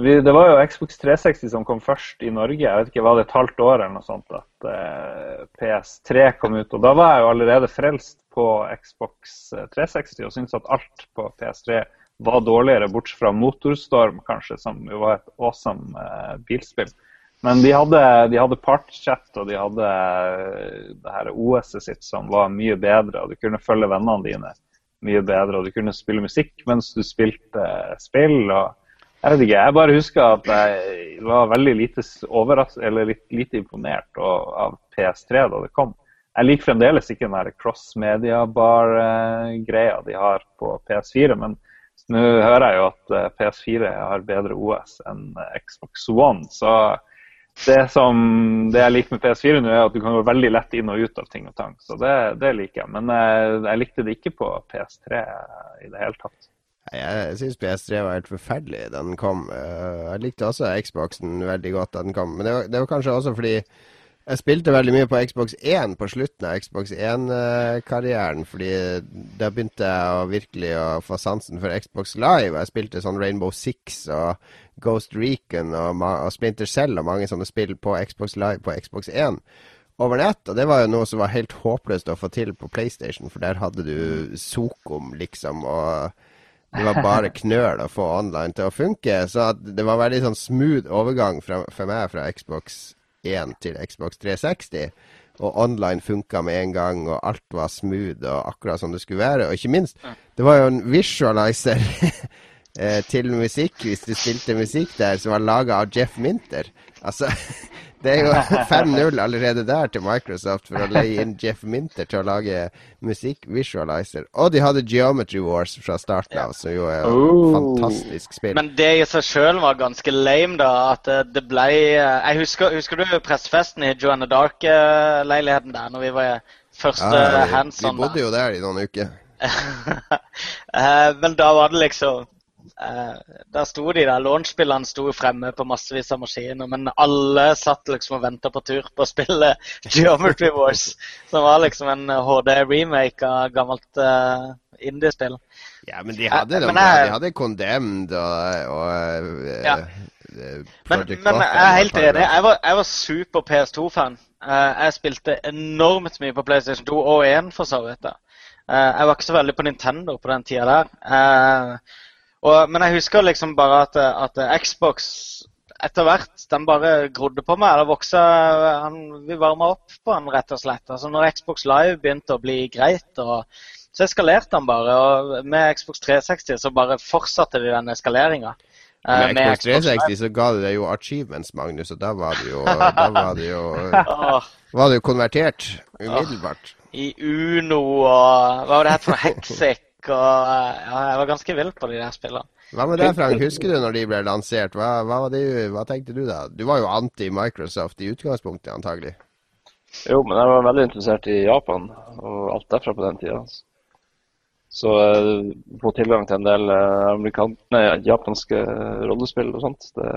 Vi, det var jo Xbox 360 som kom først i Norge. Jeg vet ikke, Var det et halvt år eller noe sånt at eh, PS3 kom ut? og Da var jeg jo allerede frelst på Xbox 360 og syntes at alt på PS3 var dårligere, bortsett fra Motorstorm, kanskje, som jo var et awesome eh, bilspill. Men de hadde, de hadde partchat og de hadde eh, det her OS-et sitt som var mye bedre. og Du kunne følge vennene dine mye bedre, og du kunne spille musikk mens du spilte spill. og jeg vet ikke. Jeg bare husker at jeg var veldig lite eller litt lite imponert av PS3 da det kom. Jeg liker fremdeles ikke den cross media bar-greia de har på PS4, men nå hører jeg jo at eh, PS4 har bedre OS enn Xbox One. Så det som det jeg liker med PS4 nå, er at du kan gå veldig lett inn og ut av ting og tang. Så det, det liker jeg. Men jeg, eh, jeg likte det ikke på PS3 i det hele tatt. Jeg syns PS3 var helt forferdelig da den kom. Eh, jeg likte også Xboxen veldig godt da den kom. Men det var, det var kanskje også fordi jeg spilte veldig mye på Xbox 1 på slutten av Xbox 1-karrieren. Fordi da begynte jeg å virkelig å få sansen for Xbox Live. Jeg spilte sånn Rainbow Six og Ghost Recon og, og Splinter Cell og mange sånne spill på Xbox Live på Xbox 1 over nett. Og det var jo noe som var helt håpløst å få til på PlayStation, for der hadde du Sokom, liksom. og det var bare knøl å få online til å funke. Så det var veldig sånn smooth overgang fra, for meg fra Xbox 1 til Xbox 360. Og online funka med en gang, og alt var smooth og akkurat som det skulle være. Og ikke minst, det var jo en visualizer eh, til musikk, hvis du spilte musikk der, som var laga av Jeff Minter. Altså Det er jo 5-0 allerede der til Microsoft for å leie inn Jeff Minter til å lage musikk-visualizer. Og de hadde Geometry Wars fra starten av, som jo er et oh. fantastisk spill. Men det i seg sjøl var ganske lame, da. At det ble Jeg husker, husker du pressefesten i Joanna Dark-leiligheten der, når vi var første ja, hands on? Vi bodde jo der i noen uker. Eh, men da var det liksom Uh, der sto de der, Launchspillene sto fremme på massevis av maskiner, men alle satt liksom og venta på tur på å spille Geometry Wars, som var liksom en HD-remake av gammelt eh, indiespill. Ja, men de hadde, Eh, de, men jeg- de hadde Condemned og, og eh, Ja. eh, Men, men jeg er helt enig. Jeg var, jeg var super PS2-fan. Eh, jeg spilte enormt mye på PlayStation 2 og 1, for så vidt. Eh, jeg var ikke så veldig på Nintendo på den tida der. Eh, og, men jeg husker liksom bare at, at Xbox etter hvert den bare grodde på meg. Det vokste, han, Vi varma opp på han, rett og slett. Altså Når Xbox Live begynte å bli greit, og, så eskalerte han bare. Og med Xbox 360 så bare fortsatte de den eskaleringa. Med Xbox 360 så ga det deg jo achievements, Magnus, og da var det jo, da var det jo, var det jo konvertert umiddelbart. I Uno og Hva var det her for? Hexic og Ja, jeg var ganske vill på de der spillene. Hva med deg, Frank? Husker du når de ble lansert? Hva, hva, var det, hva tenkte du da? Du var jo anti-Microsoft i utgangspunktet, antagelig. Jo, men jeg var veldig interessert i Japan og alt derfra på den tida. Så eh, får tilgang til en del eh, nei, japanske rollespill og sånt, det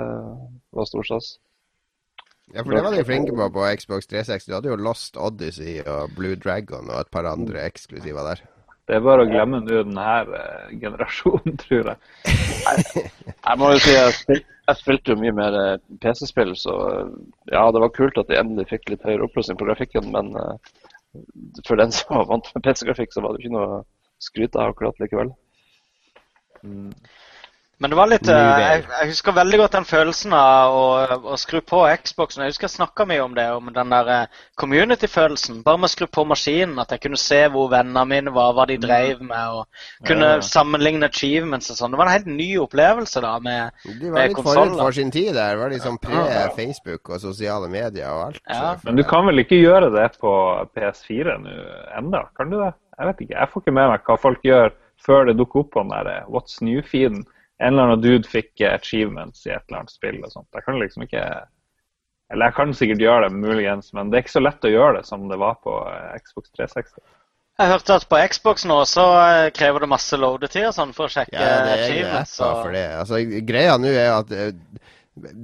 var stor stas. Ja, for det var de flinke på på Xbox 360. Du hadde jo Lost Odyssey og Blue Dragon og et par andre eksklusiver der. Det er bare å glemme nå denne eh, generasjonen, tror jeg. Jeg må jo si jeg, spil, jeg spilte jo mye mer eh, PC-spill, så ja, det var kult at de endelig fikk litt høyere oppløsning på grafikken, men eh, for den som var vant med PC-grafikk, så var det ikke noe å skryte av akkurat likevel. Men det var litt eh, jeg, jeg husker veldig godt den følelsen av å, å skru på Xboxen. Jeg husker jeg snakka mye om det, om den der eh, community-følelsen. Bare med å skru på maskinen, at jeg kunne se hvor vennene mine var, hva de drev med, og kunne Ja. sammenligne achievements og sånn. Det var en helt ny opplevelse da med De var litt forut for sin tid der. Det Var liksom pre-Facebook og sosiale medier og alt. Ja. Men du kan vel ikke gjøre det på PS4 nå enda? Kan du det? Jeg vet ikke. Jeg får ikke med meg hva folk gjør før det dukker opp på den der eh, What's New-feeden. En eller annen dude fikk achievements i et eller annet spill og sånt. Jeg kan liksom ikke Eller jeg kan sikkert gjøre det, muligens, men det er ikke så lett å gjøre det som det var på eh, Xbox 360. Jeg hørte at på Xbox nå så eh, krever det masse loadetid og sånn for å sjekke Ja, det er achievements. apper for det. Altså, greia nå er at eh,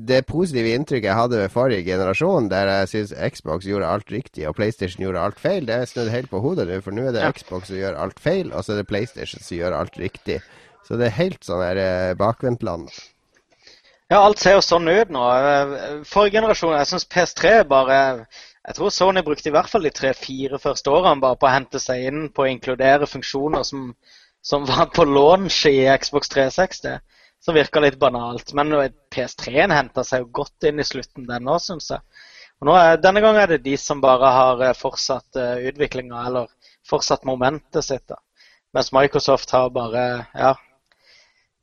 det positive inntrykket jeg hadde ved forrige generasjon, der jeg syns Xbox gjorde alt riktig og PlayStation gjorde alt feil, det er snudd helt på hodet nå. For nå er det Ja. Xbox som gjør alt feil, og så er det PlayStation som gjør alt riktig. Så det er helt sånn her eh, bakvendtland. Ja, alt ser jo sånn ut nå. Eh, Forrige generasjon, jeg syns PS3 bare Jeg tror Sony brukte i hvert fall de tre-fire første årene bare på å hente seg inn på å inkludere funksjoner som, som var på launch i Xbox 360. Som virka litt banalt. Men PS3-en henta seg jo godt inn i slutten, den òg, syns jeg. Og er, denne gangen er det de som bare har eh, fortsatt utviklinga, eller fortsatt momentet sitt. da. Mens Microsoft har bare ja,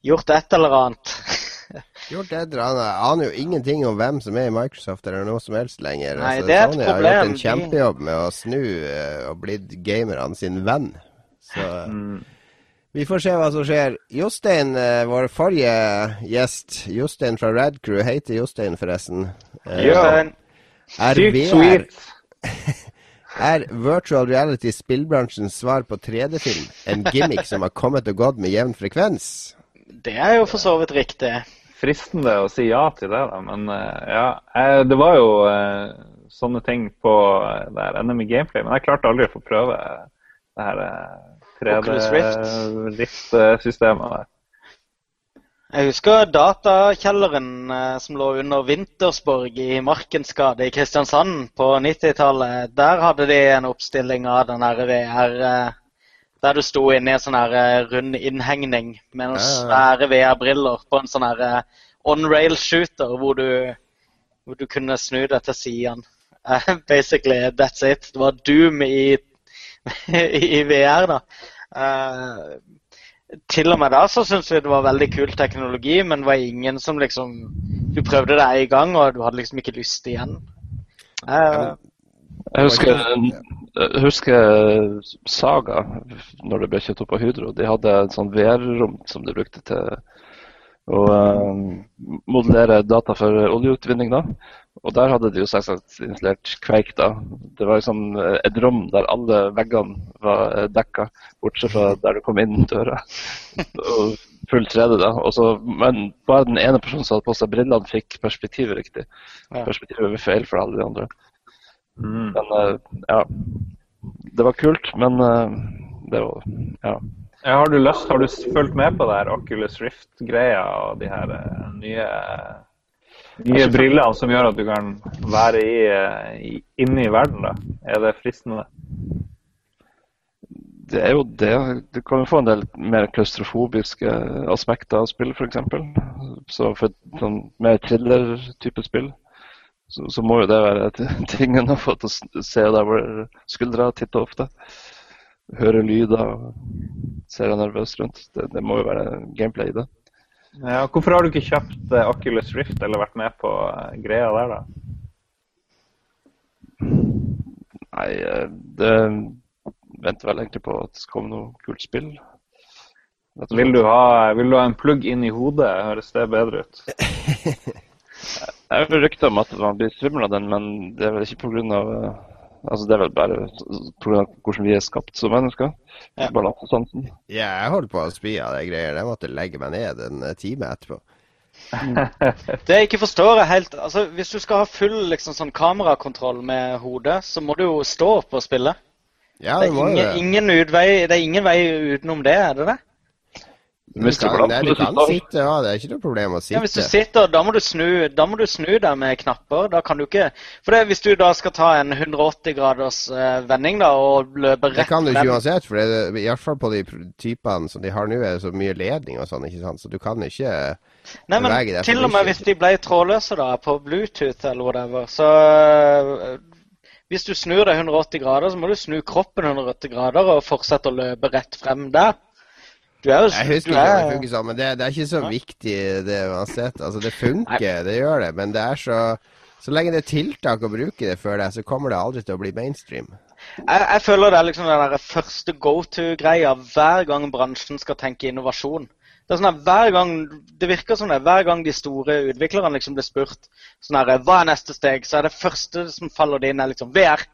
gjort et eller annet. Gjort et eller annet. Jeg aner jo ingenting om hvem som er i Microsoft eller noe som helst lenger. Nei, Altså, det er et Sony har gjort en kjempejobb med å snu eh, og blitt gamerne sin venn. Så Mm. vi får se hva som skjer. Jostein, eh, vår forrige gjest, Jostein fra Radcrew, Crew, heter Jostein forresten. Jostein. Ja. Er Sykt sweet. er virtual reality spillbransjens svar på 3D-film en gimmick som har kommet og gått med jevn frekvens? Det er jo for så vidt riktig. fristende å si ja til det, da. Men eh, ja, eh, det var jo eh, sånne ting på det her NM i Gameplay. Men jeg klarte aldri å få prøve det her eh, Oculus Rift. 3D-Rift-systemet der. Jeg husker datakjelleren som lå under Wintersborg i Markensgade i Kristiansand på 90-tallet. Der hadde de en oppstilling av den der VR eh, der du sto inne i en sånn her eh, rund innhegning med noen svære VR-briller på en sånn her eh, on-rail-shooter hvor du, hvor du kunne snu deg til siden. Eh, basically, that's it. Det var Doom i, i VR, da. Uh, til og med da så syntes vi det var veldig kul teknologi, men det var ingen som liksom Du prøvde det i gang, og du hadde liksom ikke lyst igjen. Eh, Jeg husker, jeg husker Saga, når det ble kjøpt opp av Hydro. De hadde et sånn VR-rom som de brukte til å um, modellere data for oljeutvinning. da. Og der hadde de jo selvsagt installert Quake. da. Det var liksom eh, et rom der alle veggene var eh, dekka, bortsett fra der du kom inn døra. Og full 3D, da. Og så, men bare den ene personen som hadde på seg brillene, fikk perspektivet riktig. Perspektivet var feil for alle de andre. Mm. Men eh, ja. Det var kult, men eh, det var Ja. Har du lyst, har du fulgt med på det her Oculus Rift-greia og de her uh, nye, nye brillene som gjør at du kan være i, i, inne i verden? da? Er det fristende? Det er jo det. Du kan jo få en del mer klaustrofobiske aspekter av spill, f.eks. Så for sånn mer thriller-type spill, så, så, må jo det være tingen å få til å se der hvor skuldra titter ofte Høre lyder og ser deg nervøs rundt. Det, det, må jo være gameplay i det. Ja, hvorfor har du ikke kjøpt uh, Oculus Rift eller vært med på uh, greia der, da? Nei, uh, det venter vel egentlig på at det skal komme noe kult spill. Vil du, ha, vil du ha en plugg inn i hodet? Høres det bedre ut? Jeg har rykter om at man blir svimmel av den, men det er vel ikke pga. Altså, det er vel bare pga. hvordan vi er skapt som mennesker. Ja. Balansesansen. Ja, jeg holdt på å spy av de greiene. Jeg måtte legge meg ned en eh, time etterpå. det jeg ikke forstår er helt altså Hvis du skal ha full liksom, sånn kamerakontroll med hodet, så må du jo stå opp og spille. Ja, det, det, er ingen, ingen utvei, det er ingen vei utenom det, er det det? Du kan, nei, du kan sitte, ja. Det er ikke noe problem å sitte. Ja, Hvis du sitter, da må du snu, da må du snu deg med knapper. Da kan du ikke For det, Hvis du da skal ta en 180 graders uh, vending da, og løpe rett Det kan du ikke uansett, for det, i hvert fall på de typene som de har nå, er det så mye ledning og sånn, ikke sant. Så du kan ikke Nei, men bevege deg. Til og med hvis de ble trådløse da, på Bluetooth eller whatever, så uh, hvis du snur deg 180 grader, så må du snu kroppen 180 grader og fortsette å løpe rett frem der. Du er jo, jeg husker ikke om det funker sånn, men det, det, er ikke så viktig det uansett. Altså, det funker, det gjør det, men det er så Så lenge det er tiltak å bruke det for deg, så kommer det aldri til å bli mainstream. Jeg, jeg føler det er liksom den der første go to-greia hver gang bransjen skal tenke innovasjon. Det er sånn at hver gang, det virker som det, hver gang de store utviklerne liksom blir spurt sånn her, hva er neste steg, så er det første som faller det inn, er liksom VR.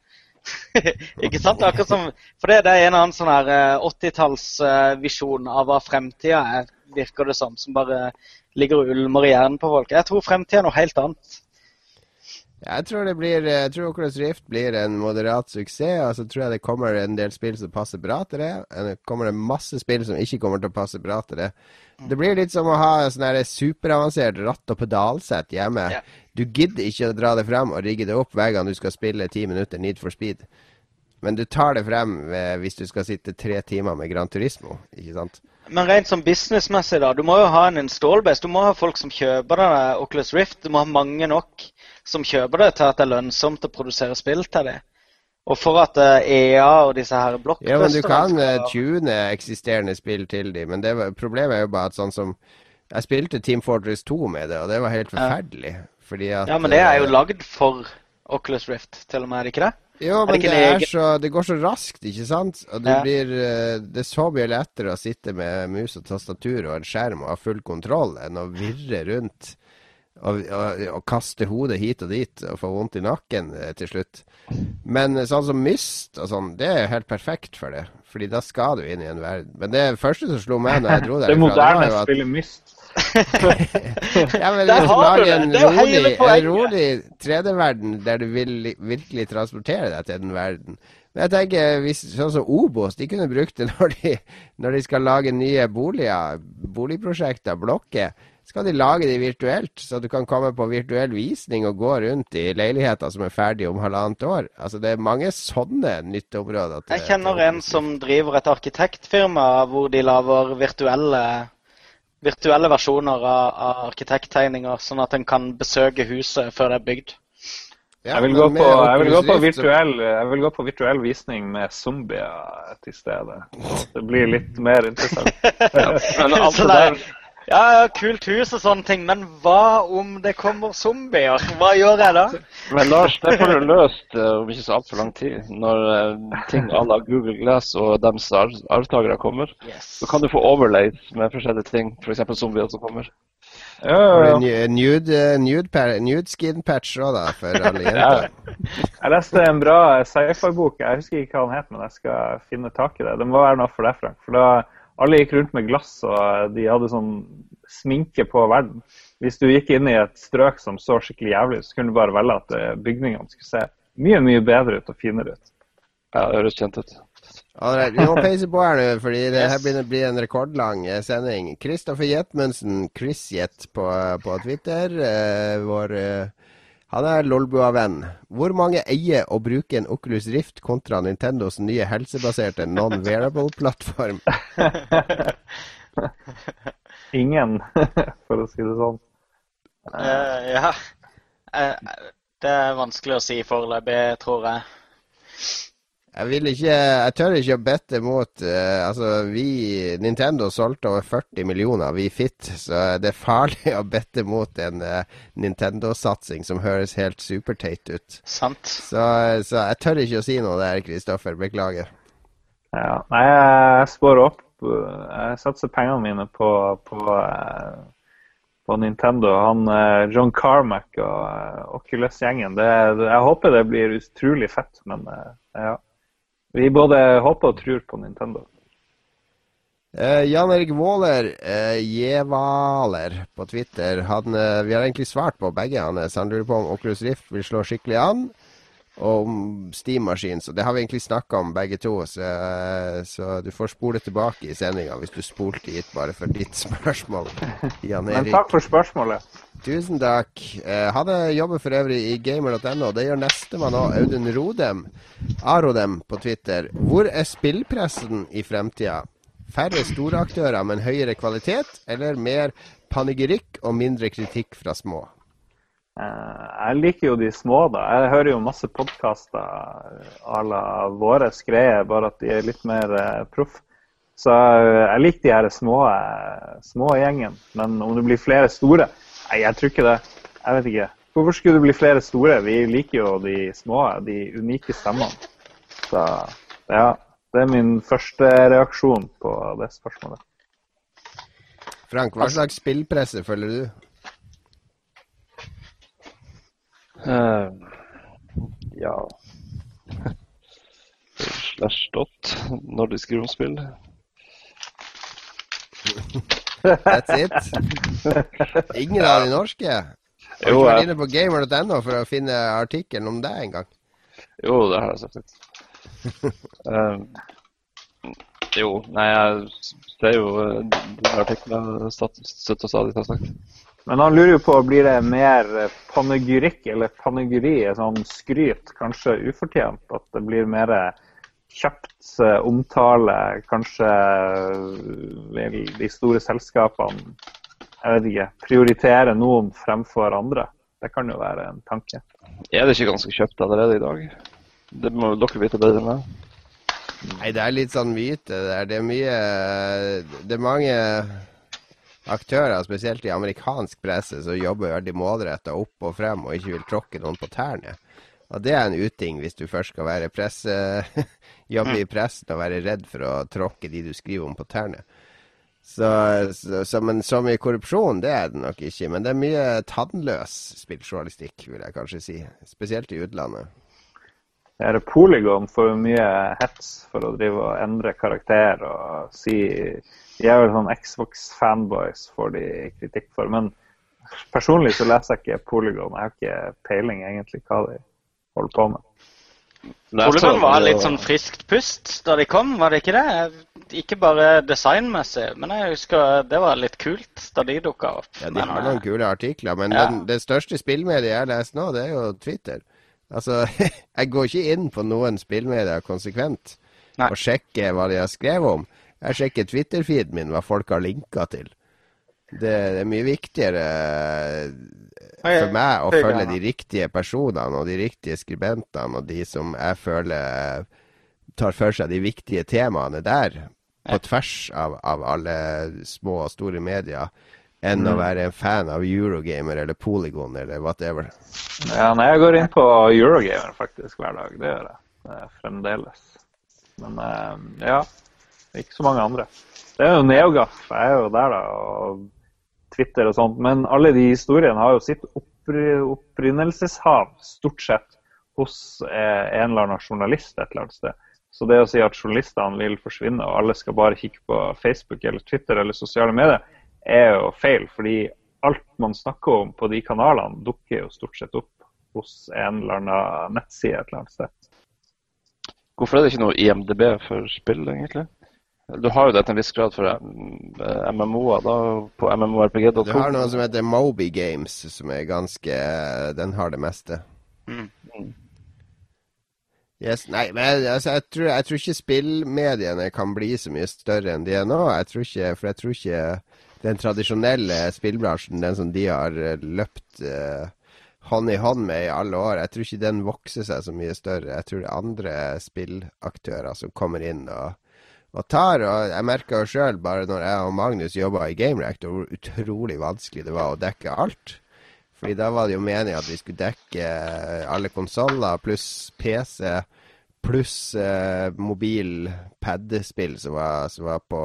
ikke sant? Akkurat som, for det, det er en annen sånn her 80-tallsvisjon uh, av hva fremtida er, virker det som. Som bare ligger og ulmer i hjernen på folk. Jeg tror fremtida er noe helt annet. Jeg tror det blir, jeg tror Oculus Rift blir en moderat suksess. og så tror jeg det kommer en del spill som passer bra til det. Det kommer det masse spill som ikke kommer til å passe bra til det. Det blir litt som å ha sånn superavansert ratt- og pedalsett hjemme. Du gidder ikke å dra det frem og rigge det opp hver gang du skal spille ti minutter Need for Speed. Men du tar det frem hvis du skal sitte tre timer med Gran Turismo, ikke sant? Men rent sånn businessmessig, da. Du må jo ha en installbase. Du må ha folk som kjøper denne Oculus Rift. Du må ha mange nok som kjøper det til at det er lønnsomt å produsere spill til det. Og for at EA eh, e og disse her blockbusterne Ja, men du kan skal... Eh, tune eksisterende spill til dem, men det var, problemet er jo bare at sånn som Jeg spilte Team Fortress 2 med det, og det var helt forferdelig. Ja. Fordi at Ja, men det er jo eh, lagd for Oculus Rift, til og med, er det ikke det? Jo, men det, det, så, det, går så raskt, ikke sant? Og det, ja. blir, det er så mye lettere å sitte med mus og tastatur og en skjerm og ha full kontroll enn å virre rundt og, og, og, kaste hodet hit og dit og få vondt i nakken eh, til slutt. Men sånn som Myst og sånn, det er helt perfekt for det. Fordi da skal du inn i en verden. Men det første som slo meg når jeg dro derfra Det moderne at... spiller Myst. ja, men hvis du lager en rolig, en rolig 3D-verden der du vil virkelig transportere deg til den verden men jeg tenker, hvis, sånn som Obos, de kunne brukt det når de, når de skal lage nye boliger, boligprosjekter, blokker skal de lage de virtuelt, så du kan komme på virtuell visning og gå rundt i leiligheter som er ferdige om halvannet år. Altså Det er mange sånne nytteområder. Til, Jeg kjenner en som driver et arkitektfirma hvor de lager virtuelle, virtuelle versjoner av, av arkitekttegninger, sånn at en kan besøke huset før det er bygd. Ja, jeg, vil på, jeg, vil på virtuell, jeg, vil gå på, virtuell, visning med zombier til stede. Det blir litt mer interessant. ja, men alt det der ja, kult hus og sånne ting, men hva om det kommer zombier? Hva gjør jeg da? Men Lars, det får du løst uh, om ikke så altfor lang tid. Når uh, ting à la Google Glass og deres arvtakere kommer, yes. så kan du få overlays med forskjellige ting, f.eks. For zombier som kommer. Ja, ja, ja. Nude, nude, nude skin patch òg, da, for alle jenter. jeg leste en bra sci-fi-bok, jeg husker ikke hva den het, men jeg skal finne tak i det. Det må være noe for deg, Frank. for da alle gikk rundt med glass, og de hadde sånn sminke på verden. Hvis du gikk inn i et strøk som så skikkelig jævlig ut, så kunne du bare velge at eh, bygningene skulle se mye mye bedre ut og finere ut. Ja, det høres kjent ut. Alright, vi må peise på her nå, fordi det her begynner å bli en rekordlang eh, sending. Kristoffer Jetmundsen, Chris Jet på, på Twitter, eh, vår eh, han er Lolbua-venn. Hvor mange eier og bruker en Oculus Rift kontra Nintendos nye helsebaserte non-wearable-plattform? Ingen, for å si det sånn. Uh, ja. Uh, det er vanskelig å si foreløpig, tror jeg. Jeg vil ikke Jeg tør ikke å bette mot uh, Altså, vi Nintendo solgte over 40 millioner vi Fit, så det er farlig å bette mot en uh, Nintendo-satsing som høres helt superteit ut. Sant. Så, så, jeg tør ikke å si noe der, Kristoffer. Beklager. Ja, nei, jeg spår opp. Jeg satser pengene mine på, på, uh, på Nintendo. Han John Carmack og Oculus-gjengen. Jeg håper det blir utrolig fett, men ja. Vi både håper og tror på Nintendo. Uh, Jan Erik Våler, uh, Jevaler på Twitter, han, uh, vi har egentlig svart på begge hans. Han lurer på om Oculus Rift vil slå skikkelig an, og om Steam-maskin. Så det har vi egentlig snakka om begge to. Så, så, du får spole tilbake i sendinga hvis du spolte hit bare for ditt spørsmål. Jan Erik. Men takk for spørsmålet. Tusen takk. Eh, hadde jobber for øvrig i gamer.no. Det gjør nestemann òg, Audun Rodem. Arodem på Twitter. Hvor er spillpressen i fremtida? Færre store aktører, men høyere kvalitet, eller mer panegyrikk og mindre kritikk fra små? Eh, jeg liker jo de små, da. Jeg hører jo masse podkaster à la våre greier, bare at de er litt mer eh, proff. Så eh, jeg liker de her små, eh, små gjengen. Men om det blir flere store Nei, jeg tror ikke det. Jeg vet ikke. Hvorfor skulle det bli flere store? Vi liker jo de små, de unike stemmene. Så ja, det er min første reaksjon på det spørsmålet. Frank, hva slags spillpresse følger du? Uh, ja Slash dot når de skriver om spill. That's it. Ingen av de norske? Har du vært inne på gamer.no for å finne artikkelen om deg en gang? Jo, det har jeg sagt. um, jo, nei, jeg ser jo uh, artiklene støtt og stadig har sagt. Men han lurer jo på blir det mer panegyrikk eller panegyri, sånn skryt, kanskje ufortjent? At det blir mer kjapt eh, omtale, kanskje vil de store selskapene jeg vet ikke, prioritere noen fremfor andre. Det kan jo være en tanke. Er det ikke ganske kjøpt allerede i dag? Det må dere vite bedre enn meg. Nei, det er litt sånn myte. Det er mye Det er mange aktører, spesielt i amerikansk presse, som jobber veldig målretta opp og frem og ikke vil tråkke noen på tærne. Og det er en uting hvis du først skal være presse, jobbe i pressen og være redd for å tråkke de du skriver om på tærne. Så, så, så, men så mye korrupsjon, det er det nok ikke. Men det er mye tannløs spilljournalistikk, vil jeg kanskje si. Spesielt i utlandet. Det Polygon får mye hets for å drive og endre karakter og si De er vel sånn Xbox-fanboys får de kritikk for. Men personlig så leser jeg ikke Polygon. Jeg har ikke peiling egentlig hva de holder på med. Polygon var litt sånn friskt pust da de kom, var det ikke det? Ikke bare designmessig, men jeg husker det var litt kult da de dukka opp. Ja, De har noen eh, kule artikler, men ja. den, det største spillmediet jeg lest nå, det er jo Twitter. Altså, jeg går ikke inn på noen spillmedier konsekvent Nei. og sjekker hva de har skrevet om. Jeg sjekker Twitter-feeden min, hva folk har linka til. Det, det, er mye viktigere for meg å følge de riktige personene og de riktige skribentene og de som jeg føler tar for seg de viktige temaene der, på tvers av, av alle små og store medier, enn mm. å være en fan av Eurogamer eller Polygon eller whatever. Ja, nei, jeg går inn på Eurogamer faktisk hver dag. Det gjør jeg det fremdeles. Men ja, ikke så mange andre. Det er jo Neogaf. Jeg er jo der, da. og Twitter og sånt. Men alle de historiene har jo sitt opprinnelseshav, stort sett, hos eh, en eller annen journalist et eller annet sted. Så det å si at journalistene vil forsvinne, og alle skal bare kikke på Facebook eller Twitter eller sosiale medier, er jo feil. Fordi alt man snakker om på de kanalene, dukker jo stort sett opp hos en eller annen nettside et eller annet sted. Hvorfor er det ikke noe IMDb for spill, egentlig? Du har jo det til en viss grad for eh, MMO-er da, på mmorpg.com. Du har noe som heter Moby Games, som er ganske Den har det meste. Mm. Yes, nei, men altså, jeg, tror, jeg tror ikke spillmediene kan bli så mye større enn de er nå. Jeg tror ikke, for jeg tror ikke den tradisjonelle spillbransjen, den som de har eh, løpt uh, hånd i hånd med i alle år, jeg tror ikke den vokser seg så mye større. Jeg tror det er andre spillaktører som kommer inn og, og tar. Og jeg merka jo sjøl, bare når jeg og Magnus jobba i Game Reactor, hvor utrolig vanskelig det var å dekke alt. Fordi da var det jo meningen at vi skulle dekke alle konsoller pluss PC pluss eh, mobil pad-spill som, som, var på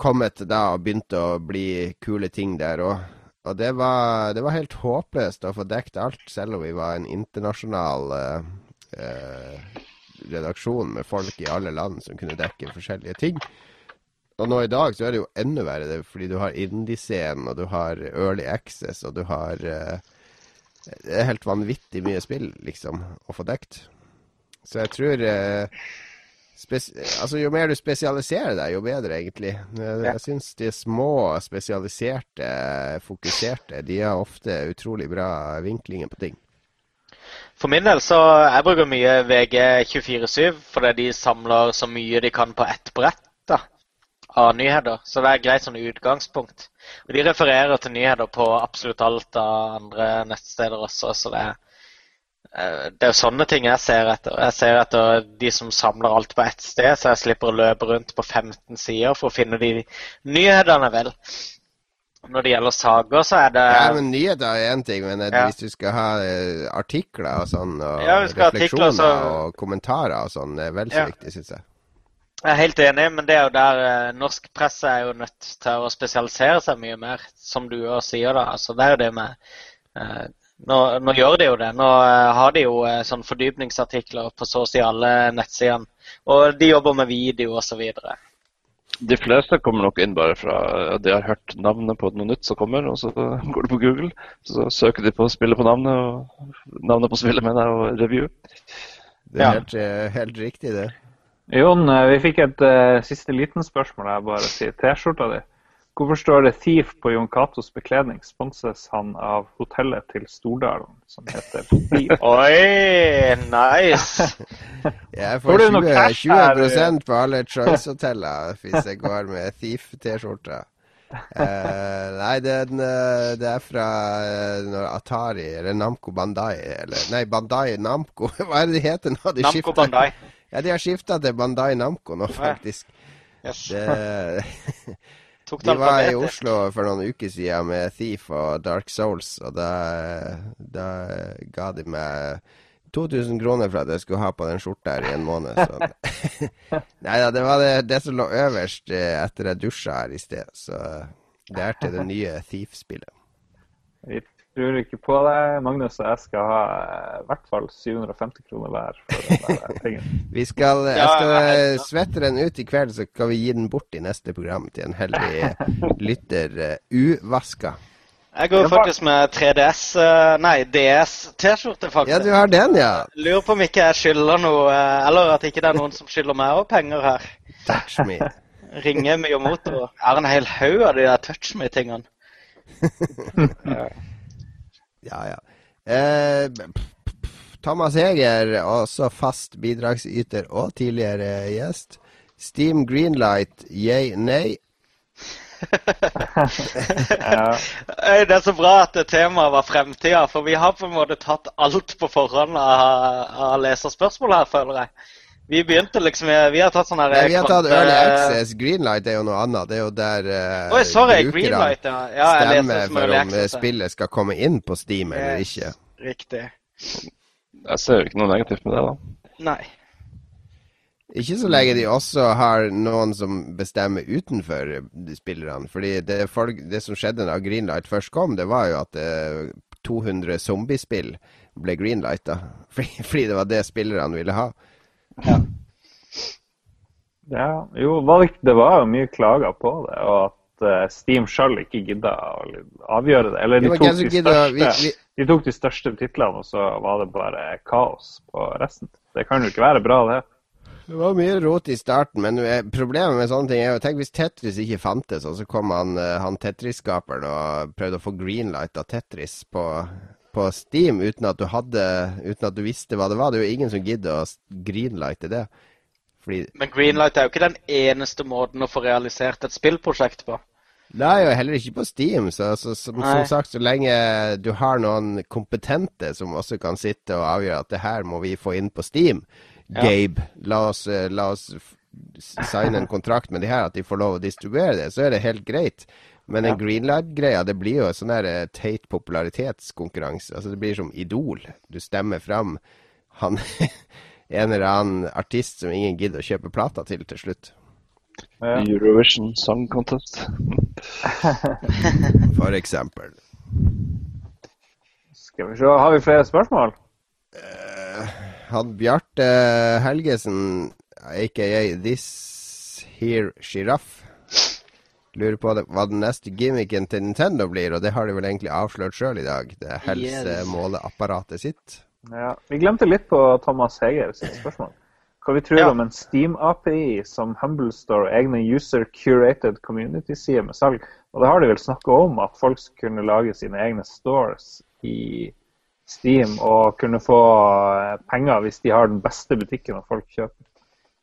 kommet da og begynte å bli kule ting der òg. Og det var, det var, helt håpløst å få dekket alt, selv om vi var en internasjonal eh, eh, redaksjon med folk i alle land som kunne dekke forskjellige ting. Og nå i dag så er det jo enda verre, det, fordi du har indie-scenen, og du har Early Access, og du har uh, Det er helt vanvittig mye spill, liksom, å få dekt. Så jeg tror uh, Altså, jo mer du spesialiserer deg, jo bedre, egentlig. Jeg, jeg syns de små, spesialiserte, fokuserte, de har ofte utrolig bra vinklinger på ting. For min del så jeg bruker mye VG247 fordi de samler så mye de kan på ett brett. da av nyheter. Så det er greit sånn utgangspunkt. Og de refererer til nyheter på absolutt alt av andre nettsteder også, så det er, eh, det er jo sånne ting jeg ser etter. Jeg ser etter de som samler alt på ett sted, så jeg slipper å løpe rundt på 15 sider for å finne de nyhetene, vel. Når det gjelder saker, så er det Ja, men Nyheter er én ting, men ja. hvis du skal ha uh, artikler og sånn, og ja, refleksjoner så... og kommentarer og sånn, er vel så ja. viktig, syns jeg. Jeg er helt enig, men det er jo der eh, norsk presse er jo nødt til å spesialisere seg mye mer, som du òg sier. da. Altså, det er jo det med eh, nå, nå, gjør de jo det. Nå eh, har de jo eh, sånn fordypningsartikler på så å si alle nettsidene. Og de jobber med video osv. De fleste kommer nok inn bare fra de har hørt navnet på noe nytt som kommer, og så går de på Google. Så søker de på spillet på navnet, og navnet på spillet, mener jeg, og review. Det er ja. helt, eh, helt riktig, det. Jon, eh, vi fikk et uh, siste liten spørsmål. Jeg bare sier T-skjorta di. Hvorfor står det 'Thief' på Jon Catos bekledning? Sponses han av hotellet til Stordalen, som heter Thief? Oi, nice! jeg får 20, 20 på alle Choice-hoteller hvis jeg går med Thief-T-skjorta. Uh, nei, det er, det er fra uh, Atari, eller Namco Bandai eller, Nei, Bandai Namco. Hva er det de heter nå? De Namco Bandai. Ja, de har skifta til Bandai Namco nå, faktisk. Yes. Det, de var i Oslo for noen uker siden med Thief og Dark Souls, og da, da ga de meg 2000 kroner for at jeg skulle ha på den skjorta her i en måned. Nei da, det var det, det, som lå øverst eh, etter jeg dusja her i sted. Så det er til det nye Thief-spillet tror ikke på det, Magnus. Og jeg skal ha eh, i hvert fall 750 kroner hver tingen. vi skal, jeg skal svette den ut i kveld, så kan vi gi den bort i neste program til en heldig lytter. Uvaska. Jeg går faktisk med 3DS uh, Nei, DS-T-skjorte, faktisk. Ja, du har den, ja. Lurer på om ikke jeg skylder noe, eller at ikke det er noen som skylder meg òg penger her. Touch me. Ringer. Jeg er en hel haug av de der touch me-tingene. Ja, ja. Eh, Thomas Heger, også fast bidragsyter og tidligere gjest. Steam Greenlight, yay, nei? ja. Det er så bra at temaet var fremtida, for vi har på en måte tatt alt på forhånd av, av leserspørsmål her, føler jeg. Vi begynte liksom Vi har tatt sånn her Vi har tatt Early Access. Greenlight er jo noe annet. Det er jo der uh, Oi, sorry, Greenlight, ja. ja stemmer for om access, spillet skal komme inn på Steam eller yes, ikke. Riktig. Jeg ser jo ikke noe negativt med det, da. Nei. Ikke så lenge de også har noen som bestemmer utenfor spillerne. Fordi det, folk, det som skjedde da Greenlight først kom, det var jo at uh, 200 zombiespill ble greenlighta. Fordi, fordi det var det spillerne ville ha. Ja. ja. Jo, det var jo mye klager på det. Og at uh, Steam sjøl ikke gidda å avgjøre det. Eller de tok de, største, vi, vi... de tok de største titlene, og så var det bare kaos på resten. Det kan jo ikke være bra, det. Det var mye rot i starten, men problemet med sånne ting er jo Tenk hvis Tetris ikke fantes, og så kom han, eh, han Tetris-skaperen og prøvde å få greenlight av Tetris på, på Steam uten at, du hadde, uten at, du visste hva det var. Det er jo ingen som gidder å greenlighte det. Fordi... Men greenlight er jo ikke den eneste måten å få realisert et spillprosjekt på. Nei, og heller ikke på Steam. Så, så, så som sagt, så lenge du har noen kompetente som også kan sitte og avgjøre at det her må vi få inn på Steam, ja. Gabe, la oss, eh, la oss signe en kontrakt med de her, at de får lov å distribuere det, så er det helt greit. Men den ja. greenlight-greia, det blir jo en sånn her teit popularitetskonkurranse. Altså, det blir som Idol. Du stemmer fram han en eller annen artist som ingen gidder å kjøpe plata til til slutt. Ja. Eurovision Song Contest. For eksempel. Skal vi se, har vi flere spørsmål? Uh, han Bjarte Helgesen, aka This Here Sjiraff, lurer på hva den neste gimmicken til Nintendo blir, og det har de vel egentlig avslørt sjøl i dag. Det helsemåleapparatet sitt. Ja, Vi glemte litt på Thomas Heger sitt spørsmål. Hva vi tror ja. om en Steam-API som Humble Store og egne user-curated community-sider med salg? Og det har de vel snakka om, at folk kunne lage sine egne stores i Steam og kunne få eh, penger hvis de har den beste butikken og folk kjøper,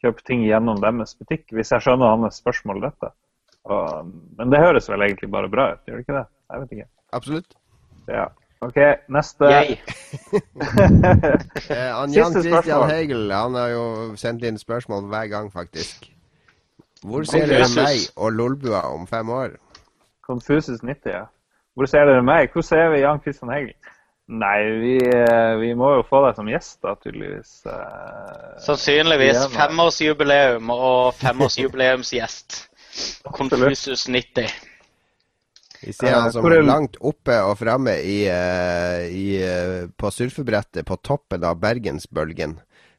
kjøper ting gjennom deres butikk. Hvis jeg skjønner hans spørsmål dette. Og, men det høres vel egentlig bare bra ut, gjør det ikke det? Jeg vet ikke. Absolutt. Ja. OK, neste. eh, han Jan Christian Hegel han har jo sendt inn spørsmål hver gang, faktisk. Hvor ser dere meg og Lolbua om fem år? Confusus 90, ja. Hvor ser dere meg? Hvor ser vi Jan Christian Hegel? Nei, vi, eh, vi, må jo få deg som gjest, da, tydeligvis. Eh, Sannsynligvis. Femårsjubileum og femårsjubileumsgjest. Confusus 90. Vi ser han som er langt oppe og framme i, uh, i, uh, på surfebrettet på toppen av Bergensbølgen.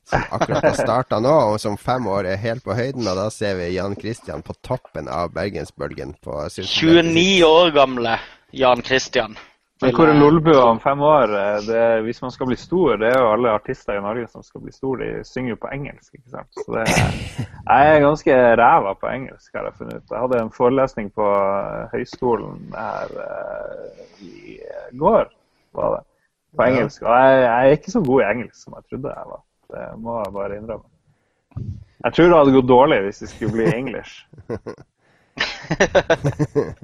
Som akkurat har starta nå, og som fem år er helt på høyden. Og da ser vi Jan Christian på toppen av Bergensbølgen. på 29 år gamle Jan Christian. Men hvor er Lolbua om fem år? Eh, det, hvis man skal bli stor, det er jo alle artister i Norge som skal bli stor, de synger jo på engelsk. ikke sant? Så det, jeg er ganske ræva på engelsk, har jeg funnet ut. Jeg hadde en forelesning på eh, høyskolen her uh, i går, var det, på engelsk. Og jeg, jeg, er ikke så god i engelsk som jeg trodde jeg var. Det må jeg bare innrømme. Jeg tror det hadde gått dårlig hvis det skulle bli engelsk.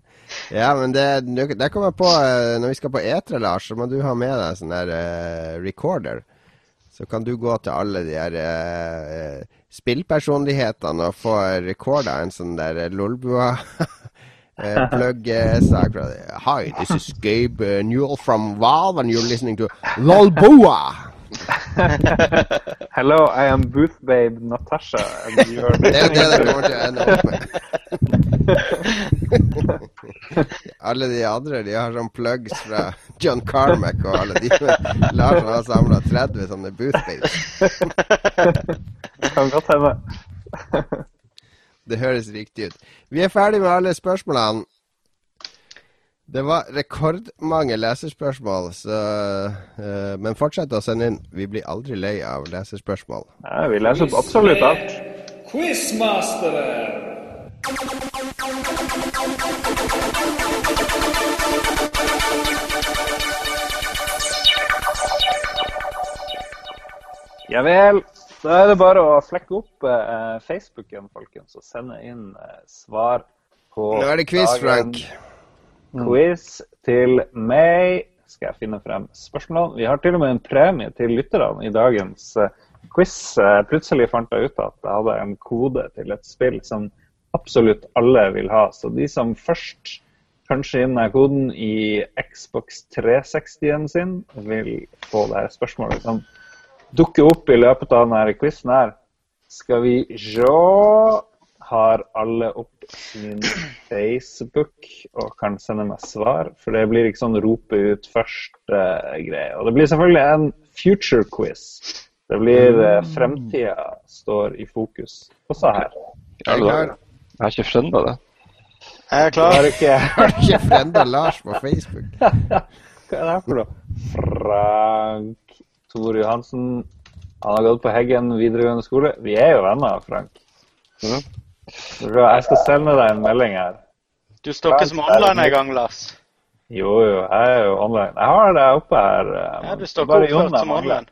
Ja, men det, det kommer på eh, Når vi skal på etere, Lars, så må du ha med deg sånn der uh, recorder. Så kan du gå til alle de her uh, spillpersonlighetene og få recorda en sånn der Lolbua. plugg-sak. Hi, this is Gabe Newell from Valve, and you're listening to Lolbua. Hello, I am Booth Babe Natasha. Det er det det kommer til å ende opp med. alle de andre de har sånn plugs fra John Carmack og alle de. Larsen har samla 30 sånne Booth Babes. kan godt hende. det høres riktig ut. Vi er ferdig med alle spørsmålene. Det var rekordmange leserspørsmål, så, uh, men fortsett å sende inn. Vi blir aldri lei av leserspørsmål. Ja, vi leser opp absolutt alt. Quizmastere! Ja vel. Da er det bare å flekke opp uh, Facebooken, folkens, og sende inn uh, svar på Nå er det quiz, Frank. Mm. quiz til meg. Skal jeg finne frem spørsmålene? Vi har til og med en premie til lytterne i dagens uh, quiz. Uh, plutselig fant jeg ut at jeg hadde en kode til et spill som absolutt alle vil ha. Så de som først kanskje inn koden i Xbox 360-en sin, vil få det her spørsmålet som dukker opp i løpet av denne quizen her. Skal vi se har alle opp sin Facebook og kan sende meg svar. For det blir ikke sånn rope ut først-greie. Uh, og det blir selvfølgelig en future quiz. Det blir uh, fremtida står i fokus også her. Jeg har, jeg har ikke skjønna det. Jeg er klar. har ikke Har du ikke frenda Lars på Facebook? Hva er det her for noe? Frank Tore Johansen. Han har gått på Heggen videregående skole. Vi er jo venner, Frank. Ja. Jeg skal sende deg en melding her. Du står ikke som online en gang, Lars. Jo, jo, jeg er jo online. Jeg har deg oppe her. eh, Ja, du står bare ikke oppført jeg som online.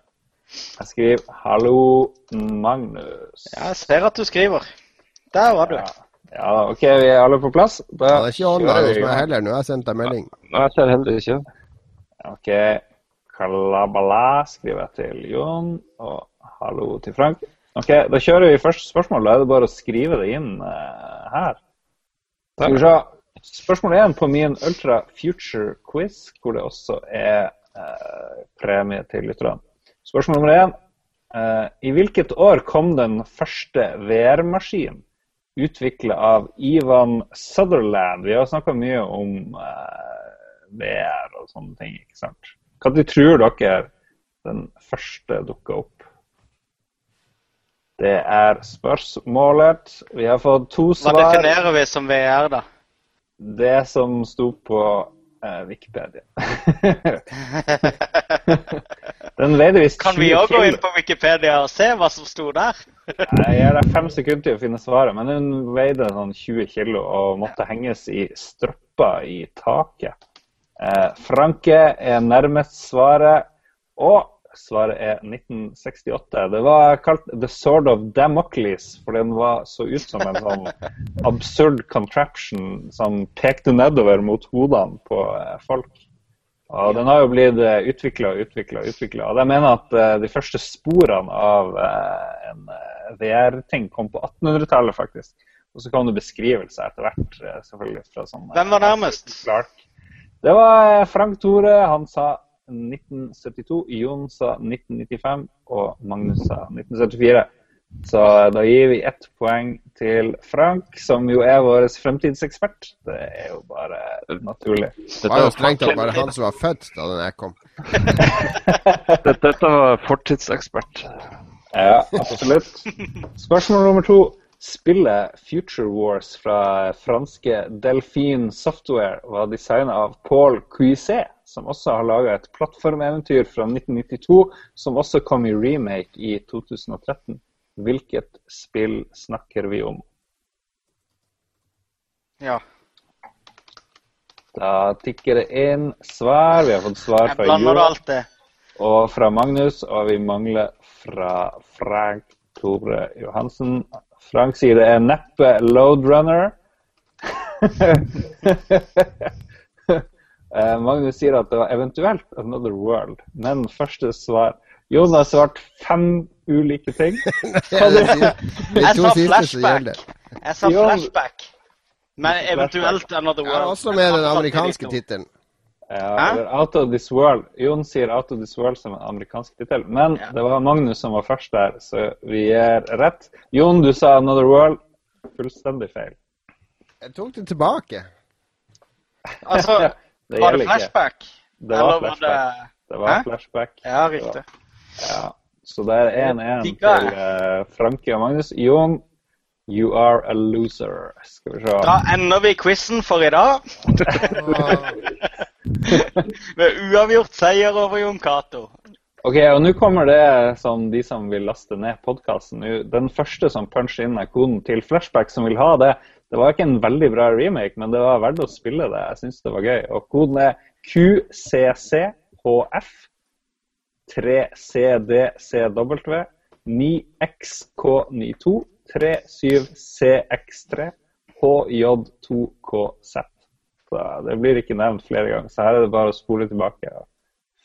Jeg skriver 'Hallo, Magnus'. Ja, Jeg ser at du skriver. Der var du. Ja. ja, OK, vi er alle på plass. Da Han er ikke online hos meg heller. Nå har jeg sendt deg melding. Nei, jeg ser heller ikke. OK. Kalabala skriver jeg til Jon, og hallo til Frank. OK, da kjører vi første spørsmål. Da er det bare å skrive det inn uh, her. Skal vi se. Spørsmål én på min Ultra Future Quiz, hvor det også er uh, premie til lytterne. Spørsmål nummer én. Uh, I hvilket år kom den første VR-maskinen utvikla av Ivan Sutherland? Vi har snakka mye om VR og sånne ting, ikke sant? Når tror dere den første dukka opp? Det er spørsmålet. Vi har fått to svar. Hva definerer vi som VR, da? Det som sto på eh, Wikipedia. Den veide visst Kan vi 20 òg gå inn på Wikipedia og se hva som sto der? Jeg gir deg fem sekunder til å finne svaret, men hun veide sånn 20 kilo og måtte henges i strøpper i taket. Eh, Franke er nærmest svaret, og svaret er 1968. Det var kalt The Sword of Damocles, for den var så ut som en sånn absurd contraption som pekte nedover mot hodene på eh, folk. Og den har jo blitt utvikla og utvikla og utvikla. Og jeg mener at eh, de første sporene av eh, en eh, VR-ting kom på 1800-tallet, faktisk. Og så kom det beskrivelser etter hvert, eh, selvfølgelig. fra sånn... eh, Hvem var nærmest? Clark. Det var eh, Frank Tore. Han sa 1972. Jon sa 1995. Og Magnus sa 1974. Så da gir vi ett poeng til Frank, som jo er vår fremtidsekspert. Det er jo bare naturlig. Det var jo strengt tatt bare han som var født da den jeg kom. Dette, var fortidsekspert. Ja, absolutt. Spørsmål nummer to. Spillet Future Wars fra franske Delphine Software var designet av Paul Cuisset, som også har laga et plattformeventyr fra 1992, som også kom i remake i 2013. Hvilket spill snakker vi om? Ja. Da tikker det inn svar. Vi har fått svar fra blander det Jo alltid. og fra Magnus, og vi mangler fra Frank Tore Johansen. Frank sier det er neppe Loadrunner. Eh, Magnus sier at det var eventuelt Another World, men første svar Jon har svart fem ulike ting. Jeg sa flashback. Jeg sa flashback. Men eventuelt Another World'. Ja, også med den amerikanske tittelen. Ja, eller Out of This World. Jon sier Out of This World som en amerikansk tittel. Men Ja. det var Magnus som var først der, så vi gir rett. Jon, du sa Another World. Fullstendig feil. Jeg tok det tilbake. Altså, Det var det flashback? Det var flashback. Det var Hæ? flashback. Ja, riktig. Ja. Så det er 1-1 til uh, Franke og Magnus. Jon, you are a loser. Skal vi se. Da ender vi quizen for i dag. Med uavgjort seier over Jon Cato. Ok, og nå kommer det som de som vil laste ned podkasten. Den første som puncher inn er koden til Flashback, som vil ha det. Det var ikke en veldig bra remake, men det var verdt å spille det. Jeg syns det var gøy. Og koden er QCCHF 3CDCW 9XK92 37CX3 HJ2KZ. Det blir ikke nevnt flere ganger, så her er det bare å spole tilbake og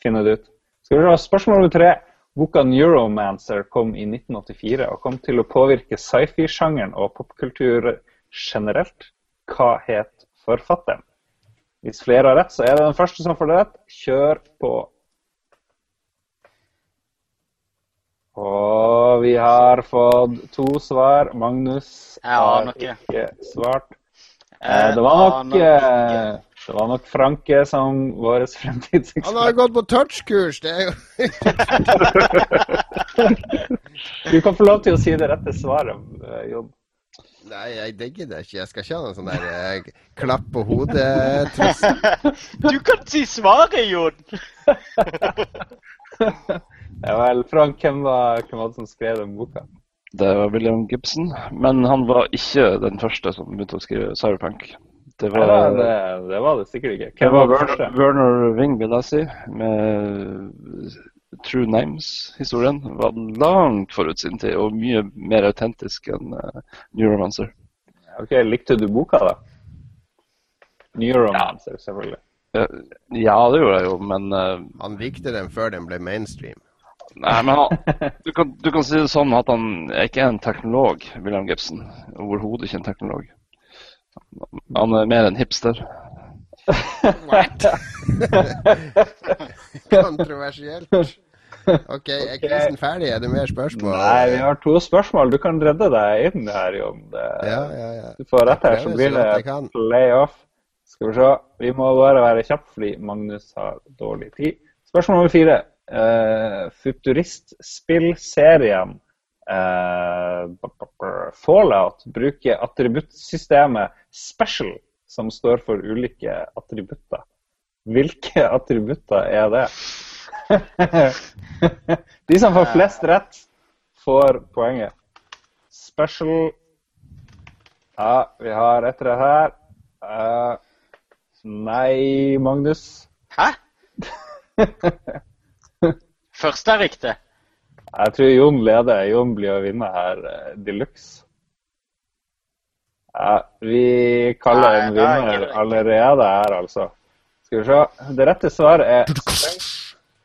finne det ut. Skal vi se, Spørsmål nummer tre. Boka 'Neuromancer' kom i 1984 og kom til å påvirke sci-fi-sjangeren og popkultur generelt. Hva het forfatteren? Hvis flere har rett, så er det den første som får det rett. Kjør på. Og vi har fått to svar. Magnus har ikke. ikke svart. Eh, Det var nok, eh, det var nok Franke som vår Han har gått på touchkurs, det er jo Du kan få lov til å si det rette svaret, eh, Jon. Nei, jeg digger det ikke. Jeg skal ikke ha noen sånn der eh, klapp på hodet-trussel. Du kan si svaret, Jon! Ja vel, Frank, hvem var, hvem var det som skrev den boka? Det var William Gibson, men han var ikke den første som begynte å skrive cyberpunk. Det Nei, var, det, det var det sikkert ikke. det Hvem var var den Werner, første? Werner Wing, vil jeg si, med True Names-historien. Var langt forut sin tid, og mye mer autentisk enn uh, New Romancer. Ok, Likte du boka, da? Neuromancer, selvfølgelig. Eh, ja, det gjorde jeg jo, men uh, Han likte den før den ble mainstream. Nei, men han, du, kan, du kan si det sånn at han er ikke en teknolog, William Gibson. Overhodet ikke en teknolog. Han er mer en hipster. Kontroversielt. OK, er krisen ferdig? Er det mer spørsmål? Nei, vi har to spørsmål. Du kan redde deg inn her, Jon. Ja, ja, ja. Du får rett her, så blir det playoff. Skal vi se. Vi må bare være kjappe fordi Magnus har dårlig tid. Spørsmål nummer fire. Uh, Futuristspillserien b- Fallout bruker attributtsystemet Special, som står for ulike attributter. Hvilke attributter er det? De som får flest rett, får poenget. Special Ja, vi har ett rett her. Uh, nei, Magnus. Hæ? Første er riktig. Jeg tror Jon leder. Jon blir å vinne her uh, de luxe. Ja, vi kaller Nei, en er vinner allerede her, altså. Skal vi se. Det rette svaret er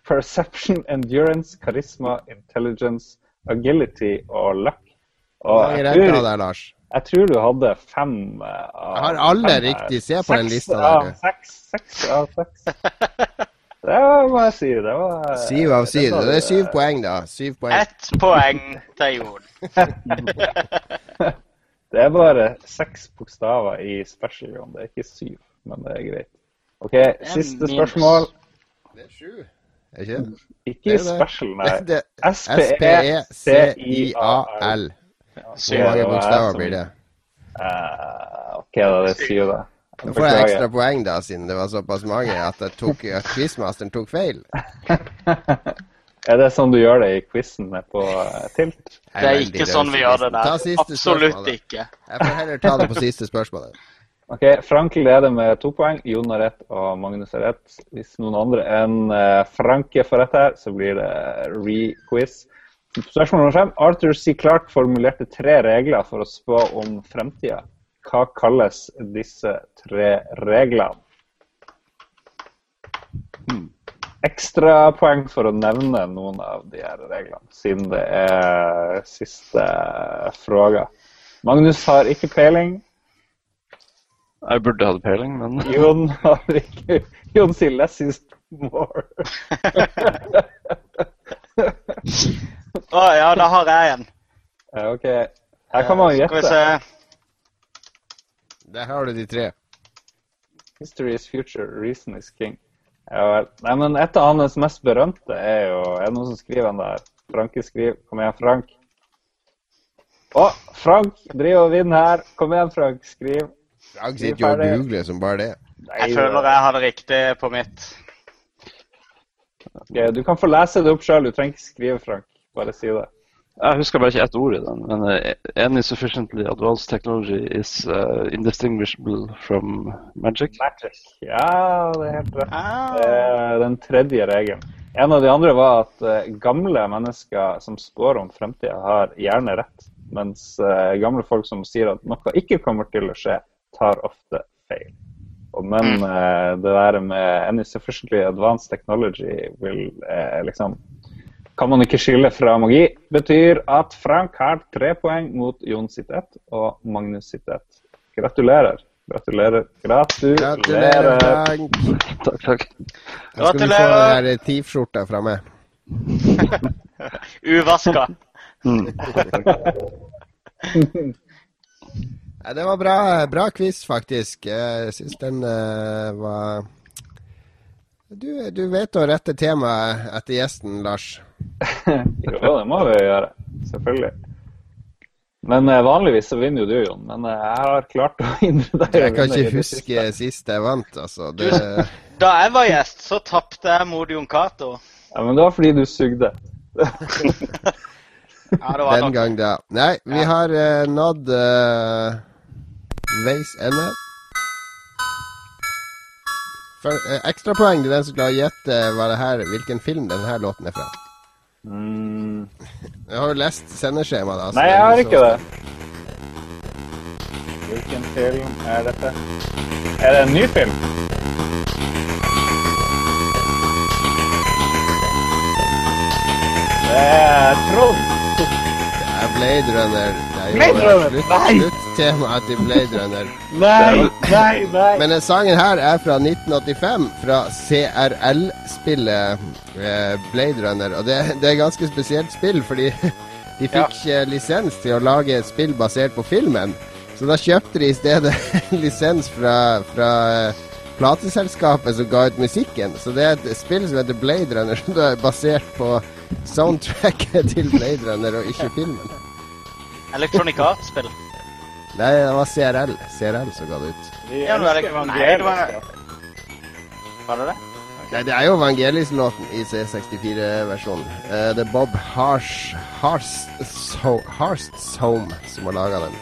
perception, endurance, charisma, intelligence, agility og luck. Og jeg tror, der, Lars. jeg tror du hadde fem eh, av Jeg har alle fem riktig. Se på den lista der. Seks, seks av seks. Det må jeg si. Det var Syv av syv. Det er syv poeng, da. Syv poeng. Ett poeng til Jon. Det er bare seks bokstaver i special, Jon. Det er ikke syv, men det er greit. OK, siste spørsmål. Det er sju. Er ikke det? Ikke Det er special, nei. S-P-E-C-I-A-L. Hvor mange bokstaver blir det? Eh, OK, da. Det er syv, da. Nå får jeg ekstra poeng, da, siden det var såpass mange at, jeg tok, at quizmasteren tok feil. Er det sånn du gjør det i quizen på eh, Tilt? Det er ikke sånn vi gjør det der. Absolutt spørsmål, ikke. Jeg får heller ta det på siste spørsmålet. OK, Frank leder med to poeng. Jon har rett, og Magnus har rett. Hvis noen andre enn Frank Franke får rett her, så blir det re-quiz. Spørsmål nummer fem. Arthur C. Clarke formulerte tre regler for å spå om fremtida. Hva kalles disse tre reglene? Ekstrapoeng for å nevne noen av de her reglene, siden det er siste fråga. Magnus har ikke peiling. Jeg burde hatt peiling, men Jon har ikke Jon sier 'less is more'. Å ja, da har jeg en. OK. Her kan man Skal vi gjette. se. Der har du de tre. History is future, reason is king. Ja vel. Nei, men et av hans mest berømte er jo Er det noen som skriver den der? Franke skriver. Kom igjen, Frank. Å, Frank driver og vinner her. Kom igjen, Frank. Skriv. Frank sitter jo og googler som bare det. Nei, Jeg føler jeg har det riktig på mitt. Ok, Du kan få lese det opp sjøl. Du trenger ikke skrive, Frank. Bare si det. Jeg husker bare ikke ett ord i den. Men uh, any sufficiently advanced technology is uh, indistinguishable from magic. Magic. Ja, det er helt rett. Ah. Det er den tredje regelen. En av de andre var at eh, gamle mennesker som spår om fremtida, har gjerne rett. Mens eh, gamle folk som sier at noe ikke kommer til å skje, tar ofte feil. Men Mm. eh, det der med any sufficiently advanced technology vil eh, liksom Kan man ikke skille fra magi. Betyr at Frank har tre poeng mot Jon sitt ett og Magnus sitt ett. Gratulerer. Gratulerer. Gratulerer, Gratulerer. Frank. Takk, takk. Da skal du få Gratulerer. den TIF-skjorta fra meg. Uvaska. Mm. Det var bra, bra quiz, faktisk. Jeg syns den uh, var du, du vet å rette temaet etter gjesten, Lars. Jo, det må vi gjøre. Selvfølgelig. Men uh, vanligvis så vinner jo du, Jon. Men uh, jeg har klart å hindre deg Jeg kan ikke huske sist jeg vant, altså. Det... Da jeg var gjest, så tapte jeg mot Jon Cato. Ja, men det var fordi du sugde. ja, Den nok. gang, da. Nei, vi ja. har uh, nådd veis ende. For, ekstrapoeng til den som klarer å gjette hvilken film denne låten er fra. Mm. Jeg har jo lest sendeskjemaet. Altså. Nei, jeg har ikke det. Hvilken film er dette? Er det en ny film? Det er Trond. Det er Blade Runner. Det temaet Blade Runner! Nei! Sluttemaet til Blade Runner. Nei, nei, nei. Men sangen her er fra 1985, fra CRL-spillet eh, Blade Runner. Og det, det er et ganske spesielt spill, fordi de fikk ja. lisens til å lage et spill basert på filmen. Så da kjøpte de i stedet lisens fra, fra eh, plateselskapet som ga ut musikken. Så det er et spill som heter Blade Runner, som er basert på soundtracket til Blade Runner, og ikke filmen. Electronic Arts-spill? Nei, det var CRL. CRL som ga det ut. Ja, det var, nei, det var Var det det? Nei, det er jo Vangelis-låten i C64-versjonen. Uh, det er Bob Harsh, Harstshome som har laga den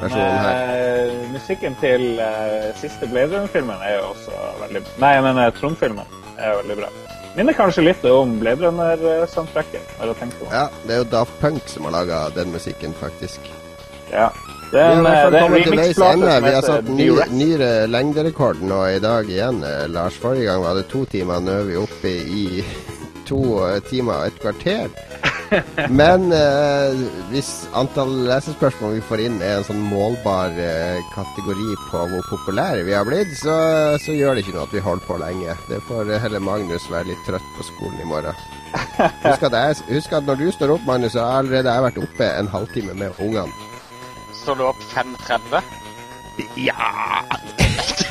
versjonen her. Men, uh, musikken til uh, siste Blade Runner-filmen er jo også veldig Nei, jeg mener Trond-filmen er veldig bra. Minner kanskje litt om Blade Runner-soundtracket. Ja, det er jo Daft Punk som har laga den musikken, faktisk. Ja. Det er en, har, det er en ende. Vi har satt ny, nyere lengderekord nå i dag igjen, eh, Lars. Forrige gang var det to timer. Nå er vi oppe i to eh, timer og et kvarter. Men eh, hvis antall lesespørsmål vi får inn er en sånn målbar eh, kategori på hvor populære vi har blitt, så, så, gjør det ikke noe at vi holder på lenge. Det får heller Magnus være litt trøtt på skolen i morgen. Husk at, jeg, husk at når du står opp, Magnus, så har allerede jeg vært oppe en halvtime med ungene står du opp 5.30? Ja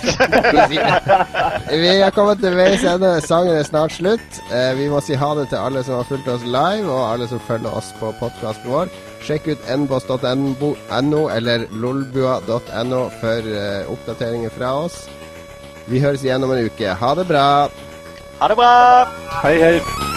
Vi har kommet til veis ende. Sangen er snart slutt. Eh, vi må si ha det til alle som har fulgt oss live, og alle som følger oss på podkasten vår. Sjekk ut nboss.no eller lolbua.no for uh, oppdateringer fra oss. Vi høres igjen om en uke. Ha det bra. Ha det bra. Hei, hei.